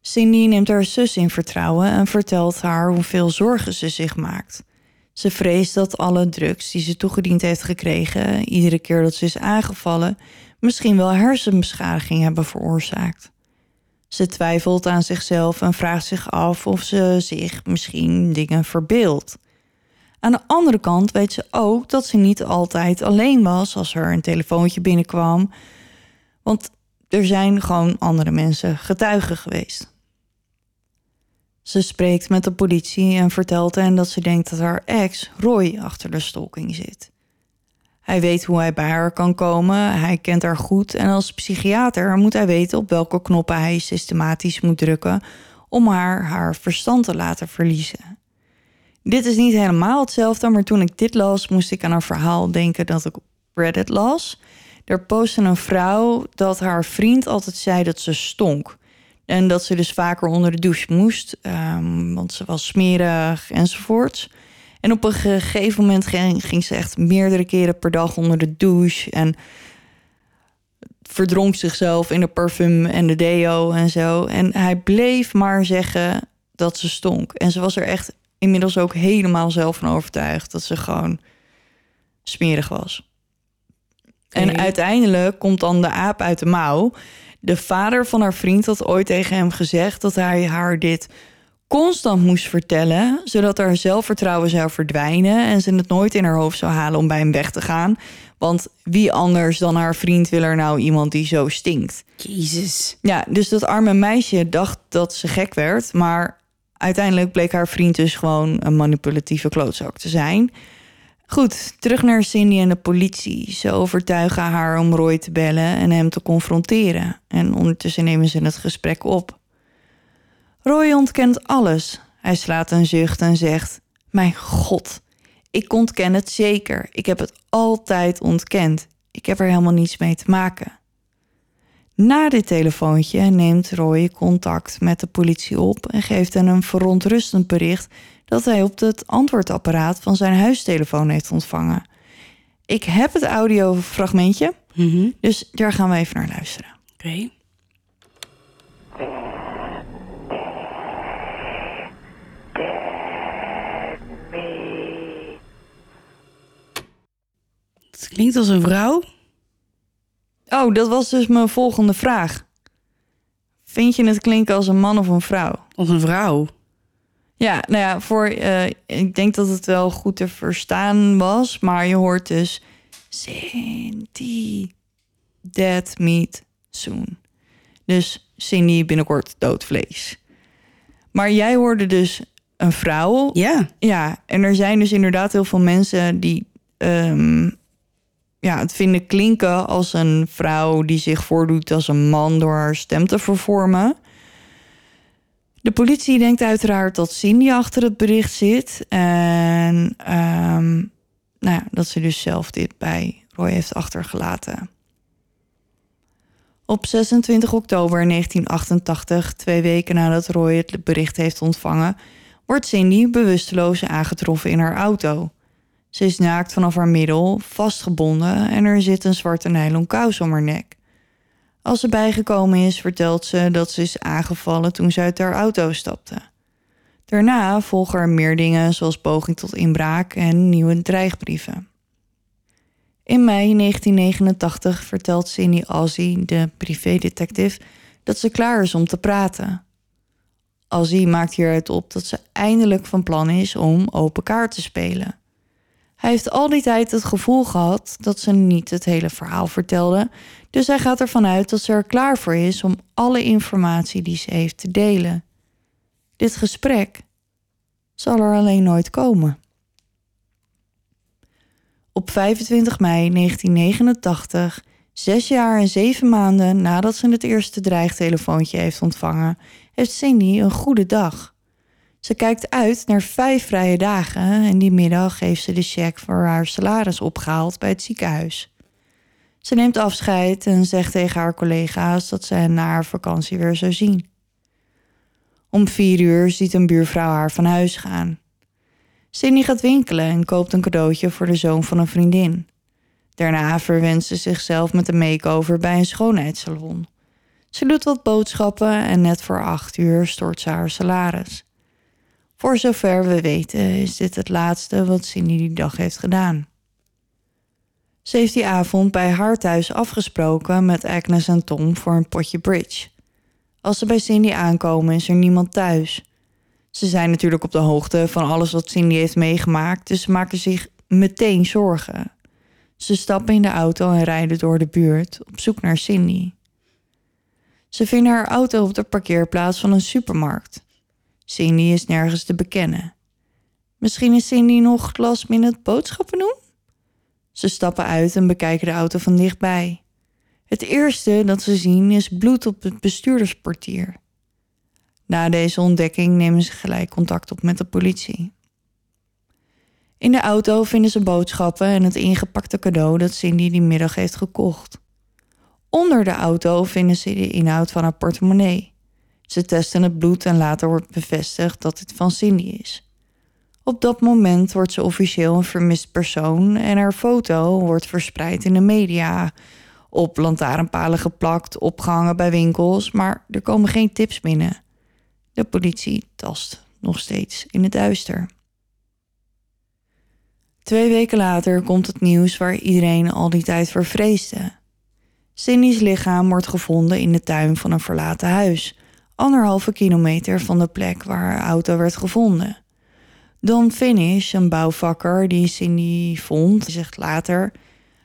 Cindy neemt haar zus in vertrouwen en vertelt haar hoeveel zorgen ze zich maakt. Ze vreest dat alle drugs die ze toegediend heeft gekregen, iedere keer dat ze is aangevallen, misschien wel hersenbeschadiging hebben veroorzaakt. Ze twijfelt aan zichzelf en vraagt zich af of ze zich misschien dingen verbeeldt. Aan de andere kant weet ze ook dat ze niet altijd alleen was als er een telefoontje binnenkwam, want er zijn gewoon andere mensen getuigen geweest. Ze spreekt met de politie en vertelt hen dat ze denkt dat haar ex Roy achter de stalking zit. Hij weet hoe hij bij haar kan komen, hij kent haar goed en als psychiater moet hij weten op welke knoppen hij systematisch moet drukken om haar haar verstand te laten verliezen. Dit is niet helemaal hetzelfde, maar toen ik dit las, moest ik aan een verhaal denken dat ik op Reddit las. Daar postte een vrouw dat haar vriend altijd zei dat ze stonk. En dat ze dus vaker onder de douche moest, um, want ze was smerig enzovoorts. En op een gegeven moment ging, ging, ze echt meerdere keren per dag onder de douche. En verdronk zichzelf in de parfum en de deo en zo. En hij bleef maar zeggen dat ze stonk. En ze was er echt inmiddels ook helemaal zelf van overtuigd dat ze gewoon smerig was. En uiteindelijk komt dan de aap uit de mouw. De vader van haar vriend had ooit tegen hem gezegd dat hij haar dit constant moest vertellen, zodat haar zelfvertrouwen zou verdwijnen en ze het nooit in haar hoofd zou halen om bij hem weg te gaan. Want wie anders dan haar vriend wil er nou iemand die zo stinkt? Jezus. Ja, dus dat arme meisje dacht dat ze gek werd, maar uiteindelijk bleek haar vriend dus gewoon een manipulatieve klootzak te zijn. Goed, terug naar Cindy en de politie. Ze overtuigen haar om Roy te bellen en hem te confronteren. En ondertussen nemen ze het gesprek op. Roy ontkent alles. Hij slaat een zucht en zegt: Mijn god, ik ontken het zeker. Ik heb het altijd ontkend. Ik heb er helemaal niets mee te maken. Na dit telefoontje neemt Roy contact met de politie op en geeft hen een verontrustend bericht dat hij op het antwoordapparaat van zijn huistelefoon heeft ontvangen. Ik heb het audiofragmentje, Mhm. dus daar gaan we even naar luisteren. Oké. Het klinkt als een vrouw. Oh, dat was dus mijn volgende vraag. Vind je het klinken als een man of een vrouw? Als een vrouw. Ja, nou ja, voor, eh, ik denk dat het wel goed te verstaan was, maar je hoort dus Cindy, dead meat soon. Dus Cindy binnenkort dood vlees. Maar jij hoorde dus een vrouw. Ja. Ja, en er zijn dus inderdaad heel veel mensen die ehm, ja, het vinden klinken als een vrouw die zich voordoet als een man door haar stem te vervormen. De politie denkt uiteraard dat Cindy achter het bericht zit. En ehm, nou ja, dat ze dus zelf dit bij Roy heeft achtergelaten. Op 26 oktober 1988, twee weken nadat Roy het bericht heeft ontvangen, wordt Cindy bewusteloos aangetroffen in haar auto. Ze is naakt vanaf haar middel, vastgebonden en er zit een zwarte nylon kous om haar nek. Als ze bijgekomen is, vertelt ze dat ze is aangevallen toen ze uit haar auto stapte. Daarna volgen er meer dingen zoals poging tot inbraak en nieuwe dreigbrieven. In mei 1989 vertelt Cindy Ozzy, de privédetective, dat ze klaar is om te praten. Ozzy maakt hieruit op dat ze eindelijk van plan is om open kaart te spelen. Hij heeft al die tijd het gevoel gehad dat ze niet het hele verhaal vertelde, dus hij gaat ervan uit dat ze er klaar voor is om alle informatie die ze heeft te delen. Dit gesprek zal er alleen nooit komen. Op 25 mei 1989, zes jaar en zeven maanden nadat ze het eerste dreigtelefoontje heeft ontvangen, heeft Cindy een goede dag. Ze kijkt uit naar vijf vrije dagen en die middag heeft ze de cheque voor haar salaris opgehaald bij het ziekenhuis. Ze neemt afscheid en zegt tegen haar collega's dat ze hen na haar vakantie weer zou zien. Om vier uur ziet een buurvrouw haar van huis gaan. Cindy gaat winkelen en koopt een cadeautje voor de zoon van een vriendin. Daarna verwenst ze zichzelf met een make-over bij een schoonheidssalon. Ze doet wat boodschappen en net voor acht uur stort ze haar salaris. Voor zover we weten is dit het laatste wat Cindy die dag heeft gedaan. Ze heeft die avond bij haar thuis afgesproken met Agnes en Tom voor een potje bridge. Als ze bij Cindy aankomen is er niemand thuis. Ze zijn natuurlijk op de hoogte van alles wat Cindy heeft meegemaakt, dus ze maken zich meteen zorgen. Ze stappen in de auto en rijden door de buurt op zoek naar Cindy. Ze vinden haar auto op de parkeerplaats van een supermarkt. Cindy is nergens te bekennen. Misschien is Cindy nog last minute boodschappen doen? Ze stappen uit en bekijken de auto van dichtbij. Het eerste dat ze zien is bloed op het bestuurdersportier. Na deze ontdekking nemen ze gelijk contact op met de politie. In de auto vinden ze boodschappen en het ingepakte cadeau dat Cindy die middag heeft gekocht. Onder de auto vinden ze de inhoud van haar portemonnee. Ze testen het bloed en later wordt bevestigd dat het van Cindy is. Op dat moment wordt ze officieel een vermist persoon en haar foto wordt verspreid in de media, op lantaarnpalen geplakt, opgehangen bij winkels, maar er komen geen tips binnen. De politie tast nog steeds in het duister. Twee weken later komt het nieuws waar iedereen al die tijd voor vreesde. Cindy's lichaam wordt gevonden in de tuin van een verlaten huis, anderhalve kilometer van de plek waar haar auto werd gevonden. Don Finish, een bouwvakker die Cindy vond, zegt later...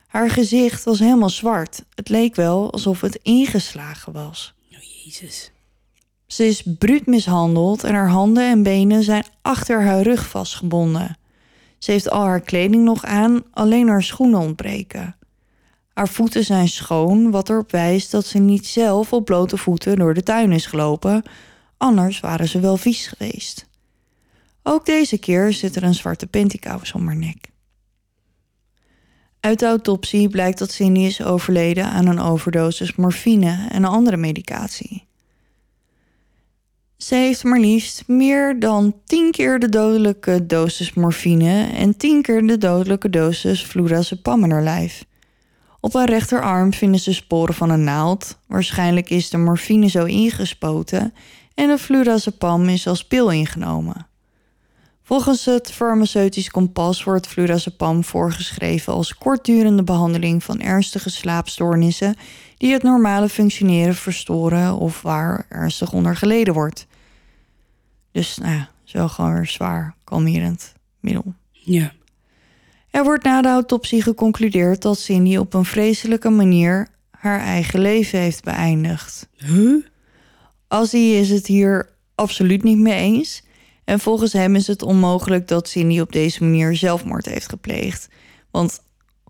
haar gezicht was helemaal zwart. Het leek wel alsof het ingeslagen was. Oh, Jezus. Ze is bruut mishandeld en haar handen en benen zijn achter haar rug vastgebonden. Ze heeft al haar kleding nog aan, alleen haar schoenen ontbreken. Haar voeten zijn schoon, wat erop wijst dat ze niet zelf op blote voeten door de tuin is gelopen, anders waren ze wel vies geweest. Ook deze keer zit er een zwarte pantykous om haar nek. Uit de autopsie blijkt dat Cindy is overleden aan een overdosis morfine en andere medicatie. Ze heeft maar liefst meer dan 10 keer de dodelijke dosis morfine en 10 keer de dodelijke dosis flurazepam in haar lijf. Op haar rechterarm vinden ze sporen van een naald. Waarschijnlijk is de morfine zo ingespoten en de flurazepam is als pil ingenomen. Volgens het farmaceutisch kompas wordt flurazepam voorgeschreven als kortdurende behandeling van ernstige slaapstoornissen die het normale functioneren verstoren of waar ernstig onder geleden wordt. Dus nou ja, zo gewoon weer zwaar kalmerend middel. Ja. Er wordt na de autopsie geconcludeerd dat Cindy op een vreselijke manier haar eigen leven heeft beëindigd. Huh? Ozzy is het hier absoluut niet mee eens. En volgens hem is het onmogelijk dat Cindy op deze manier zelfmoord heeft gepleegd. Want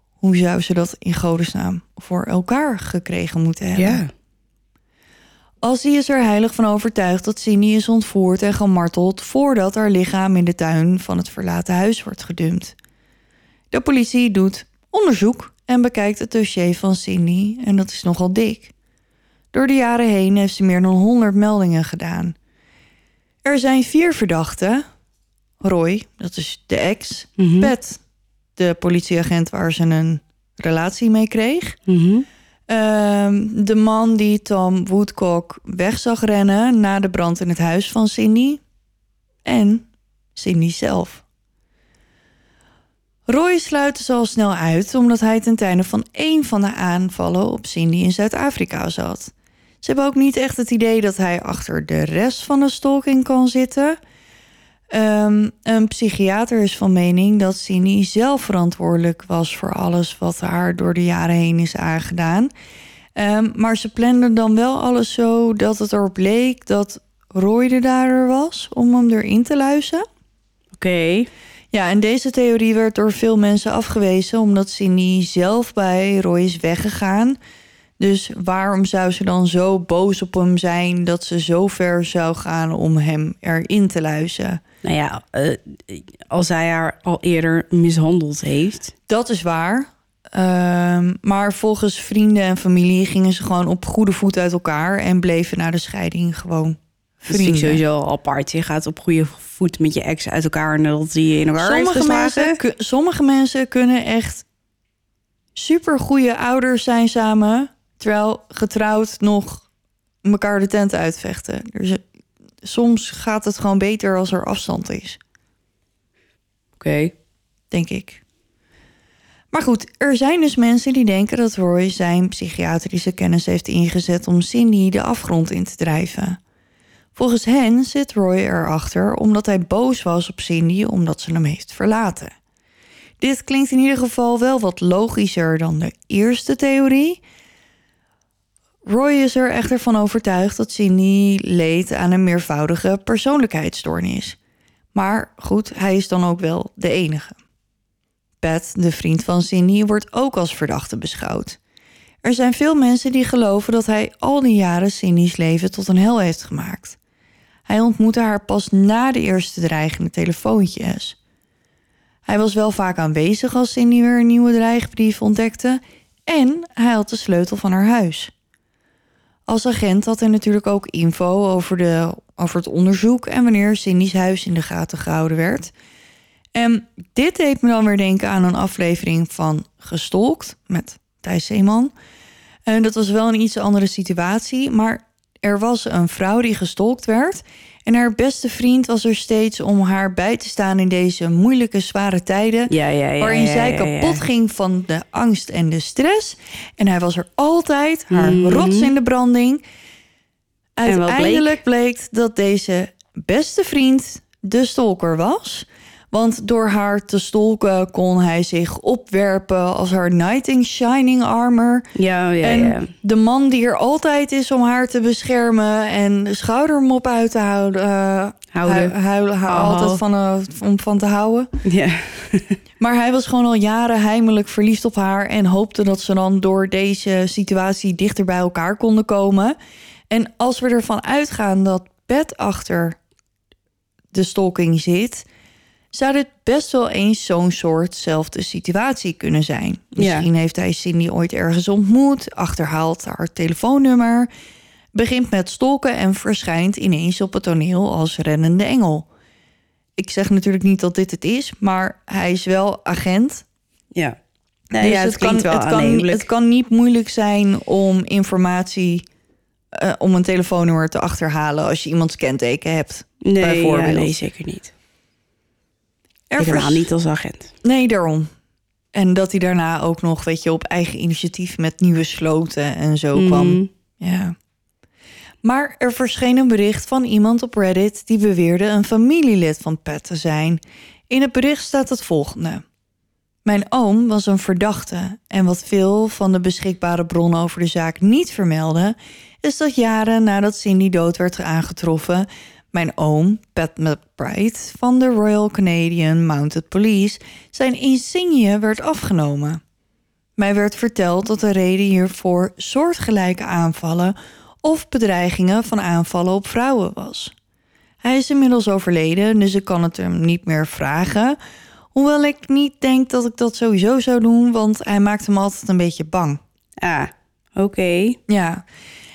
hoe zou ze dat in godesnaam voor elkaar gekregen moeten hebben? Ja. Is er heilig van overtuigd dat Cindy is ontvoerd en gemarteld voordat haar lichaam in de tuin van het verlaten huis wordt gedumpt. De politie doet onderzoek en bekijkt het dossier van Cindy en dat is nogal dik. Door de jaren heen heeft ze meer dan 100 meldingen gedaan. Er zijn vier verdachten. Roy, dat is de ex. Mhm. Pat, de politieagent waar ze een relatie mee kreeg. Mhm. Ehm, de man die Tom Woodcock weg zag rennen na de brand in het huis van Cindy. En Cindy zelf. Roy sluit ze al snel uit omdat hij ten tijde van één van de aanvallen op Cindy in Zuid-Afrika zat. Ze hebben ook niet echt het idee dat hij achter de rest van de stalking kan zitten. Ehm, een psychiater is van mening dat Cindy zelf verantwoordelijk was voor alles wat haar door de jaren heen is aangedaan. Ehm, maar ze plande dan wel alles zo dat het erop leek dat Roy de dader was om hem erin te luizen. Oké. Ja, en deze theorie werd door veel mensen afgewezen omdat Cindy zelf bij Roy is weggegaan. Dus waarom zou ze dan zo boos op hem zijn dat ze zo ver zou gaan om hem erin te luizen? Nou ja, eh, als hij haar al eerder mishandeld heeft. Dat is waar. Ehm, maar volgens vrienden en familie gingen ze gewoon op goede voet uit elkaar en bleven na de scheiding gewoon Dat vind ik vrienden. sowieso al apart. Je gaat op goede voet met je ex uit elkaar en dat die je in elkaar Sommige mensen, sommige mensen kunnen echt super goede ouders zijn samen, terwijl getrouwd nog elkaar de tent uitvechten. Dus, eh, soms gaat het gewoon beter als er afstand is, Oké. denk ik. Maar goed, er zijn dus mensen die denken dat Roy zijn psychiatrische kennis heeft ingezet om Cindy de afgrond in te drijven. Volgens hen zit Roy erachter omdat hij boos was op Cindy omdat ze hem heeft verlaten. Dit klinkt in ieder geval wel wat logischer dan de eerste theorie. Roy is er echter van overtuigd dat Cindy leed aan een meervoudige persoonlijkheidsstoornis. Maar goed, hij is dan ook wel de enige. Pat, de vriend van Cindy, wordt ook als verdachte beschouwd. Er zijn veel mensen die geloven dat hij al die jaren Cindy's leven tot een hel heeft gemaakt. Hij ontmoette haar pas na de eerste dreigende telefoontjes. Hij was wel vaak aanwezig als Cindy weer een nieuwe dreigbrief ontdekte en hij had de sleutel van haar huis. Als agent had hij natuurlijk ook info over, de, over het onderzoek en wanneer Cindy's huis in de gaten gehouden werd. En dit deed me dan weer denken aan een aflevering van Gestolkt met Thijs Zeeman. En dat was wel een iets andere situatie, maar er was een vrouw die gestolkt werd. En haar beste vriend was er steeds om haar bij te staan in deze moeilijke, zware tijden. Ja, ja, ja. waarin zij kapot ging van de angst en de stress. En hij was er altijd, haar Mhm. rots in de branding. Uiteindelijk bleek dat deze beste vriend de stalker was. Want door haar te stalken kon hij zich opwerpen als haar knight in shining armor. Ja, ja, en ja. de man die er altijd is om haar te beschermen en de schoudermop uit te houden. eh, Houden. hu- huilen, Oh. altijd van, eh, om van te houden. Ja. Maar hij was gewoon al jaren heimelijk verliefd op haar en hoopte dat ze dan door deze situatie dichter bij elkaar konden komen. En als we ervan uitgaan dat Beth achter de stalking zit, zou dit best wel eens zo'n soortzelfde situatie kunnen zijn. Ja. Misschien heeft hij Cindy ooit ergens ontmoet, achterhaalt haar telefoonnummer, begint met stalken en verschijnt ineens op het toneel als rennende engel. Ik zeg natuurlijk niet dat dit het is, maar hij is wel agent. Ja. Nou Dus ja, het, klinkt wel het, kan, het kan niet moeilijk zijn om informatie, eh, om een telefoonnummer te achterhalen als je iemands kenteken hebt. nee, ja, bijvoorbeeld. nee, zeker niet. Er Helemaal niet als agent. Nee, daarom. En dat hij daarna ook nog, weet je, op eigen initiatief met nieuwe sloten en zo kwam. Mhm. Ja. Maar er verscheen een bericht van iemand op Reddit die beweerde een familielid van Pat te zijn. In het bericht staat het volgende. Mijn oom was een verdachte en wat veel van de beschikbare bronnen over de zaak niet vermelden, is dat jaren nadat Cindy dood werd aangetroffen, mijn oom, Pat McBride van de Royal Canadian Mounted Police, zijn insigne werd afgenomen. Mij werd verteld dat de reden hiervoor soortgelijke aanvallen of bedreigingen van aanvallen op vrouwen was. Hij is inmiddels overleden, dus ik kan het hem niet meer vragen. Hoewel ik niet denk dat ik dat sowieso zou doen, want hij maakte me altijd een beetje bang. Ah, oké. Ja,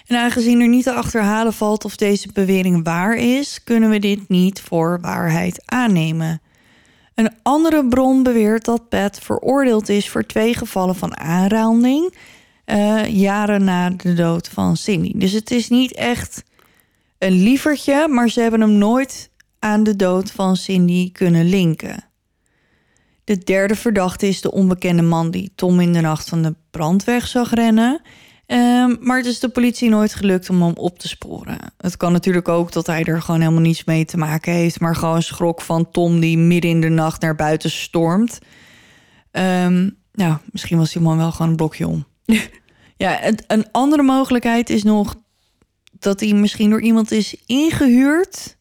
en aangezien er niet te achterhalen valt of deze bewering waar is, kunnen we dit niet voor waarheid aannemen. Een andere bron beweert dat Pat veroordeeld is voor twee gevallen van aanranding, eh, jaren na de dood van Cindy. Dus het is niet echt een lievertje, maar ze hebben hem nooit aan de dood van Cindy kunnen linken. De derde verdachte is de onbekende man die Tom in de nacht van de brand weg zag rennen. Ehm, maar het is de politie nooit gelukt om hem op te sporen. Het kan natuurlijk ook dat hij er gewoon helemaal niets mee te maken heeft, maar gewoon schrok van Tom die midden in de nacht naar buiten stormt. Ehm, nou, misschien was die man wel gewoon een blokje om. ja, het- een andere mogelijkheid is nog dat hij misschien door iemand is ingehuurd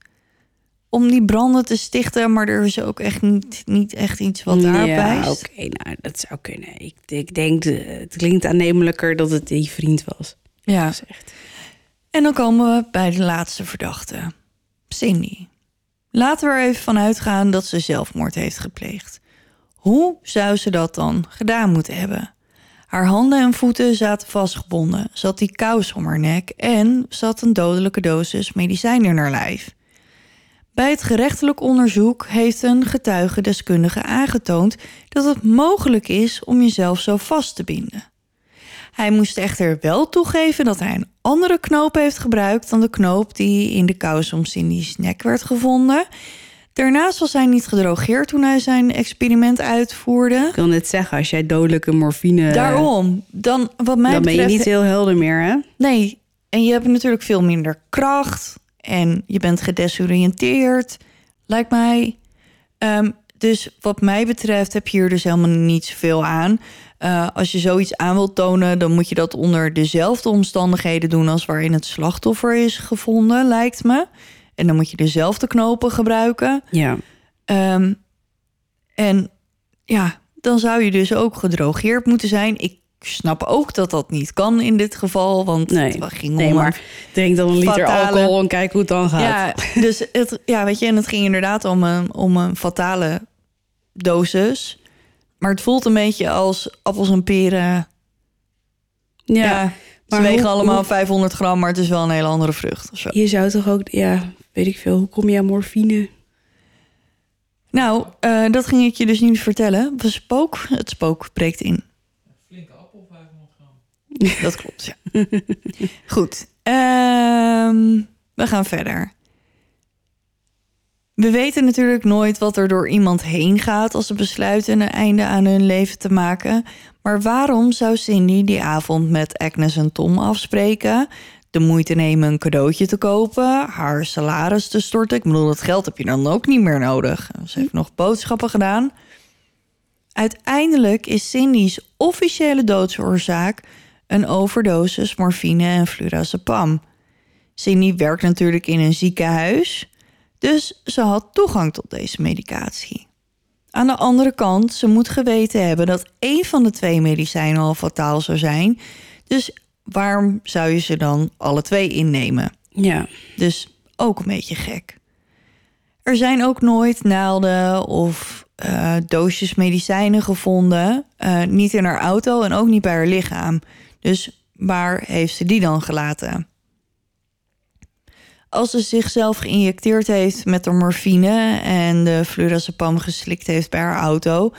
om die branden te stichten, maar er is ook echt niet, niet echt iets wat daar ja, oké, nou, dat zou kunnen. Ik, ik denk, de- het klinkt aannemelijker dat het die vriend was. Ja. Gezegd. En dan komen we bij de laatste verdachte, Cindy. Laten we er even van uitgaan dat ze zelfmoord heeft gepleegd. Hoe zou ze dat dan gedaan moeten hebben? Haar handen en voeten zaten vastgebonden, zat die kous om haar nek en zat een dodelijke dosis medicijn in haar lijf. Bij het gerechtelijk onderzoek heeft een getuigendeskundige aangetoond dat het mogelijk is om jezelf zo vast te binden. Hij moest echter wel toegeven dat hij een andere knoop heeft gebruikt dan de knoop die in de kous om Cindy's nek werd gevonden. Daarnaast was hij niet gedrogeerd toen hij zijn experiment uitvoerde. Ik wil net zeggen, als jij dodelijke morfine... Daarom, dan wat mij Dan ben je betreft, niet heel helder meer, hè? Nee, en je hebt natuurlijk veel minder kracht en je bent gedesoriënteerd, lijkt mij. Ehm, dus wat mij betreft heb je hier dus helemaal niet zoveel aan. Eh, als je zoiets aan wilt tonen, dan moet je dat onder dezelfde omstandigheden doen als waarin het slachtoffer is gevonden, lijkt me. En dan moet je dezelfde knopen gebruiken. Ja. Ehm, en ja, dan zou je dus ook gedrogeerd moeten zijn. Ik snap ook dat dat niet kan in dit geval, want Nee, het ging nee maar drink dan een liter fatale- alcohol en kijk hoe het dan gaat. ja, dus het, ja, weet je, en het ging inderdaad om een, om een fatale dosis. Maar het voelt een beetje als appels en peren. Ja, Ja, maar ze wegen hoe- allemaal hoe- 500 gram, maar het is wel een hele andere vrucht. Of zo. je zou toch ook... Ja, weet ik veel. Hoe kom je aan morfine? Nou, eh, dat ging ik je dus niet vertellen. We spook, het spook breekt in. Dat klopt, ja. Goed. ehm, we gaan verder. We weten natuurlijk nooit wat er door iemand heen gaat als ze besluiten een einde aan hun leven te maken. Maar waarom zou Cindy die avond met Agnes en Tom afspreken? de moeite nemen een cadeautje te kopen, haar salaris te storten. Ik bedoel, dat geld heb je dan ook niet meer nodig. Ze heeft nog boodschappen gedaan. Uiteindelijk is Cindy's officiële doodsoorzaak een overdosis morfine en flurazepam. Cindy werkt natuurlijk in een ziekenhuis, dus ze had toegang tot deze medicatie. Aan de andere kant, ze moet geweten hebben dat één van de twee medicijnen al fataal zou zijn. Dus waarom zou je ze dan alle twee innemen? Ja. Dus ook een beetje gek. Er zijn ook nooit naalden of eh, doosjes medicijnen gevonden. Eh, niet in haar auto en ook niet bij haar lichaam. Dus waar heeft ze die dan gelaten? Als ze zichzelf geïnjecteerd heeft met de morfine en de flurazepam geslikt heeft bij haar auto,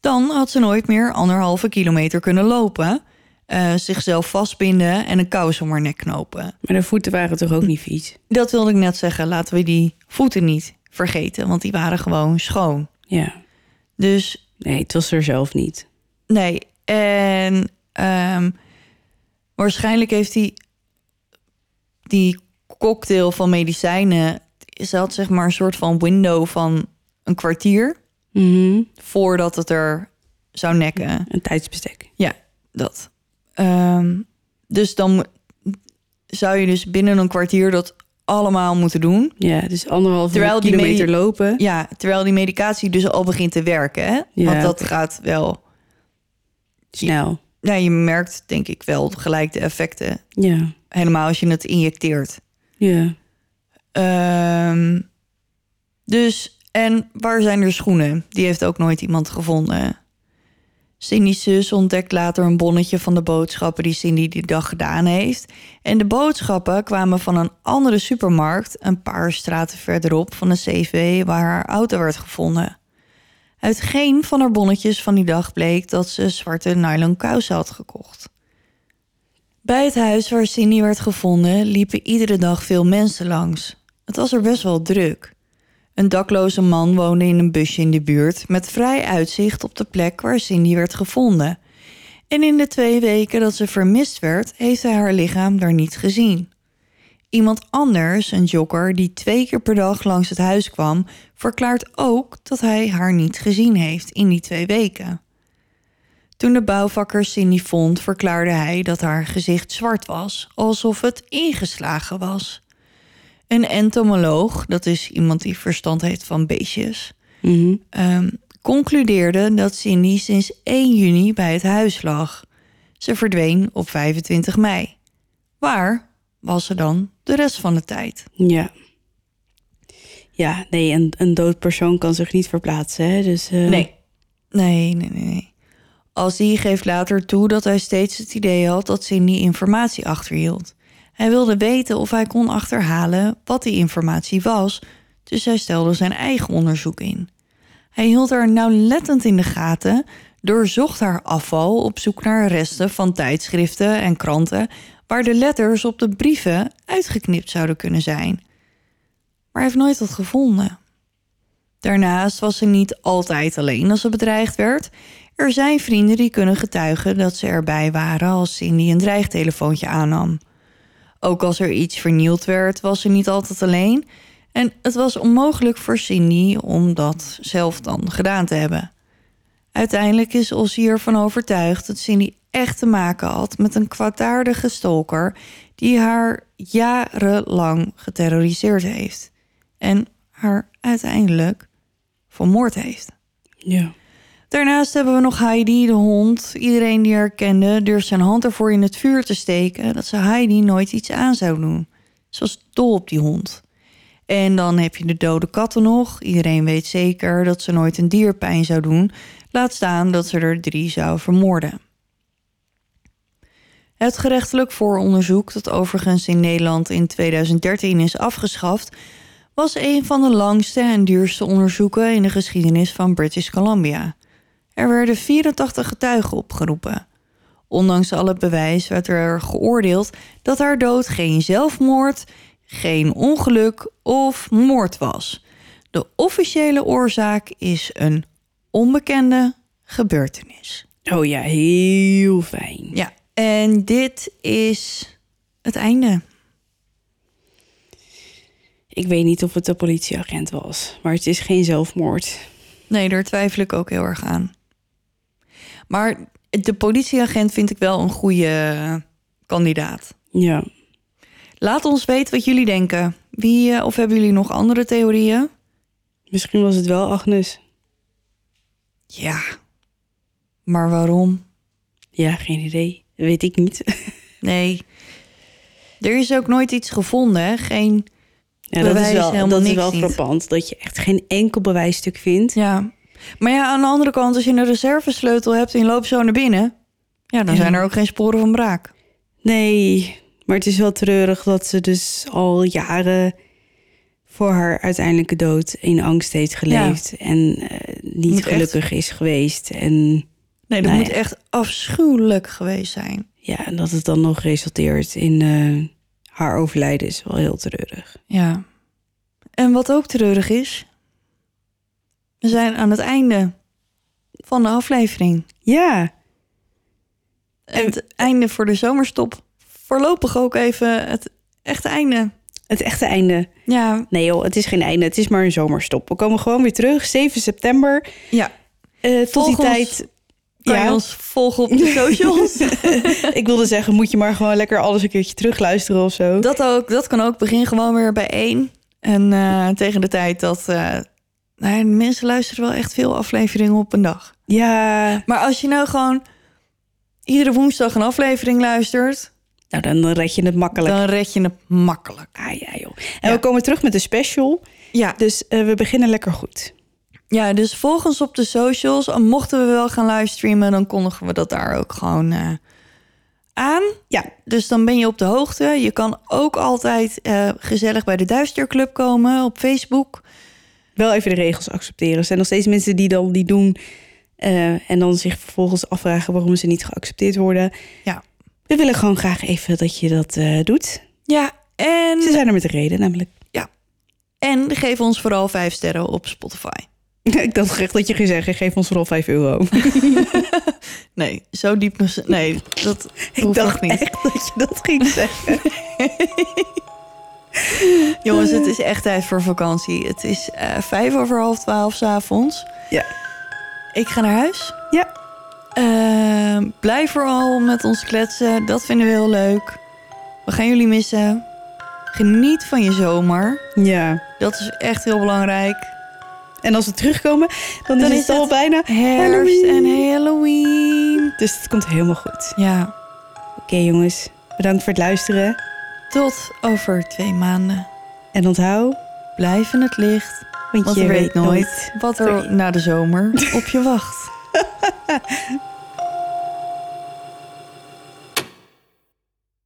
dan had ze nooit meer anderhalve kilometer kunnen lopen, eh, zichzelf vastbinden en een kous om haar nek knopen. Maar de voeten waren toch ook niet vies? Dat wilde ik net zeggen. Laten we die voeten niet vergeten, want die waren gewoon schoon. Ja. Dus Nee, het was er zelf niet. nee. En ehm, waarschijnlijk heeft hij die cocktail van medicijnen. Ze had zeg maar een soort van window van een kwartier Mhm. voordat het er zou nekken. Een tijdsbestek. Ja, dat. Ehm, dus dan zou je dus binnen een kwartier dat allemaal moeten doen. Ja, dus anderhalve Terwijl kilometer lopen. Ja, terwijl die medicatie dus al begint te werken. Hè? Ja, Want dat gaat wel. Snel. Ja, je merkt denk ik wel gelijk de effecten. Ja. Helemaal als je het injecteert. Ja. Ehm, dus, en waar zijn er schoenen? Die heeft ook nooit iemand gevonden. Cindy's zus ontdekt later een bonnetje van de boodschappen die Cindy die dag gedaan heeft. En de boodschappen kwamen van een andere supermarkt, een paar straten verderop van de CV waar haar auto werd gevonden. Uit geen van haar bonnetjes van die dag bleek dat ze zwarte nylon kousen had gekocht. Bij het huis waar Cindy werd gevonden liepen iedere dag veel mensen langs. Het was er best wel druk. Een dakloze man woonde in een busje in de buurt met vrij uitzicht op de plek waar Cindy werd gevonden. En in de twee weken dat ze vermist werd, heeft hij haar lichaam daar niet gezien. Iemand anders, een jogger die twee keer per dag langs het huis kwam, verklaart ook dat hij haar niet gezien heeft in die twee weken. Toen de bouwvakker Cindy vond, verklaarde hij dat haar gezicht zwart was, alsof het ingeslagen was. Een entomoloog, dat is iemand die verstand heeft van beestjes, Mhm. ehm, concludeerde dat Cindy sinds 1 juni bij het huis lag. Ze verdween op 25 mei. Waar was ze dan de rest van de tijd? Ja. Ja, nee, een, een dood persoon kan zich niet verplaatsen, hè? Dus, eh, Nee. Nee, nee, nee, nee. Geeft later toe dat hij steeds het idee had dat Cindy informatie achterhield. Hij wilde weten of hij kon achterhalen wat die informatie was, dus hij stelde zijn eigen onderzoek in. Hij hield haar nauwlettend in de gaten, doorzocht haar afval op zoek naar resten van tijdschriften en kranten waar de letters op de brieven uitgeknipt zouden kunnen zijn. Maar hij heeft nooit wat gevonden. Daarnaast was ze niet altijd alleen als ze bedreigd werd. Er zijn vrienden die kunnen getuigen dat ze erbij waren als Cindy een dreigtelefoontje aannam. Ook als er iets vernield werd, was ze niet altijd alleen. En het was onmogelijk voor Cindy om dat zelf dan gedaan te hebben. Uiteindelijk is Ossie ervan overtuigd dat Cindy echt te maken had met een kwaadaardige stalker die haar jarenlang geterroriseerd heeft. En haar uiteindelijk vermoord heeft. Ja. Daarnaast hebben we nog Heidi, de hond. Iedereen die haar kende durft zijn hand ervoor in het vuur te steken... dat ze Heidi nooit iets aan zou doen. Ze was dol op die hond. En dan heb je de dode katten nog. Iedereen weet zeker dat ze nooit een dier pijn zou doen. Laat staan dat ze er drie zou vermoorden. Het gerechtelijk vooronderzoek, dat overigens in Nederland in 2013 is afgeschaft, was een van de langste en duurste onderzoeken in de geschiedenis van British Columbia. Er werden 84 getuigen opgeroepen. Ondanks alle bewijs werd er geoordeeld dat haar dood geen zelfmoord, geen ongeluk of moord was. De officiële oorzaak is een onbekende gebeurtenis. Oh ja, heel fijn. Ja, en dit is het einde. Ik weet niet of het de politieagent was, maar het is geen zelfmoord. Nee, daar twijfel ik ook heel erg aan. Maar de politieagent vind ik wel een goede kandidaat. Ja, Laat ons weten wat jullie denken. Wie, eh, of hebben jullie nog andere theorieën? misschien was het wel Agnes. Ja. Maar waarom? Ja, geen idee. Weet ik niet. Nee. Er is ook nooit iets gevonden? Geen... Ja, dat is Bewijs wel, helemaal dat is wel frappant. Dat je echt geen enkel bewijsstuk vindt. Ja. Maar ja, aan de andere kant, als je een reservesleutel hebt en je loopt zo naar binnen... Ja, dan Ja. zijn er ook geen sporen van braak. Nee, maar het is wel treurig dat ze dus al jaren voor haar uiteindelijke dood in angst heeft geleefd. En eh, niet Moet echt- gelukkig is geweest. En Nee, dat Nou moet ja. echt afschuwelijk geweest zijn. ja, en dat het dan nog resulteert in eh, haar overlijden is wel heel treurig. Ja. En wat ook treurig is... We zijn aan het einde van de aflevering. Ja, En het einde voor de zomerstop. Voorlopig ook even het echte einde. het echte einde. Ja, Nee joh, het is geen einde. Het is maar een zomerstop. We komen gewoon weer terug. 7 september. ja. Eh, tot die tijd... Kan je ons volgen op de socials? ik wilde zeggen, moet je maar gewoon lekker alles een keertje terugluisteren of zo. dat, ook, dat kan ook. Begin gewoon weer bij één. En eh, tegen de tijd dat... eh nou, ja, mensen luisteren wel echt veel afleveringen op een dag. Ja, Maar als je nou gewoon iedere woensdag een aflevering luistert... nou dan red je het makkelijk. dan red je het makkelijk. Ah ja joh. En Ja. we komen terug met een special. Ja, Dus eh, we beginnen lekker goed. Ja, dus volg ons op de socials. En mochten we wel gaan livestreamen... dan kondigen we dat daar ook gewoon eh, aan. Ja, Dus dan ben je op de hoogte. Je kan ook altijd eh, gezellig bij de Duisterclub komen op Facebook. wel even de regels accepteren. Er zijn nog steeds mensen die dan die doen... eh, en dan zich vervolgens afvragen waarom ze niet geaccepteerd worden. Ja. We willen gewoon graag even dat je dat doet. Ja, en, Ze zijn er met een reden namelijk. en geef ons vooral vijf sterren op Spotify. Ik dacht echt dat je ging zeggen, geef ons vooral 5 euro. Nee, zo diep. nog- Nee, dat Ik dacht niet. echt dat je dat ging zeggen. Jongens, het is echt tijd voor vakantie. Het is eh, vijf over half twaalf s'avonds. Ja. Ik ga naar huis. Ja. Ehm, blijf vooral met ons kletsen. Dat vinden we heel leuk. We gaan jullie missen. Geniet van je zomer. Ja. Dat is echt heel belangrijk. En als we terugkomen, dan, Dan is het al het bijna Herfst Halloween. en Halloween. Dus het komt helemaal goed. Ja, Oké jongens, bedankt voor het luisteren. tot over twee maanden. En onthoud, Blijf in het licht. want, je weet nooit wat er na de zomer op je wacht.